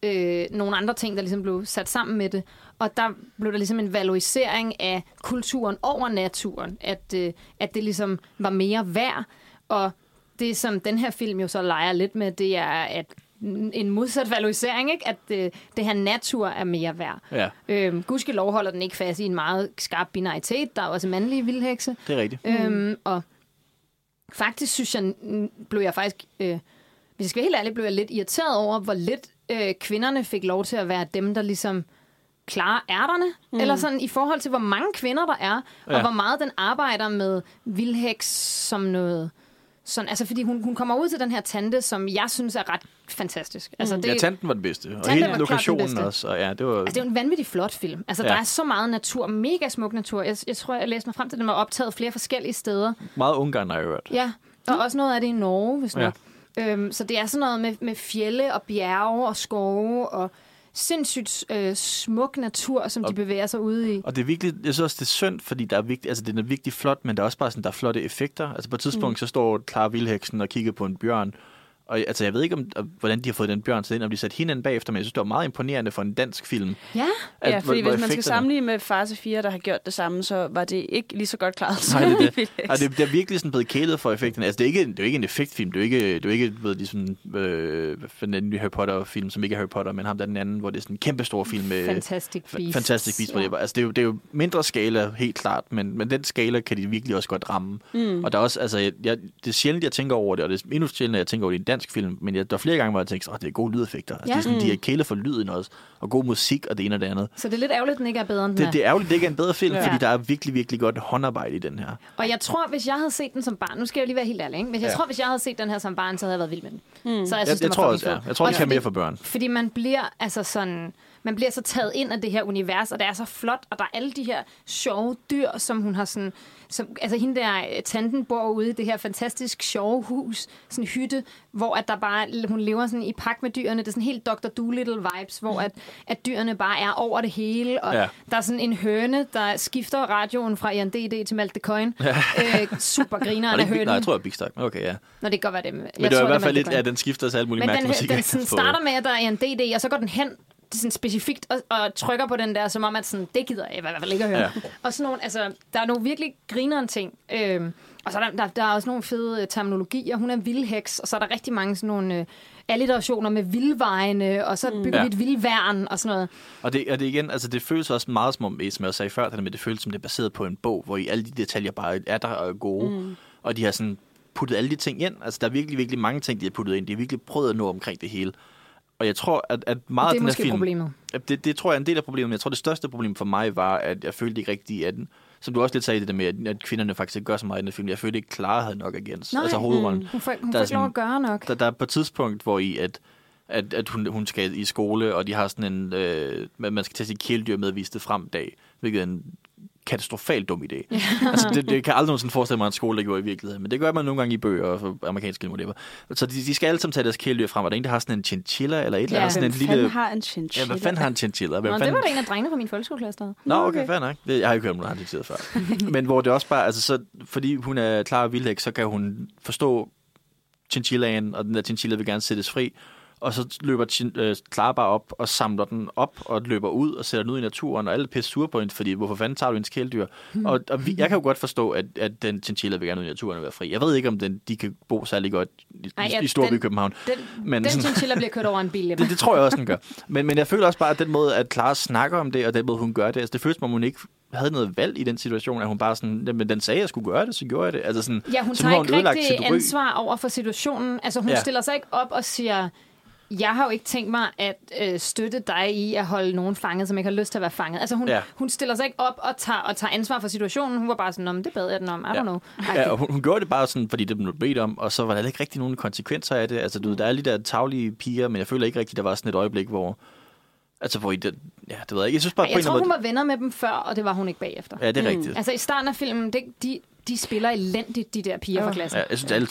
øh, nogle andre ting, der ligesom blev sat sammen med det. Og der blev der ligesom en valorisering af kulturen over naturen, at, øh, at det ligesom var mere værd. Og det, som den her film jo så leger lidt med, det er, at en modsat valorisering, ikke? at det, det her natur er mere værd. Ja, Øhm, gudskelov holder den ikke fast i en meget skarp binaritet. Der er også mandlige vildhekse. det er rigtigt. Øhm, og faktisk synes jeg, blev jeg faktisk, øh, hvis jeg skal være helt ærlig, blev jeg lidt irriteret over, hvor lidt øh, kvinderne fik lov til at være dem, der ligesom klarer ærterne. Mm. Eller sådan i forhold til, hvor mange kvinder der er, og Ja. hvor meget den arbejder med vildheks som noget... Sådan, altså, fordi hun, hun kommer ud til den her tante, som jeg synes er ret fantastisk. Altså, det, Ja, tanten var den bedste. Og Tanten hele lokationen bedste. også. Og ja, det var... Altså, det er en vanvittig flot film. Altså, Ja. der er så meget natur, mega smuk natur. Jeg, jeg tror, jeg læste mig frem til, at den var optaget flere forskellige steder. meget Ungarn, har jeg hørt. Ja, og også noget af det i Norge, hvis Ja. nok. Øhm, så det er sådan noget med, med fjelle og bjerge og skove og sindssygt øh, smuk natur, som de bevæger sig ude i. Og det er virkelig, jeg synes også, det er synd, fordi der er vigtigt, altså den er virkelig flot, men der er også bare sådan, der er flotte effekter. Altså på et tidspunkt, mm. så står Clara Vildheksen og kigger på en bjørn, og altså, jeg ved ikke, om, hvordan de har fået den bjørn til ind, om de satte hende ind bagefter, men jeg synes, det var meget imponerende for en dansk film. Ja, at- Ja, hvor- fordi hvor hvis man skal sammenligne med Fase 4, der har gjort det samme, så var det ikke lige så godt klaret som Nej, det er det. Og det, det er virkelig sådan blevet kælet for effekterne. Altså, det er ikke, det er jo ikke en effektfilm. Det er ikke, det er ikke ved, ligesom, øh, er den nye Harry Potter-film, som ikke er Harry Potter, men ham der er den anden, hvor det er sådan en kæmpe stor film med... Fantastic Fa- Beasts. Fantastic Beasts, Ja. ja. altså, det, er jo, det er jo mindre skala, helt klart, men, men den skala kan de virkelig også godt ramme. Mm. Og der er også, altså, jeg, jeg, det er sjældent, jeg tænker over det, og det er endnu sjældent, at jeg tænker over det i dansk film, men jeg, der er flere gange, hvor jeg tænker, at det er gode lydeffekter. Altså, Ja. det er sådan, de er kælet for lyden også, og god musik, og det ene og det andet. Så det er lidt ærgerligt, at den ikke er bedre end den Det, er. det er ærgerligt, det ikke er en bedre film, Ja. fordi der er virkelig, virkelig godt håndarbejde i den her. Og jeg tror, hvis jeg havde set den som barn, nu skal jeg jo lige være helt ærlig, ikke? men jeg Ja. tror, hvis jeg havde set den her som barn, så havde jeg været vild med den. Mm. Så jeg, Jeg, synes, jeg, den tror var også, ja. jeg tror, det kan mere for børn. Fordi man bliver altså sådan... Man bliver så taget ind af det her univers, og det er så flot, og der er alle de her sjove dyr, som hun har sådan... Som, altså hende der, øh, tanten bor ude i det her fantastisk sjove hus, sådan en hytte, hvor at der bare, hun lever sådan i pagt med dyrene. Det er sådan helt Dr. Doolittle-vibes, hvor at, at dyrene bare er over det hele, og Ja. der er sådan en høne, der skifter radioen fra Jan D.D. til Malte Coin. Ja. Øh, super grineren af hønen. nej, jeg tror, jeg er Big Stack. Okay, ja. Nå, det kan godt være det. Men det er i hvert fald lidt, ja, den skifter til alt muligt Men mærkelig den, musik. den sådan starter med, at der er en DD, og så går den hen sådan specifikt og, og trykker på den der, som om, at sådan, det gider jeg i hvert fald ikke at høre. Ja. Og sådan nogle, altså, der er nogle virkelig grineren ting. Øhm, og så er der, der, der er også nogle fede øh, terminologier. Hun er en vildheks, og så er der rigtig mange sådan nogle øh, alliterationer med vildvejene, og så bygger Ja. vi et vildværn og sådan noget. Og det, og det igen, altså det føles også meget som om, som jeg sagde før, det med, det føles som det er baseret på en bog, hvor i alle de detaljer bare er der og er gode. Mm. Og de har sådan puttet alle de ting ind. Altså der er virkelig, virkelig mange ting, de har puttet ind. De har virkelig prøvet at nå omkring det hele. Og jeg tror, at, at meget det af den her film... problemet. Det, det tror jeg er en del af problemet. men Jeg tror, det største problem for mig var, at jeg følte ikke rigtigt, at som du også lidt sagde det der med, at- kvinderne faktisk ikke gør så meget i den film. Jeg følte ikke, Clara havde nok agens. Nej. Altså hovedrollen. Hun får, hun Der får ikke lov at gøre nok. Der, der er på et tidspunkt, hvor i at, at, at hun, hun skal i skole, og de har sådan en, øh, man skal tage sit kæledyr med vist det frem dag, hvilket er en katastrofalt dum idé. altså, det, det kan aldrig nogensinde forestille mig, at en skole, der gjorde i virkeligheden. Men det gør man nogle gange i bøger og amerikanske whatever. Så de, de skal alle sammen tage deres kæledyr frem, og der er en, der har sådan en chinchilla, eller et eller Ja, andet, sådan en lille... har en Ja, chinchilla? hvad fanden har en chinchilla? Hvem Nå, det fanden... var der en af drengene fra min folkeskoleklasse, der. Nå, okay, okay. fair nok. Det, jeg har ikke hørt om, nogen har chinchilla før. Men hvor det også bare, altså så, fordi hun er klar og vildhæk, så kan hun forstå chinchillaen, og den der chinchilla vil gerne sættes fri. Og så løber Chin- øh, Clara bare op og samler den op og løber ud og sætter den ud i naturen, og alle er pisse sure på hende, fordi hvorfor fanden tager du hendes kæledyr? Og, og vi, jeg kan jo godt forstå, at, at den chinchilla vil gerne ud i naturen og være fri. Jeg ved ikke, om den, de kan bo særlig godt i, Ej, ja, i Storby den- København. Den, Men den chinchilla bliver kørt over en bil. Det, det tror jeg også, den gør. Men, men jeg føler også bare, at den måde, at Clara snakker om det, og den måde, hun gør det, altså det føles som om, hun ikke havde noget valg i den situation, at hun bare sådan, men den sagde, at jeg skulle gøre det, så gjorde jeg det. Altså sådan, Ja, hun så tager har ikke rigtig ansvar over for situationen. Altså, hun ja. stiller sig ikke op og siger, jeg har jo ikke tænkt mig at øh, støtte dig i at holde nogen fanget, som ikke har lyst til at være fanget. Altså, hun, Ja. hun stiller sig ikke op og tager, og tager ansvar for situationen. Hun var bare sådan, om det bad jeg den om. I Ja. don't know. Ja, og hun, hun gjorde det bare sådan, fordi det blev bedt om, og så var der ikke rigtig nogen konsekvenser af det. Altså, du ved, der er lige der taglige piger, men jeg føler ikke rigtigt, der var sådan et øjeblik, hvor... Altså, hvor I det, ja, det ved jeg ikke. Jeg synes bare, Ej, jeg tror, hun anden var venner med dem før, og det var hun ikke bagefter. måde... Ja, det er rigtigt. Altså, i starten af filmen, det, de, de spiller elendigt, de der piger fra klassen. Ja, jeg synes, alle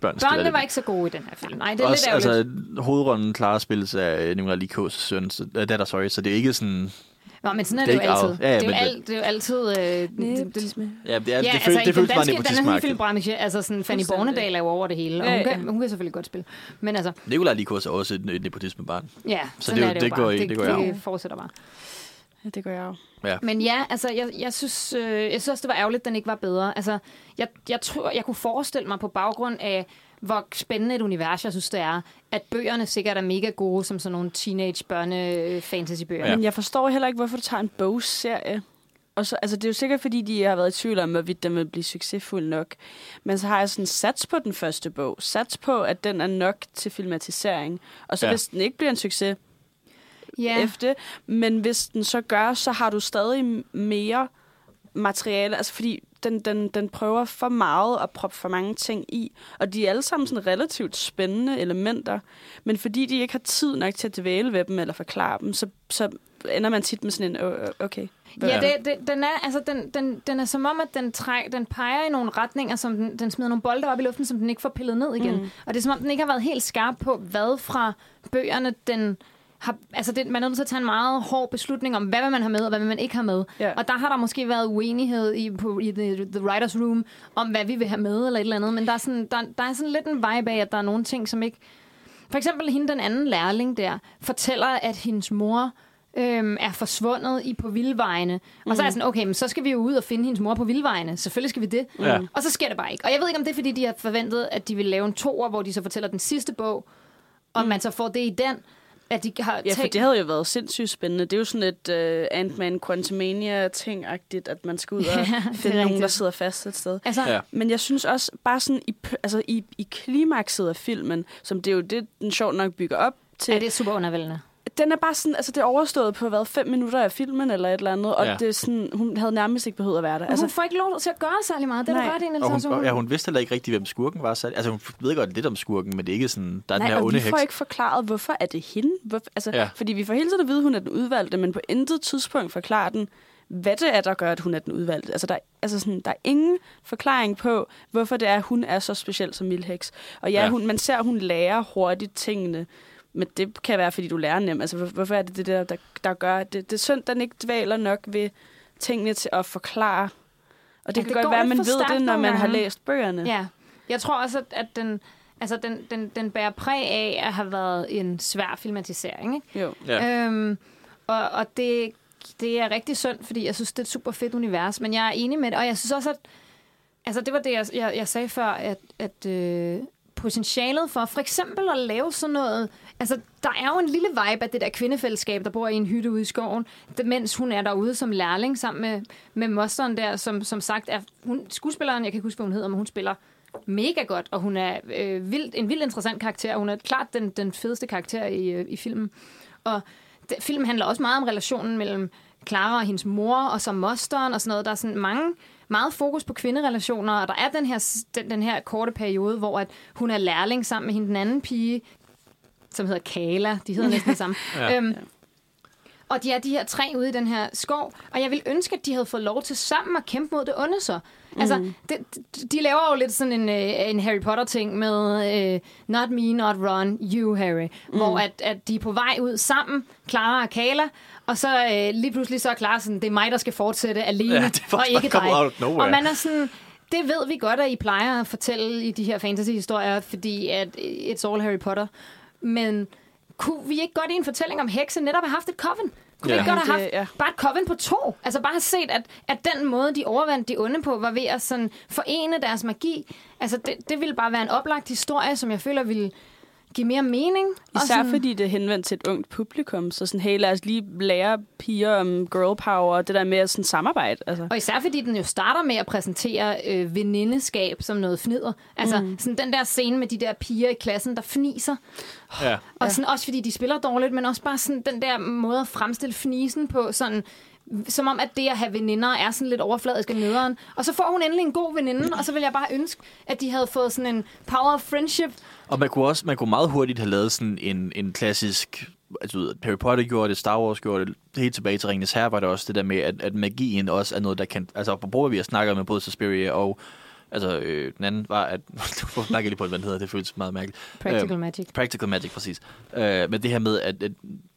børn Børnene var ikke så gode i den her film. Nej, det er Også, lidt ærgerligt. altså, hovedrollen klarer spilles af Nicolai Likos søn, så, uh, datter, sorry, så det er ikke sådan... Nå, men sådan er det det, er jo ikke altid. Ja, ja, det, er jo men det- det er jo altid... Øh, det, det, Ja, det, er, det, Ja, det, altså, i det føles den bare danske, den her nepotismagtigt. filmbranche, altså sådan Fanny. Bornedal er jo over det hele, og Ja, hun, ja. kan, hun kan selvfølgelig godt spille. Men altså, Nicolai Likos er også et, et nepotismebarn. ja, Så sådan det er jo- det, det går bare. i- det, det går det arv. fortsætter bare. Ja, det gør jeg jo. Men ja, altså, jeg, jeg, synes, øh, jeg synes også, det var ærgerligt, at den ikke var bedre. Altså, jeg, jeg tror, jeg kunne forestille mig på baggrund af, hvor spændende et univers, jeg synes, det er, at bøgerne sikkert er mega gode, som sådan nogle teenage børne fantasy bøger. Ja. Men jeg forstår heller ikke, hvorfor du tager en bogserie. Og så, altså, det er jo sikkert, fordi de har været i tvivl om, hvorvidt den vil blive succesfuld nok. Men så har jeg sådan sats på den første bog. Sats på, at den er nok til filmatisering. Og så Ja. ja. hvis den ikke bliver en succes ja. efter, men hvis den så gør, så har du stadig mere materiale. Altså fordi den, den, den prøver for meget at proppe for mange ting i. Og de er alle sammen sådan relativt spændende elementer. Men fordi de ikke har tid nok til at dvæle ved dem eller forklare dem, så, så ender man tit med sådan en, "Åh, okay. Ja, det, det, den, er, altså, den, den, den er som om, at den, træk, den peger i nogle retninger, som den, den smider nogle bolde op i luften, som den ikke får pillet ned igen. Mm. Og det er som om, den ikke har været helt skarp på, hvad fra bøgerne den har... Altså, det, man er nødt til at tage en meget hård beslutning om, hvad vil man have med, og hvad vil man ikke have med. Ja. Og der har der måske været uenighed i, på, i the, the writer's room, om hvad vi vil have med, eller et eller andet. Men der er, sådan, der, der er sådan lidt en vibe af, at der er nogle ting, som ikke... For eksempel hende, den anden lærling der, fortæller, at hendes mor øhm, er forsvundet i på vildvejene. Og så er jeg sådan, okay, men så skal vi jo ud og finde hendes mor på vildvejene. Selvfølgelig skal vi det. Ja. Og så sker det bare ikke. Og jeg ved ikke, om det er, fordi de har forventet, at de vil lave en toer, hvor de så fortæller den sidste bog, og man så får det i den, at de har Ja, for det havde jo været sindssygt spændende. Det er jo sådan et uh, Ant-Man Quantumania-ting-agtigt, at man skal ud og Ja, finde nogen, der sidder fast et sted. Altså, Ja. Men jeg synes også, bare sådan i, altså i, i klimakset af filmen, som det er jo det, den sjovt nok bygger op til, ja, det er super undervældende. Den er bare sådan, altså det er overstået på, hvad, fem minutter af filmen eller et eller andet, og Ja. det er sådan, hun havde nærmest ikke behøvet at være der. Altså, hun får ikke lov til at gøre særlig meget. Det er i, Niels Og hun, og, ja, hun vidste heller ikke rigtig, hvem skurken var. Så, altså, hun ved godt lidt om skurken, men det er ikke sådan, der er den nej, her og onde vi får heks. ikke forklaret, hvorfor er det hende? Hvor, altså, Ja. Fordi vi får hele tiden at vide, at hun er den udvalgte, men på intet tidspunkt forklarer den, hvad det er, der gør, at hun er den udvalgte. Altså, der, er- altså sådan, der er ingen forklaring på, hvorfor det er, at hun er så speciel som Mildheks. Og ja, Ja. ja. Hun, man ser, at hun lærer hurtigt tingene, men det kan være, fordi du lærer nemt. Altså, hvor- hvorfor er det det der, der, der gør... Det, det er synd, den ikke dvæler nok ved tingene til at forklare. Og det Ja, kan det godt være, at man ved det, når man har læst bøgerne. Ja. Jeg tror også, at, at den, altså, den, den, den bærer præg af at have været en svær filmatisering. Ikke? Jo. Ja. Øhm, og og det, det er rigtig synd, fordi jeg synes, det er et super fedt univers. Men jeg er enig med det, og jeg synes også, at altså, det var det, jeg, jeg, jeg sagde før, at, at øh, potentialet for for eksempel at lave sådan noget... Altså, der er jo en lille vibe af det der kvindefællesskab, der bor i en hytte ude i skoven, mens hun er derude som lærling sammen med, med mosteren der, som, som sagt er... Hun, skuespilleren, jeg kan ikke huske, hvad hun hedder, men hun spiller mega godt, og hun er øh, vildt, en vild interessant karakter. Hun er klart den, den fedeste karakter i, øh, i filmen. Og det, filmen handler også meget om relationen mellem Clara og hendes mor, og så mosteren og sådan noget. Der er sådan mange, meget fokus på kvinderelationer, og der er den her, den, den her korte periode, hvor at hun er lærling sammen med hende den anden pige, som hedder Kala. De hedder næsten det samme. Ja. Øhm, og de er de her tre ude i den her skov, og jeg vil ønske, at de havde fået lov til sammen at kæmpe mod det onde så. Altså, Mm. de, de laver jo lidt sådan en, øh, en Harry Potter-ting med øh, Not me, not Ron, you, Harry. Mm. Hvor at, at de er på vej ud sammen, Clara og Kala, og så øh, lige pludselig så er Clara sådan, det er mig, der skal fortsætte alene, Ja, det og ikke dig. Og man er sådan, det ved vi godt, at I plejer at fortælle i de her fantasy-historier, fordi at it's all Harry Potter. Men kunne vi ikke godt i en fortælling om hekse netop have haft et coven? Kunne Ja. vi ikke godt have Det- haft ja. bare et coven på to? Altså bare have set, at, at den måde, de overvandt de onde på, var ved at sådan forene deres magi. Altså det, det ville bare være en oplagt historie, som jeg føler ville give mere mening. Og Især sådan, fordi det er henvendt til et ungt publikum. Så sådan, hey, lad os lige lære piger om girl power og det der med at sådan samarbejde. Altså. Og især fordi den jo starter med at præsentere øh, venindeskab som noget fnider. Altså mm. sådan den der scene med de der piger i klassen, der fniser. Ja. Og sådan, også fordi de spiller dårligt, men også bare sådan den der måde at fremstille fnisen på, sådan, som om, at det at have veninder er sådan lidt overfladisk og nederen. Og så får hun endelig en god veninde, og så vil jeg bare ønske, at de havde fået sådan en power of friendship. Og man kunne også man kunne meget hurtigt have lavet sådan en, en klassisk... Altså, Harry Potter gjorde det, Star Wars gjorde det, helt tilbage til Ringens Herre var det også det der med, at, at magien også er noget, der kan... Altså, apropos, hvad vi har snakket med både Suspiria og... Altså, øh, den anden var, at... Du snakker lige på, hvad den hedder, det føles meget mærkeligt. Practical Øhm, magic. Practical Magic, præcis. Øh, men det her med, at, at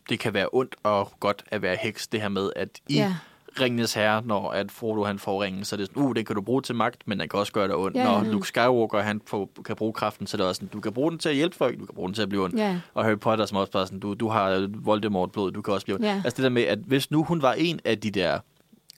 det kan være ondt og godt at være heks. Det her med, at i Ja. Ringenes Herre, når at Frodo han får ringen, så er det sådan, uh, det kan du bruge til magt, men den kan også gøre dig ondt. Ja. Når Luke Skywalker han får, kan bruge kraften, så er det også sådan, du kan bruge den til at hjælpe folk, du kan bruge den til at blive ond. Ja. Og Harry Potter som også bare sådan, du, du har Voldemort-blod, du kan også blive ond. Ja. Altså det der med, at hvis nu hun var en af de der,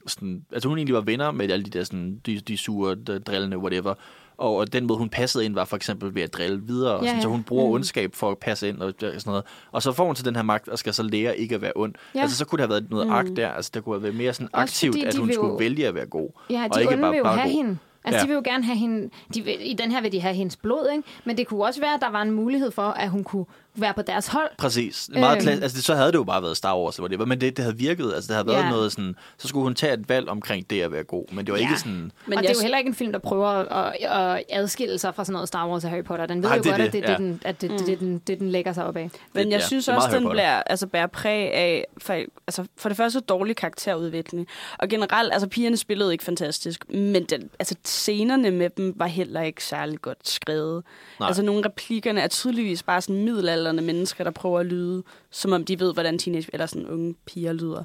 sådan, altså hun egentlig var venner med alle de der sådan, de, de sure, de, drillende, whatever, og, og den måde, hun passede ind, var for eksempel ved at drille videre, og Ja, sådan, så hun bruger Mm. ondskab for at passe ind og sådan noget. Og så får hun til den her magt, og skal så lære ikke at være ond. Ja. Altså så kunne der have været noget mm. akt der, altså der kunne have været mere sådan aktivt, at hun skulle jo- vælge at være god. Ja, og de ikke onde bare, vil jo bare have god. hende. Altså. Ja. de vil jo gerne have hende... De vil, I den her vil de have hendes blod, ikke? Men det kunne også være, at der var en mulighed for, at hun kunne være på deres hold. Præcis. Meget Øhm. øhm. altså, det, så havde det jo bare været Star Wars, eller whatever, men det, det havde virket. Altså, det havde været Ja. noget sådan... Så skulle hun tage et valg omkring det at være god, men det var Ja. ikke sådan... Men og det er jo heller ikke en film, der prøver at, at adskille sig fra sådan noget Star Wars og Harry Potter. Den ved Nej, jo det godt, det, at det er ja. det, den, at det, det, det, den, det, den lægger sig op af. Men jeg ja, synes det også, den bliver, altså, bærer præg af for, altså, for det første dårlig karakterudvikling. Og generelt, altså pigerne spillede ikke fantastisk, men den, altså, scenerne med dem var heller ikke særlig godt skrevet. Nej. Altså nogle replikkerne er tydeligvis bare sådan middelalderne mennesker, der prøver at lyde, som om de ved, hvordan teenage eller sådan unge piger lyder.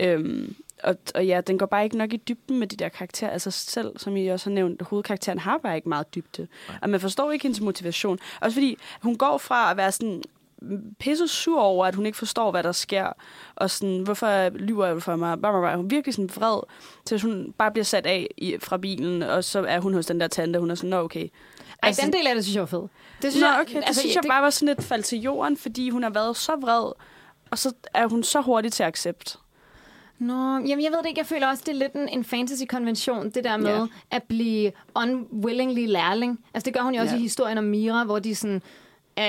Øhm, og, og ja, den går bare ikke nok i dybden med de der karakterer. Altså selv, som I også har nævnt, hovedkarakteren har bare ikke meget dybde. Og man forstår ikke hendes motivation. Også fordi hun går fra at være sådan pisse sur over, at hun ikke forstår, hvad der sker. Og sådan, hvorfor lyver du for mig? Blah, blah, blah. Hun er virkelig sådan vred, til at hun bare bliver sat af i, fra bilen, og så er hun hos den der tante, hun er sådan, nå okay. Ej, Altså- den del af det synes jeg var fed. Det Nå, okay, det altså, synes jeg bare var sådan lidt faldt til jorden, fordi hun har været så vred, og så er hun så hurtig til at accept. Nå, jamen jeg ved det ikke. Jeg føler også, det er lidt en, en fantasy-konvention, det der med Ja. at blive unwillingly lærling. Altså det gør hun jo også Ja. i historien om Mira, hvor de sådan... Øh,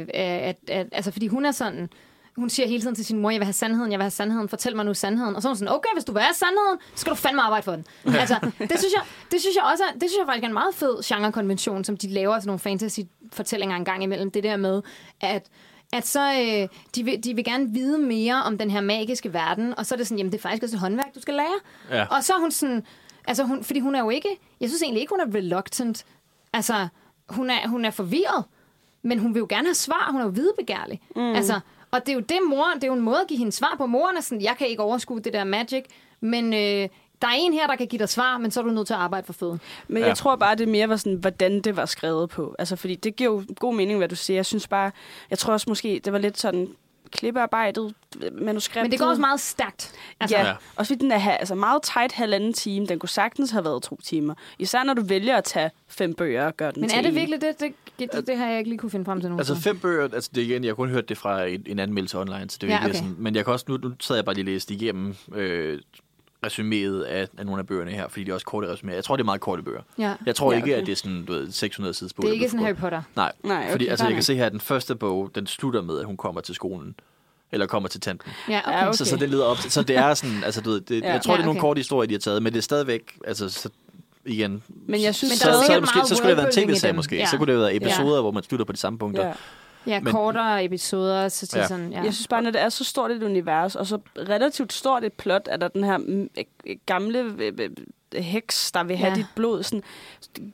øh, at, at, altså fordi hun er sådan... Hun siger hele tiden til sin mor, jeg vil have sandheden, jeg vil have sandheden, fortæl mig nu sandheden. Og så er hun sådan, okay, hvis du vil have sandheden, så skal du fandme arbejde for den. altså, det synes jeg, det synes jeg også er, det synes jeg faktisk er en meget fed genrekonvention, som de laver sådan nogle fantasy-fortællinger en gang imellem. Det der med, at at så øh, de, vil, de vil gerne vide mere om den her magiske verden, og så er det sådan, jamen det er faktisk også et håndværk, du skal lære. Ja. Og så er hun sådan, altså hun, fordi hun er jo ikke, jeg synes egentlig ikke, hun er reluctant. Altså, hun er, hun er forvirret, men hun vil jo gerne have svar, hun er jo videbegærlig. Mm. Altså, og det er jo det mor, det er jo en måde at give hende svar på. Moren er sådan, jeg kan ikke overskue det der magic, men øh, der er en her, der kan give dig svar, men så er du nødt til at arbejde for føden. Men ja. Jeg tror bare, det mere var sådan, hvordan det var skrevet på. Altså, fordi det giver jo god mening, hvad du siger. Jeg synes bare, jeg tror også måske, det var lidt sådan klippearbejdet, manuskriptet. Men det går også meget stærkt. Altså, ja, Ja. også fordi den er altså meget tight halvanden time. Den kunne sagtens have været to timer. Især når du vælger at tage fem bøger og gøre den Men er det virkelig det? Det, det, det, det har jeg ikke lige kunne finde frem til nogen. Altså fem bøger, altså det igen, jeg har kun hørt det fra en, en anmeldelse online, så det er Ja, okay. sådan, men jeg kan også, nu, nu sad jeg bare lige og læste igennem øh, resuméet af, af nogle af bøgerne her, fordi de er også korte resuméer. Jeg tror, det er meget korte bøger. ja. Jeg tror Ja, ja, ikke, okay. at det er sådan, du ved, 600 sides bog. Det er ikke sådan Harry. Potter. Nej, Nej, okay, fordi altså, jeg kan se her, at den første bog, den slutter med, at hun kommer til skolen. Eller kommer til tanten. Ja, okay. Ja, okay. Så, så det leder op til, så det er sådan, altså du ved, det, Ja. ja. jeg tror, Ja, det er nogle okay. korte historier, de har taget, men det er stadigvæk, altså så, igen, Men jeg synes Men så, der så, så, måske, så skulle det have været en tv-serie måske. Ja. Så kunne det have været episoder, hvor man slutter på de samme punkter. Ja. Ja, Men- kortere episoder, så til ja. Sådan, ja. Jeg synes bare, når det er så stort et univers, og så relativt stort et plot, at der er den her mm, øh, gamle øh, øh, heks, der vil have Ja. dit blod, sådan,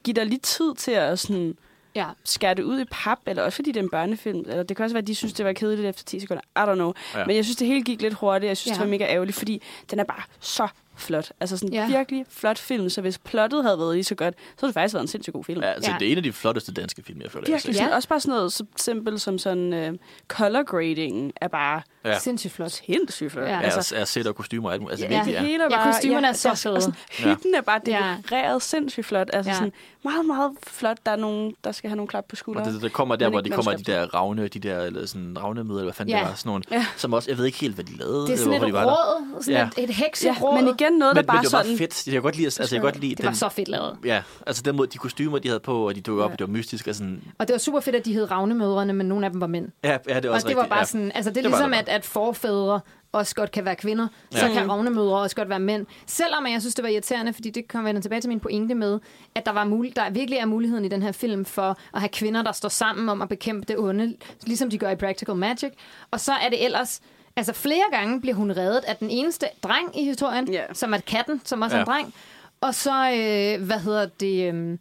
giv dig lige tid til at sådan, ja. skære det ud i pap, eller også fordi det er en børnefilm, eller det kan også være, at de synes, det var kedeligt efter 10 sekunder. I don't know. Ja. Men jeg synes, det hele gik lidt hurtigt. Jeg synes. Ja. det var mega ærgerligt, fordi den er bare så flot. Altså sådan Ja. en virkelig flot film, så hvis plottet havde været lige så godt, så havde det faktisk været en sindssygt god film. Ja, altså, Ja. det er en af de flotteste danske film, jeg føler, Virkelig. Ja. også bare sådan noget så simpelt som sådan uh, color grading er bare Ja. Ja. Sindssygt flot. sindssygt flot. Ja. Ja, Altså, altså, er sæt og kostymer og alt muligt. Altså, Ja. virkelig, det ja. hele er Ja, bare... kostymerne er så og fede. sådan, hytten er bare Ja. dekoreret sindssygt flot. Altså Ja. sådan meget, meget flot. Der er nogen, der skal have nogle klap på Og skulderen. det, det kommer der, hvor de kommer de der ravne, de der eller sådan ravnemøder, eller hvad fanden Ja. det var, sådan nogle, Ja. som også, jeg ved ikke helt, hvad de lavede. Det er sådan et der. råd, sådan Ja. et, ja, hekseråd. men igen noget, der Men, bare men det var sådan... fedt. Jeg kan godt lide, altså, jeg kan godt lide det var den, så fedt lavet. Ja, altså den måde, de kostymer, de havde på, og de dukkede op, Ja. og det var mystisk. Og sådan, Og det var super fedt, at de hed Ravnemødrene, men nogle af dem var mænd. ja, ja, det er Og også det var rigtigt, bare ja. sådan, altså det er Det var ligesom, at, at forfædre også godt kan være kvinder, så Ja. kan ravnemødre også godt være mænd. Selvom jeg synes, det var irriterende, fordi det kommer jeg tilbage til min pointe med, at der, var mul- der virkelig er muligheden i den her film for at have kvinder, der står sammen om at bekæmpe det onde, ligesom de gør i Practical Magic. Og så er det ellers Altså flere gange bliver hun reddet af den eneste dreng i historien, Ja. som er katten, som også er en Ja. dreng. Og så, øh, hvad hedder det... Øh,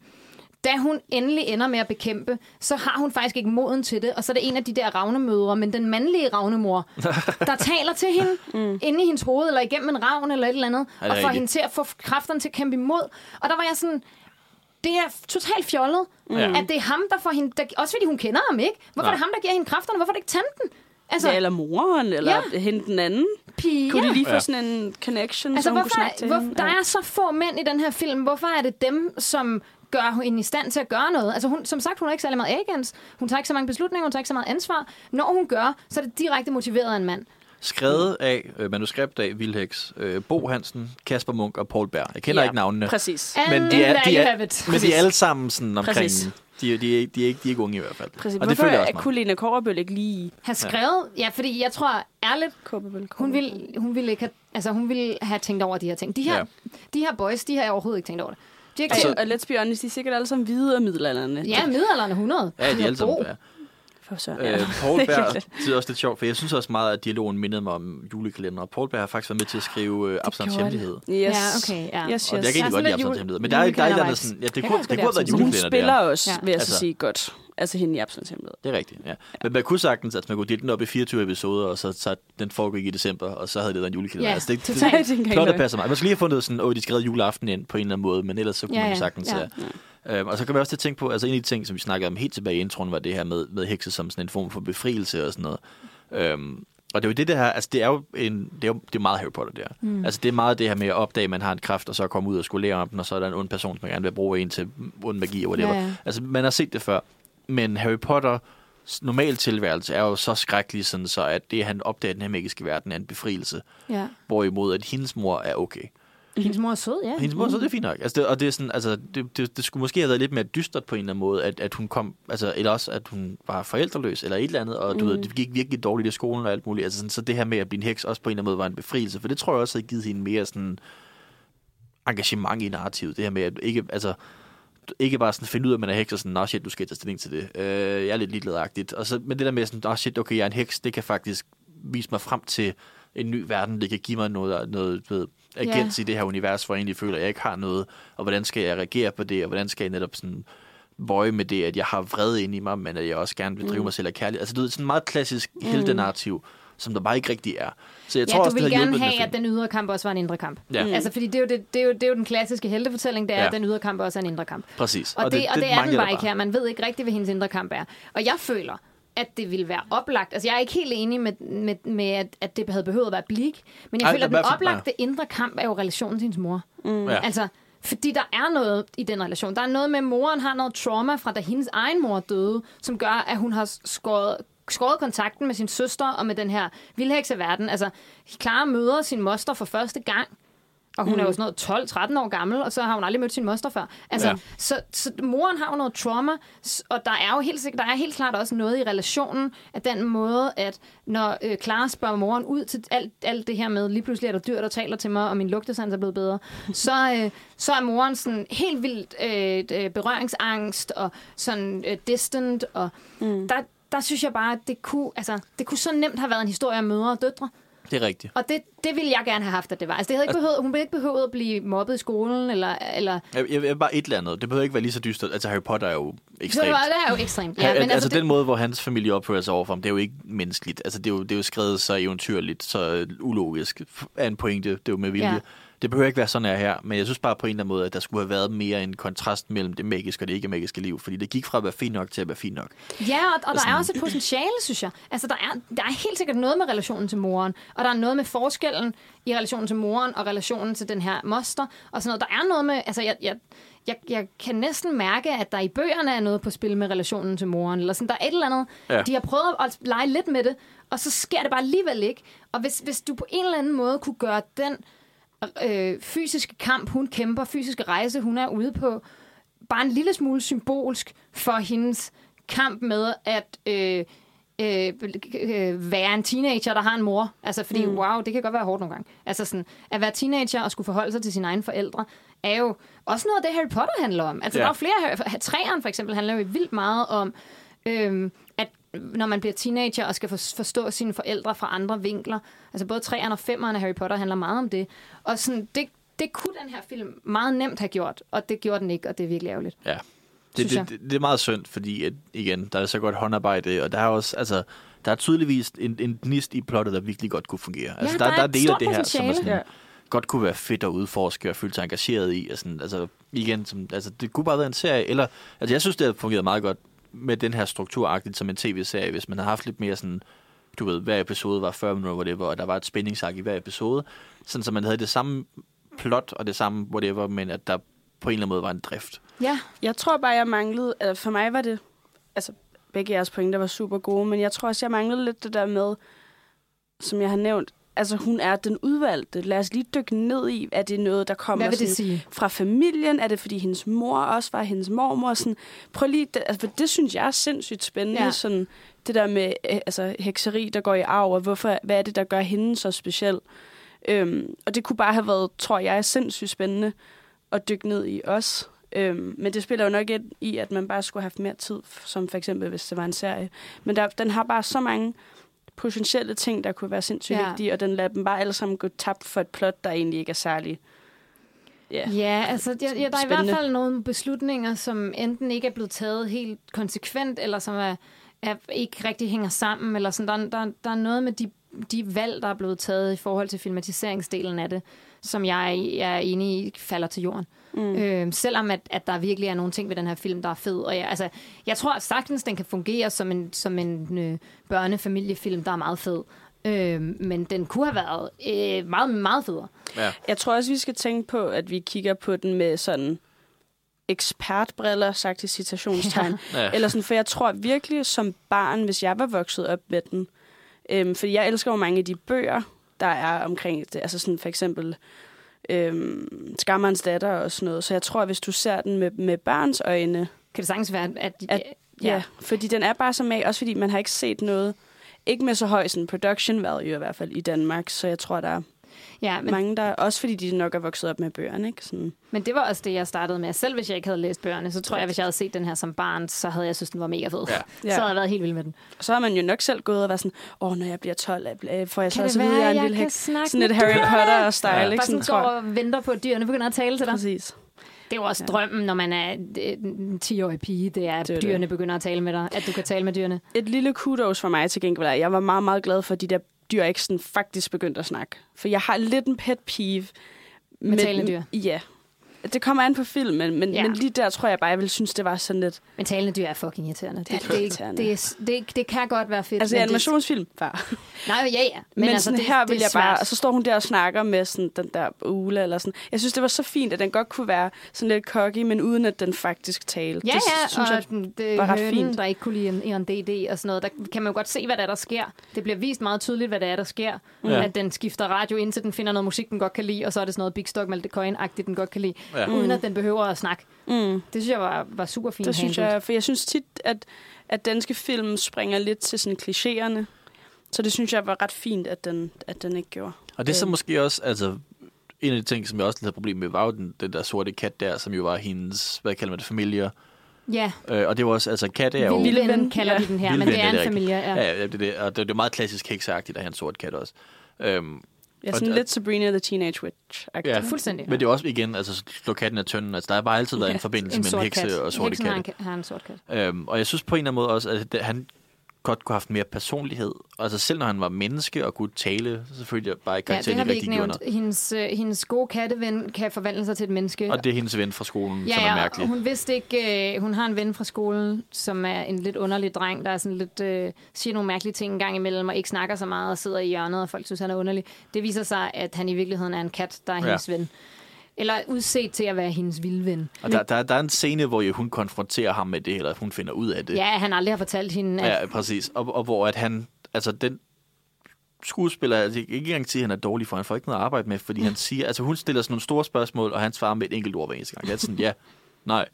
da hun endelig ender med at bekæmpe, så har hun faktisk ikke moden til det, og så er det en af de der ravnemødre, men den mandlige ravnemor, der taler til hende mm. inde i hendes hoved, eller igennem en ravn, eller et eller andet, og får rigtigt. hende til at få kræfterne til at kæmpe imod. Og der var jeg sådan, det er totalt fjollet, mm. At det er ham, der får hende, der, også fordi hun kender ham ikke. Hvorfor Nej. er det ham, der giver hende kræfterne? Hvorfor er det ikke tanten? Altså, Ja, eller moren, eller Ja. hende den anden. pige. Kunne de lige få Ja. sådan en connection, Altså, så hun kunne hvorfor, snakke til hvor, hende? der Ja. er så få mænd i den her film. Hvorfor er det dem, som gør hende i stand til at gøre noget? Altså, hun, som sagt, hun har ikke særlig meget agens. Hun tager ikke så mange beslutninger, hun tager ikke så meget ansvar. Når hun gør, så er det direkte motiveret af en mand. Skrevet af, øh, manuskript af Vilheks, øh, Bo Hansen, Kasper Munk og Paul Berg. Jeg kender Ja, ikke navnene. Præcis. Men de er, de er, men de er alle sammen sådan omkring... Præcis. De, er- de, er, de, er ikke, de er ikke unge i hvert fald. Præcis. Og det Hvorfor føler jeg også meget. kunne Lena Kårebøl ikke lige... Har skrevet, ja, fordi jeg tror ærligt, Kårebøl, hun ville, hun ville ikke have, altså hun ville have tænkt over de her ting. De her, Ja. ja. de her boys, de har overhovedet ikke tænkt over det. De har ikke Altså, tænkt, og let's be honest, de er sikkert alle sammen hvide og middelalderne. ja, middelalderen er 100. Ja, de er alle sammen. Ja. For så, Øh, Paul Berg, det er også lidt sjovt, for jeg synes også meget, at dialogen mindede mig om julekalender. Og Paul Berg har faktisk været med til at skrive øh, Absalons det. Hemmelighed. Yes. Ja, okay, ja. Yes, yes. Og jeg kan Der er egentlig godt lide Absalons Hemmelighed. Men der er, der er et andet sådan... Ja, det Jeg kunne, det kunne godt have været lide Hun julekalender, spiller også, vil jeg så Altså- sige, godt. Altså hende i Absalons Hemmelighed. Det er rigtigt, ja. Men man kunne sagtens, at man kunne dele den op i 24 episoder, og så, så den foregik i december, og så havde det været en julekalender. Ja, altså, det, totalt. Det ikke engang Plottet løgn. passer mig. Man skulle lige have fundet sådan, åh, de skrev juleaften ind på en eller anden måde, men ellers så kunne man sagtens... ja. Ja. Øhm, og så kan man også til at tænke på, altså en af de ting, som vi snakkede om helt tilbage i introen, var det her med, med hekse som sådan en form for befrielse og sådan noget. Øhm, og det er jo det, der her, altså det er jo, en, det er jo det er meget Harry Potter, det her. Mm. Altså det er meget det her med at opdage, at man har en kraft, og så komme ud og skulle lære om den, og så er der en ond person, som man gerne vil bruge en til ond magi og whatever. Ja, ja. Altså man har set det før. Men Harry Potter normal tilværelse er jo så skrækkelig, sådan så at det, han opdager i den her magiske verden, er en befrielse. Ja. Hvorimod, at hendes mor er okay. Hendes mor er sød, ja. Hendes mor, er det fint nok. Altså, det, og det er sådan, altså, det, det, det, skulle måske have været lidt mere dystert på en eller anden måde, at, at hun kom, altså, eller også, at hun var forældreløs, eller et eller andet, og du mm. ved, det gik virkelig dårligt i skolen og alt muligt. Altså, sådan, så det her med at blive en heks også på en eller anden måde var en befrielse, for det tror jeg også havde givet hende mere sådan engagement i narrativet. Det her med at ikke, altså, ikke bare sådan finde ud af, at man er heks, og sådan, nå shit, du skal tage stilling til det. Øh, jeg er lidt ligeglad-agtigt. Og så, men det der med sådan, nå shit, okay, jeg er en heks, det kan faktisk vise mig frem til en ny verden, det kan give mig noget, noget ved, agens i det her univers, hvor jeg egentlig føler, at jeg ikke har noget, og hvordan skal jeg reagere på det, og hvordan skal jeg netop sådan bøje med det, at jeg har vrede ind i mig, men at jeg også gerne vil drive mm. mig selv af kærlighed. Altså, det er sådan en meget klassisk mm. heldenarrativ, som der bare ikke rigtig er. Så jeg Ja, tror du også, vil det gerne have, at den ydre kamp også var en indre kamp. Ja. Mm. Altså, fordi det er, jo det, det, er jo, det er jo den klassiske heltefortælling, det er, Ja. ja. at den ydre kamp også er en indre kamp. Præcis. Og, og, det, og det, er den bare ikke her. Man ved ikke rigtigt, hvad hendes indre kamp er. Og jeg føler, at det ville være oplagt. Altså, jeg er ikke helt enig med, med, med at, at det havde behøvet at være blik. Men jeg Ej, føler, at den fald- oplagte indre kamp er jo relationen til hendes mor. Mm. Ja. Altså, fordi der er noget i den relation. Der er noget med, at moren har noget trauma fra, da hendes egen mor døde, som gør, at hun har skåret skåret kontakten med sin søster og med den her vildhekseverden. Altså, Clara møder sin moster for første gang, og hun mm. er jo sådan noget 12-13 år gammel, og så har hun aldrig mødt sin moster før. Altså, Ja. så, så moren har jo noget trauma, og der er jo helt, sikkert, der er helt klart også noget i relationen af den måde, at når øh, Clara spørger moren ud til alt, alt det her med, lige pludselig er der dyr, der taler til mig, og min lugtesans er blevet bedre, så, øh, så er moren sådan helt vildt øh, berøringsangst, og sådan øh, distant, og mm. der, der synes jeg bare, at det kunne, altså, det kunne så nemt have været en historie om mødre og døtre. Det er rigtigt. Og det, det ville jeg gerne have haft, at det var. Altså, det havde ikke behøvet, hun ville ikke behøvet at blive mobbet i skolen, eller... eller Jeg, jeg, jeg, bare et eller andet. Det behøver ikke være lige så dystert. Altså, Harry Potter er jo det, ekstremt. var, det er jo ekstremt. Ja, Ja, men altså, altså, den det, måde, hvor hans familie opfører sig overfor ham, det er jo ikke menneskeligt. Altså, det er jo, det er jo skrevet så eventyrligt, så ulogisk af en pointe. Det er jo med vilje. Det behøver ikke være sådan her, her, men jeg synes bare på en eller anden måde, at der skulle have været mere en kontrast mellem det magiske og det ikke-magiske liv, fordi det gik fra at være fint nok til at være fint nok. Ja, og, og der er også et potentiale, synes jeg. Altså, der er, der er helt sikkert noget med relationen til moren, og der er noget med forskellen i relationen til moren og relationen til den her moster, og sådan noget. Der er noget med, altså, jeg, jeg, jeg, jeg kan næsten mærke, at der i bøgerne er noget på spil med relationen til moren, eller sådan, der er et eller andet. Ja. De har prøvet at lege lidt med det, og så sker det bare alligevel ikke. Og hvis, hvis du på en eller anden måde kunne gøre den øh, fysiske kamp, hun kæmper, fysiske rejse, hun er ude på, bare en lille smule symbolsk for hendes kamp med at øh, øh, øh, være en teenager, der har en mor. Altså, fordi, mm. wow, det kan godt være hårdt nogle gange. Altså, sådan, at være teenager og skulle forholde sig til sine egne forældre, er jo også noget af det, Harry Potter handler om. Altså, Ja. der er flere... Træerne, for eksempel, handler jo vildt meget om, at når man bliver teenager og skal for, forstå sine forældre fra andre vinkler. Altså, både træerne og femeren af Harry Potter handler meget om det. Og sådan, det, det kunne den her film meget nemt have gjort, og det gjorde den ikke, og det er virkelig ærgerligt. Ja. Det, det, det, det er meget synd, fordi at, igen, der er så godt håndarbejde, og der er også, altså, der er tydeligvis en, en gnist i plottet, der virkelig godt kunne fungere. Altså, der er der, der er dele af det her, som er sådan, Ja. ja. godt kunne være fedt at udforske og føle sig engageret i. Og sådan, altså, igen, som, altså, det kunne bare være en serie, eller, altså, jeg synes, det har fungeret meget godt med den her strukturagtigt som en tv-serie, hvis man har haft lidt mere sådan, du ved, hver episode var 40 minutter, whatever, og der var et spændingsark i hver episode, sådan så man havde det samme plot og det samme whatever, men at der på en eller anden måde var en drift. Ja, Jeg tror bare, jeg manglede... Altså for mig var det... Altså, begge jeres pointer var super gode, men jeg tror også, jeg manglede lidt det der med, som jeg har nævnt, altså hun er den udvalgte. Lad os lige dykke ned i, er det noget, der kommer sådan sige? fra familien? Er det, fordi hendes mor også var hendes mormor? Sådan, prøv lige, det, altså, for det synes jeg er sindssygt spændende. Ja. Sådan, det der med øh, altså, hekseri, der går i arv, og hvorfor, hvad er det, der gør hende så speciel? Øhm, og det kunne bare have været, tror jeg, sindssygt spændende at dykke ned i også. Øhm, men det spiller jo nok ind i, at man bare skulle have haft mere tid, som for eksempel, hvis det var en serie. Men der, den har bare så mange potentielle ting, der kunne være sindssygt Ja. vigtige, og den lader dem bare alle sammen gå tabt for et plot, der egentlig ikke er særlig... Ja. Ja, altså ja, ja, der er i hvert fald nogle beslutninger, som enten ikke er blevet taget helt konsekvent, eller som er, er ikke rigtig hænger sammen, eller sådan. Der, der, der er noget med de, de valg, der er blevet taget i forhold til filmatiseringsdelen af det, som jeg, jeg er enig i falder til jorden. Mm. Øh, selvom at, at der virkelig er nogle ting ved den her film, der er fed. Og jeg, altså, jeg tror at sagtens, den kan fungere som en, som en øh, børnefamiliefilm, der er meget fed. Øh, men den kunne have været øh, meget, meget federe. Ja. Jeg tror også, vi skal tænke på, at vi kigger på den med sådan ekspertbriller, sagt i citationstegn. Ja. Ja. Eller sådan, for jeg tror virkelig som barn, hvis jeg var vokset op med den, øhm, fordi jeg elsker jo mange af de bøger, der er omkring det. Altså sådan for eksempel øhm, Skammerens datter og sådan noget. Så jeg tror, at hvis du ser den med, med børns øjne, Kan det sagtens være, at... At- at ja. ja, fordi den er bare så mag, også fordi man har ikke set noget, ikke med så høj sådan production value i hvert fald i Danmark, så jeg tror, der er ja men, mange, der også fordi de nok er vokset op med bøgerne, ikke? Sådan. men det var også det, jeg startede med. Selv hvis jeg ikke havde læst bøgerne, så tror jeg, hvis jeg havde set den her som barn, så havde jeg synes, den var mega fed. Ja. Så havde jeg været helt vild med den. Så har man jo nok selv gået og været sådan, åh, oh, når jeg bliver 12, øh, får jeg så Kan det også være, at jeg er en lille heks. snakke Sådan lidt Harry dyrene? Potter-style, Ja. ikke? Bare Sådan, går og venter på, at dyrene begynder at tale til dig. Præcis. Det er jo også Ja. drømmen, når man er en 10-årig pige, det er, at Det er det. dyrene begynder at tale med dig. At du kan tale med dyrene. Et lille kudos for mig til gengæld. er, Jeg var meget, meget glad for, de der dyr ikke sådan faktisk begyndte at snakke. For jeg har lidt en pet peeve. Med talende dyr? Ja. Det kommer an på filmen, men, Ja. ja. men lige der tror jeg bare, jeg ville synes, det var sådan lidt... Men talende dyr er fucking irriterende. Det, er det, det, irriterende. det, er- det, det kan godt være fedt. Altså, men animationsfilm, far. Det, nej, ja, ja. Men, men altså, sådan det, her det vil er jeg bare... Og så står hun der og snakker med sådan den der ule eller sådan. Jeg synes, det var så fint, at den godt kunne være sådan lidt cocky, men uden at den faktisk talte. Ja, det ja, synes og jeg, den- det var er ret fint. der ikke kunne lide en, en DD og sådan noget. Der kan man jo godt se, hvad der, er, der sker. Det bliver vist meget tydeligt, hvad det er, der sker. Ja. At den skifter radio, indtil den finder noget musik, den godt kan lide, og så er det sådan noget Big Stock Malte Coin-agtigt, den godt kan lide, Ja. uden at den behøver at snakke. Mm. Det synes jeg var, var super fint Det synes jeg, for jeg synes tit, at, at danske film springer lidt til sådan klichéerne. Så det synes jeg var ret fint, at den, at den ikke gjorde. Og det er så Øhm. måske også, altså, en af de ting, som jeg også havde problem med, var jo den, den der sorte kat der, som jo var hendes, hvad kalder man det, familie. Ja, Øh, og det var også, altså, katte er jo... Vilde ven kalder ja. de den her, Vilde men ven, det er det en familie. Ja, Ja. ja det, er det, og det, det er jo meget klassisk hekseagtigt at have en sort kat også. Øhm, Ja, Og sådan det- lidt Sabrina the Teenage Witch. Ja. Fuldstændig. men det er også igen, altså slå katten af tønden. Altså, der har bare altid været Ja, en forbindelse en mellem hekse kat. og sorte Heksen har en, katte. har en sort kat. Øhm, og jeg synes på en eller anden måde også, at det, han godt kunne have haft mere personlighed. Altså selv når han var menneske og kunne tale, så selvfølgelig jeg bare ikke Ja, det har vi ikke nævnt. noget. Hendes, øh, hendes gode katteven kan forvandle sig til et menneske. Og det er hendes ven fra skolen, Ja, som er mærkelig. hun vidste ikke, øh, hun har en ven fra skolen, som er en lidt underlig dreng, der er sådan lidt, øh, siger nogle mærkelige ting en gang imellem, og ikke snakker så meget og sidder i hjørnet, og folk synes, han er underlig. Det viser sig, at han i virkeligheden er en kat, der er Ja. hendes ven. Eller udset til at være hendes vilde ven. Og der, der, der er en scene, hvor hun konfronterer ham med det, eller hun finder ud af det. Ja, han aldrig har fortalt hende, at Ja, præcis. Og, og hvor at han, altså den skuespiller, altså, ikke engang sige, at han er dårlig, for han får ikke noget at arbejde med, fordi han siger, altså hun stiller sådan nogle store spørgsmål, og han svarer med et enkelt ord hver eneste gang. Jeg er sådan, ja, nej,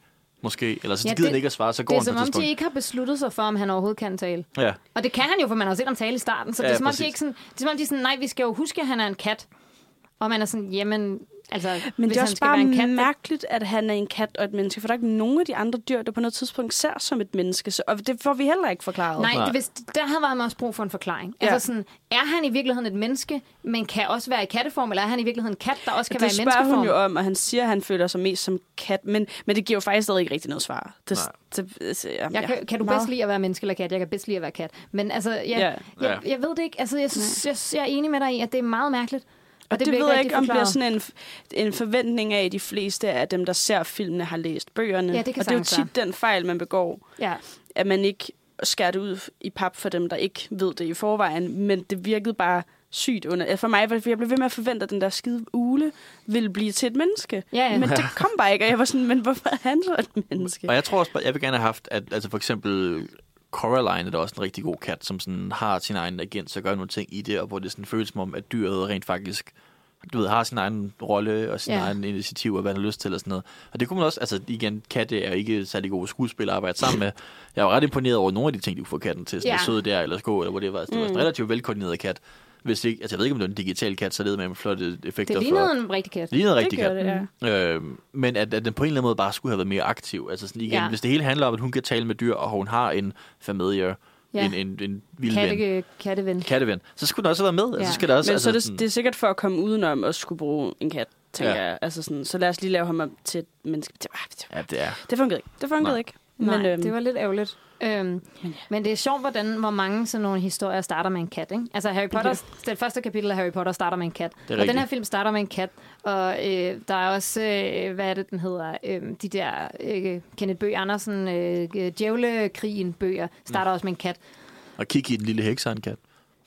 måske, eller så Ja, ja, gider det- han ikke at svare, så går det er han som om, de ikke har besluttet sig for, om han overhovedet kan tale. Ja, Og det kan han jo, for man har set ham tale i starten. Så det er Ja, som om, de ikke sådan, det er som om, de er sådan, nej, vi skal jo huske, at han er en kat. Og man er sådan, jamen, altså, Men hvis det er han også bare en kat, mærkeligt, at han er en kat og et menneske, for der er ikke nogen af de andre dyr, der på noget tidspunkt ser som et menneske. Så, og det får vi heller ikke forklaret. Nej, det, hvis, der havde været også brug for en forklaring. Ja. Altså sådan, er han i virkeligheden et menneske, men kan også være i katteform, eller er han i virkeligheden en kat, der også kan det være i spørger menneskeform? hun jo om, og han siger, at han føler sig mest som kat, men, men det giver jo faktisk stadig ikke rigtig noget svar. Det, Nej. det, det, ja, Jeg kan, kan du meget- bedst lide at være menneske eller kat? Jeg kan bedst lide at være kat. Men altså, jeg, Ja. jeg, jeg ved det ikke. Altså, jeg, synes, jeg, jeg er enig med dig i, at det er meget mærkeligt. Og det, det bliver ved jeg ikke, om bliver forklaret. sådan en, en forventning af, at de fleste af dem, der ser filmene, har læst bøgerne. Ja, det kan og det er jo tit den fejl, man begår, Ja. at man ikke skærer det ud i pap for dem, der ikke ved det i forvejen. Men det virkede bare sygt under. For mig, for jeg blev ved med at forvente, at den der skide ule ville blive til et menneske. Ja, ja. Men det kom bare ikke, og jeg var sådan, men hvorfor er han så et menneske? og jeg tror også, bare- jeg vil gerne have haft, at altså for eksempel Coraline er da også en rigtig god kat, som sådan har sin egen agent, så gør nogle ting i det, og hvor det sådan føles som om, at dyret rent faktisk du ved, har sin egen rolle og sin Ja. egen initiativ og hvad han har lyst til og sådan noget. Og det kunne man også, altså igen, katte er ikke særlig gode skuespillere at arbejde sammen med. Jeg var ret imponeret over nogle af de ting, de kunne få katten til. Sådan Ja. søde der, eller skå, eller hvor det var. Altså, det var Mm. en relativt velkoordineret kat. Hvis det ikke, altså jeg ved ikke, om det var en digital kat, så det med flotte effekter Det lignede en rigtig kat. for... Lignede en Det rigtig gør kat. det, ja. Øh, men at, at den på en eller anden måde bare skulle have været mere aktiv. Altså sådan igen, ja. hvis det hele handler om, at hun kan tale med dyr, og hun har en familie, Ja. en, en, en vild ven, Katte, katteven. katteven, så skulle den også have været med. Ja. Altså, skal der også, Men så er det, sådan- det er sikkert for at komme udenom at skulle bruge en kat, tænker Ja. jeg. Altså sådan, så lad os lige lave ham op til et menneske. Det, Ja, det er. det fungerede ikke. Det fungerede Nej. ikke. Nej, Men, øhm, det var lidt ærgerligt. Øhm, ja. men det er sjovt, hvordan, hvor mange sådan nogle historier starter med en kat. Ikke? Altså Harry Potter, det første kapitel af Harry Potter starter med en kat. Og den rigtigt. her film starter med en kat. Og øh, der er også, øh, hvad er det, den hedder? Øh, de der øh, Kenneth Bøge Andersen, øh, Djævlekrigen bøger, starter også med en kat. Og Kiki, den lille heks, er en kat.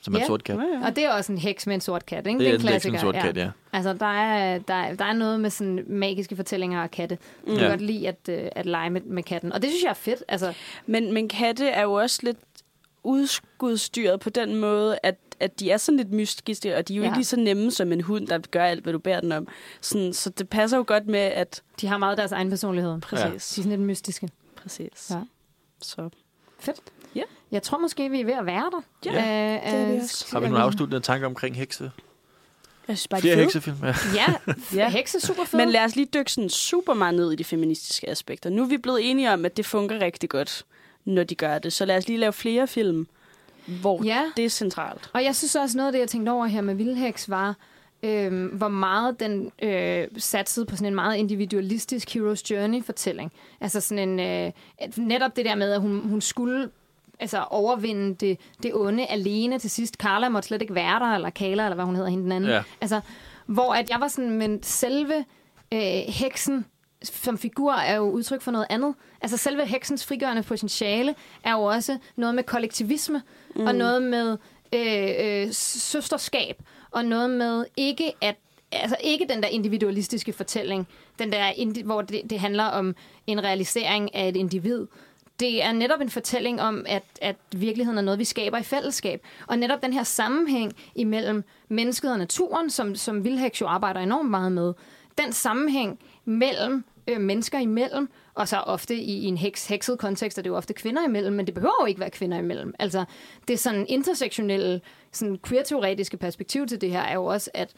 Som er Ja. en sort kat. Ja, ja. Og det er også en heks med en sort kat, ikke? Det er en en heks med en klassiker. sort kat, ja. Altså, der er, der, er, der er noget med sådan magiske fortællinger og katte. Jeg kan Ja. godt lide at, øh, at lege med, med katten. Og det synes jeg er fedt. Altså, Men, men katte er jo også lidt udskudstyret på den måde, at, at de er sådan lidt mystiske, og de er jo Ja. ikke lige så nemme som en hund, der gør alt, hvad du beder den om. Sådan, så det passer jo godt med, at... de har meget deres egen personlighed. Præcis. De er sådan lidt mystiske. Præcis. Ja. Så. Fedt. Ja. Jeg tror måske, vi er ved at være der. Ja, Øh, det er vi øh, også. Har vi nogle afsluttende tanker omkring hekse? Jeg synes bare, Flere er heksefilm? Ja. Ja, Ja. hekse er super fede. Men lad os lige dykke sådan super meget ned i de feministiske aspekter. Nu er vi blevet enige om, at det fungerer rigtig godt, når de gør det. Så lad os lige lave flere film, hvor Ja. det er centralt. Og jeg synes også, noget af det, jeg tænkte over her med Vildheks, var, øh, hvor meget den øh, satsede på sådan en meget individualistisk Hero's Journey-fortælling. Altså sådan en... Øh, netop det der med, at hun, hun skulle altså overvinde det, det onde alene til sidst. Carla måtte slet ikke være der, eller Kala, eller hvad hun hedder, hende den anden. Ja. Altså, hvor at jeg var sådan, men selve øh, heksen som figur er jo udtryk for noget andet. Altså selve heksens frigørende potentiale er jo også noget med kollektivisme, mm. og noget med øh, øh, søsterskab, og noget med ikke at altså ikke den der individualistiske fortælling, den der, hvor det, det handler om en realisering af et individ. Det er netop en fortælling om, at, at virkeligheden er noget, vi skaber i fællesskab. Og netop den her sammenhæng imellem mennesket og naturen, som, som Vilheks jo arbejder enormt meget med, den sammenhæng mellem øh, mennesker imellem, og så ofte i, i en heks, hekset kontekst er det jo ofte kvinder imellem, men det behøver jo ikke være kvinder imellem. Altså, det sådan intersektionelle, sådan queer-teoretiske perspektiv til det her er jo også, at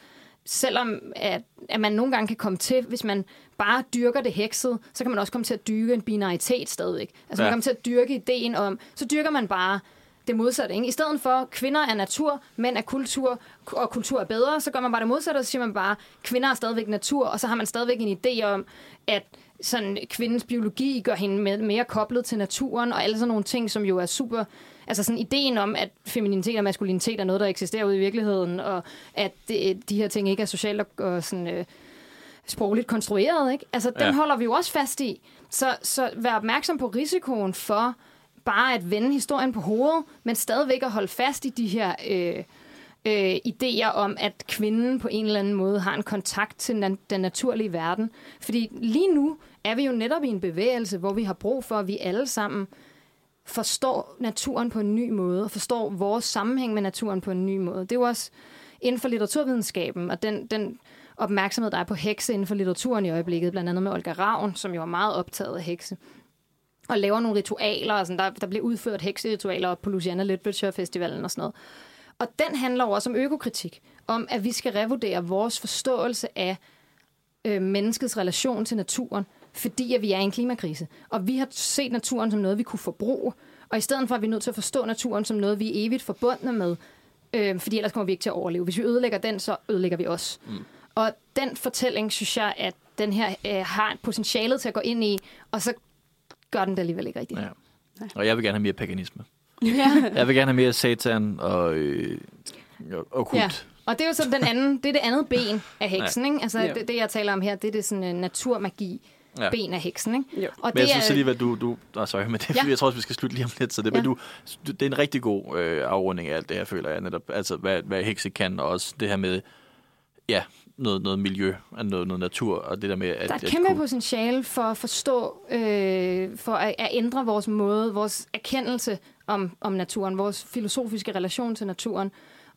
selvom at, at man nogle gange kan komme til, hvis man bare dyrker det hekset, så kan man også komme til at dyrke en binaritet stadigvæk. Altså man Ja. kommer til at dyrke ideen om, så dyrker man bare det modsatte. Ikke? I stedet for, kvinder er natur, mænd er kultur, og kultur er bedre, så gør man bare det modsatte, og så siger man bare, kvinder er stadigvæk natur, og så har man stadigvæk en idé om, at sådan, kvindens biologi gør hende mere koblet til naturen, og alle sådan nogle ting, som jo er super Altså sådan ideen om, at femininitet og maskulinitet er noget, der eksisterer ude i virkeligheden, og at det, de her ting ikke er socialt og, og sådan, øh, sprogligt konstrueret. Ikke? Altså, den Ja. holder vi jo også fast i. Så, så vær opmærksom på risikoen for bare at vende historien på hovedet, men stadigvæk at holde fast i de her øh, øh, idéer om, at kvinden på en eller anden måde har en kontakt til na- den naturlige verden. Fordi lige nu er vi jo netop i en bevægelse, hvor vi har brug for, at vi alle sammen forstår naturen på en ny måde, og forstår vores sammenhæng med naturen på en ny måde. Det er jo også inden for litteraturvidenskaben, og den, den opmærksomhed, der er på hekse inden for litteraturen i øjeblikket, blandt andet med Olga Ravn, som jo er meget optaget af hekse, og laver nogle ritualer, og sådan, der, der bliver udført hekseritualer på Louisiana Literature Festivalen og sådan noget. Og den handler også om økokritik, om at vi skal revurdere vores forståelse af øh, menneskets relation til naturen, fordi at vi er i en klimakrise. Og vi har set naturen som noget, vi kunne forbruge, og i stedet for at vi er nødt til at forstå naturen som noget, vi er evigt forbundne med, øh, fordi ellers kommer vi ikke til at overleve. Hvis vi ødelægger den, så ødelægger vi os. Mm. Og den fortælling, synes jeg, at den her øh, har potentialet til at gå ind i, og så gør den det alligevel ikke rigtigt. Ja. Og jeg vil gerne have mere paganisme. Ja. Jeg vil gerne have mere satan og øh, og okkult. Ja. Og det er jo så den anden, det er det andet ben af heksen, ikke? Altså Ja. det, det, jeg taler om her, det er det sådan uh, naturmagi Ja. ben af heksen, ikke? Jo. Og Men jeg det synes er, alligevel, du... du oh, sorry, men det Ja. jeg tror også, vi skal slutte lige om lidt. Så det, Ja. men du, det er en rigtig god øh, afrunding af alt det her, føler jeg netop. Altså, hvad, hvad hekse kan, og også det her med, ja, noget, noget miljø, og noget, noget natur, og det der med... At, der er et kæmpe kunne- potentiale for at forstå, øh, for at, at ændre vores måde, vores erkendelse om, om naturen, vores filosofiske relation til naturen.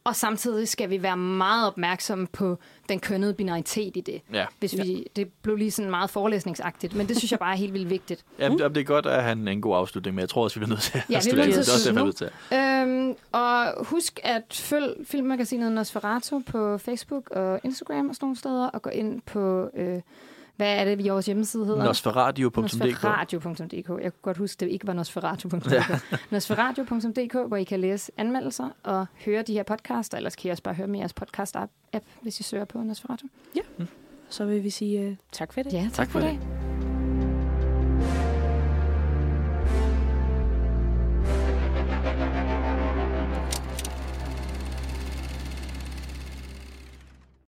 Og samtidig skal vi være meget opmærksomme på den kønnede binaritet i det. Ja, Hvis vi, det blev lige sådan meget forelæsningsagtigt, men det synes jeg bare er helt vildt vigtigt. ja det, det er godt at have en, en god afslutning, men jeg tror også, vi bliver nødt til at Ja, vi er slutte nødt til også nødt til. Øhm, og husk at følg filmmagasinet Nosferatu på Facebook og Instagram og sådan nogle steder, og gå ind på, øh, hvad er det, vores hjemmeside hedder? Nosferadio.dk Nosferadio.dk. Jeg kunne godt huske, det ikke var Nosferatu.dk. Ja. Nosferadio.dk, hvor I kan læse anmeldelser og høre de her podcaster, ellers kan I også bare høre med jeres podcast-app, hvis I søger på Nosferatu. Så vil vi sige uh, tak for det. Ja, tak, Tak for for det. det.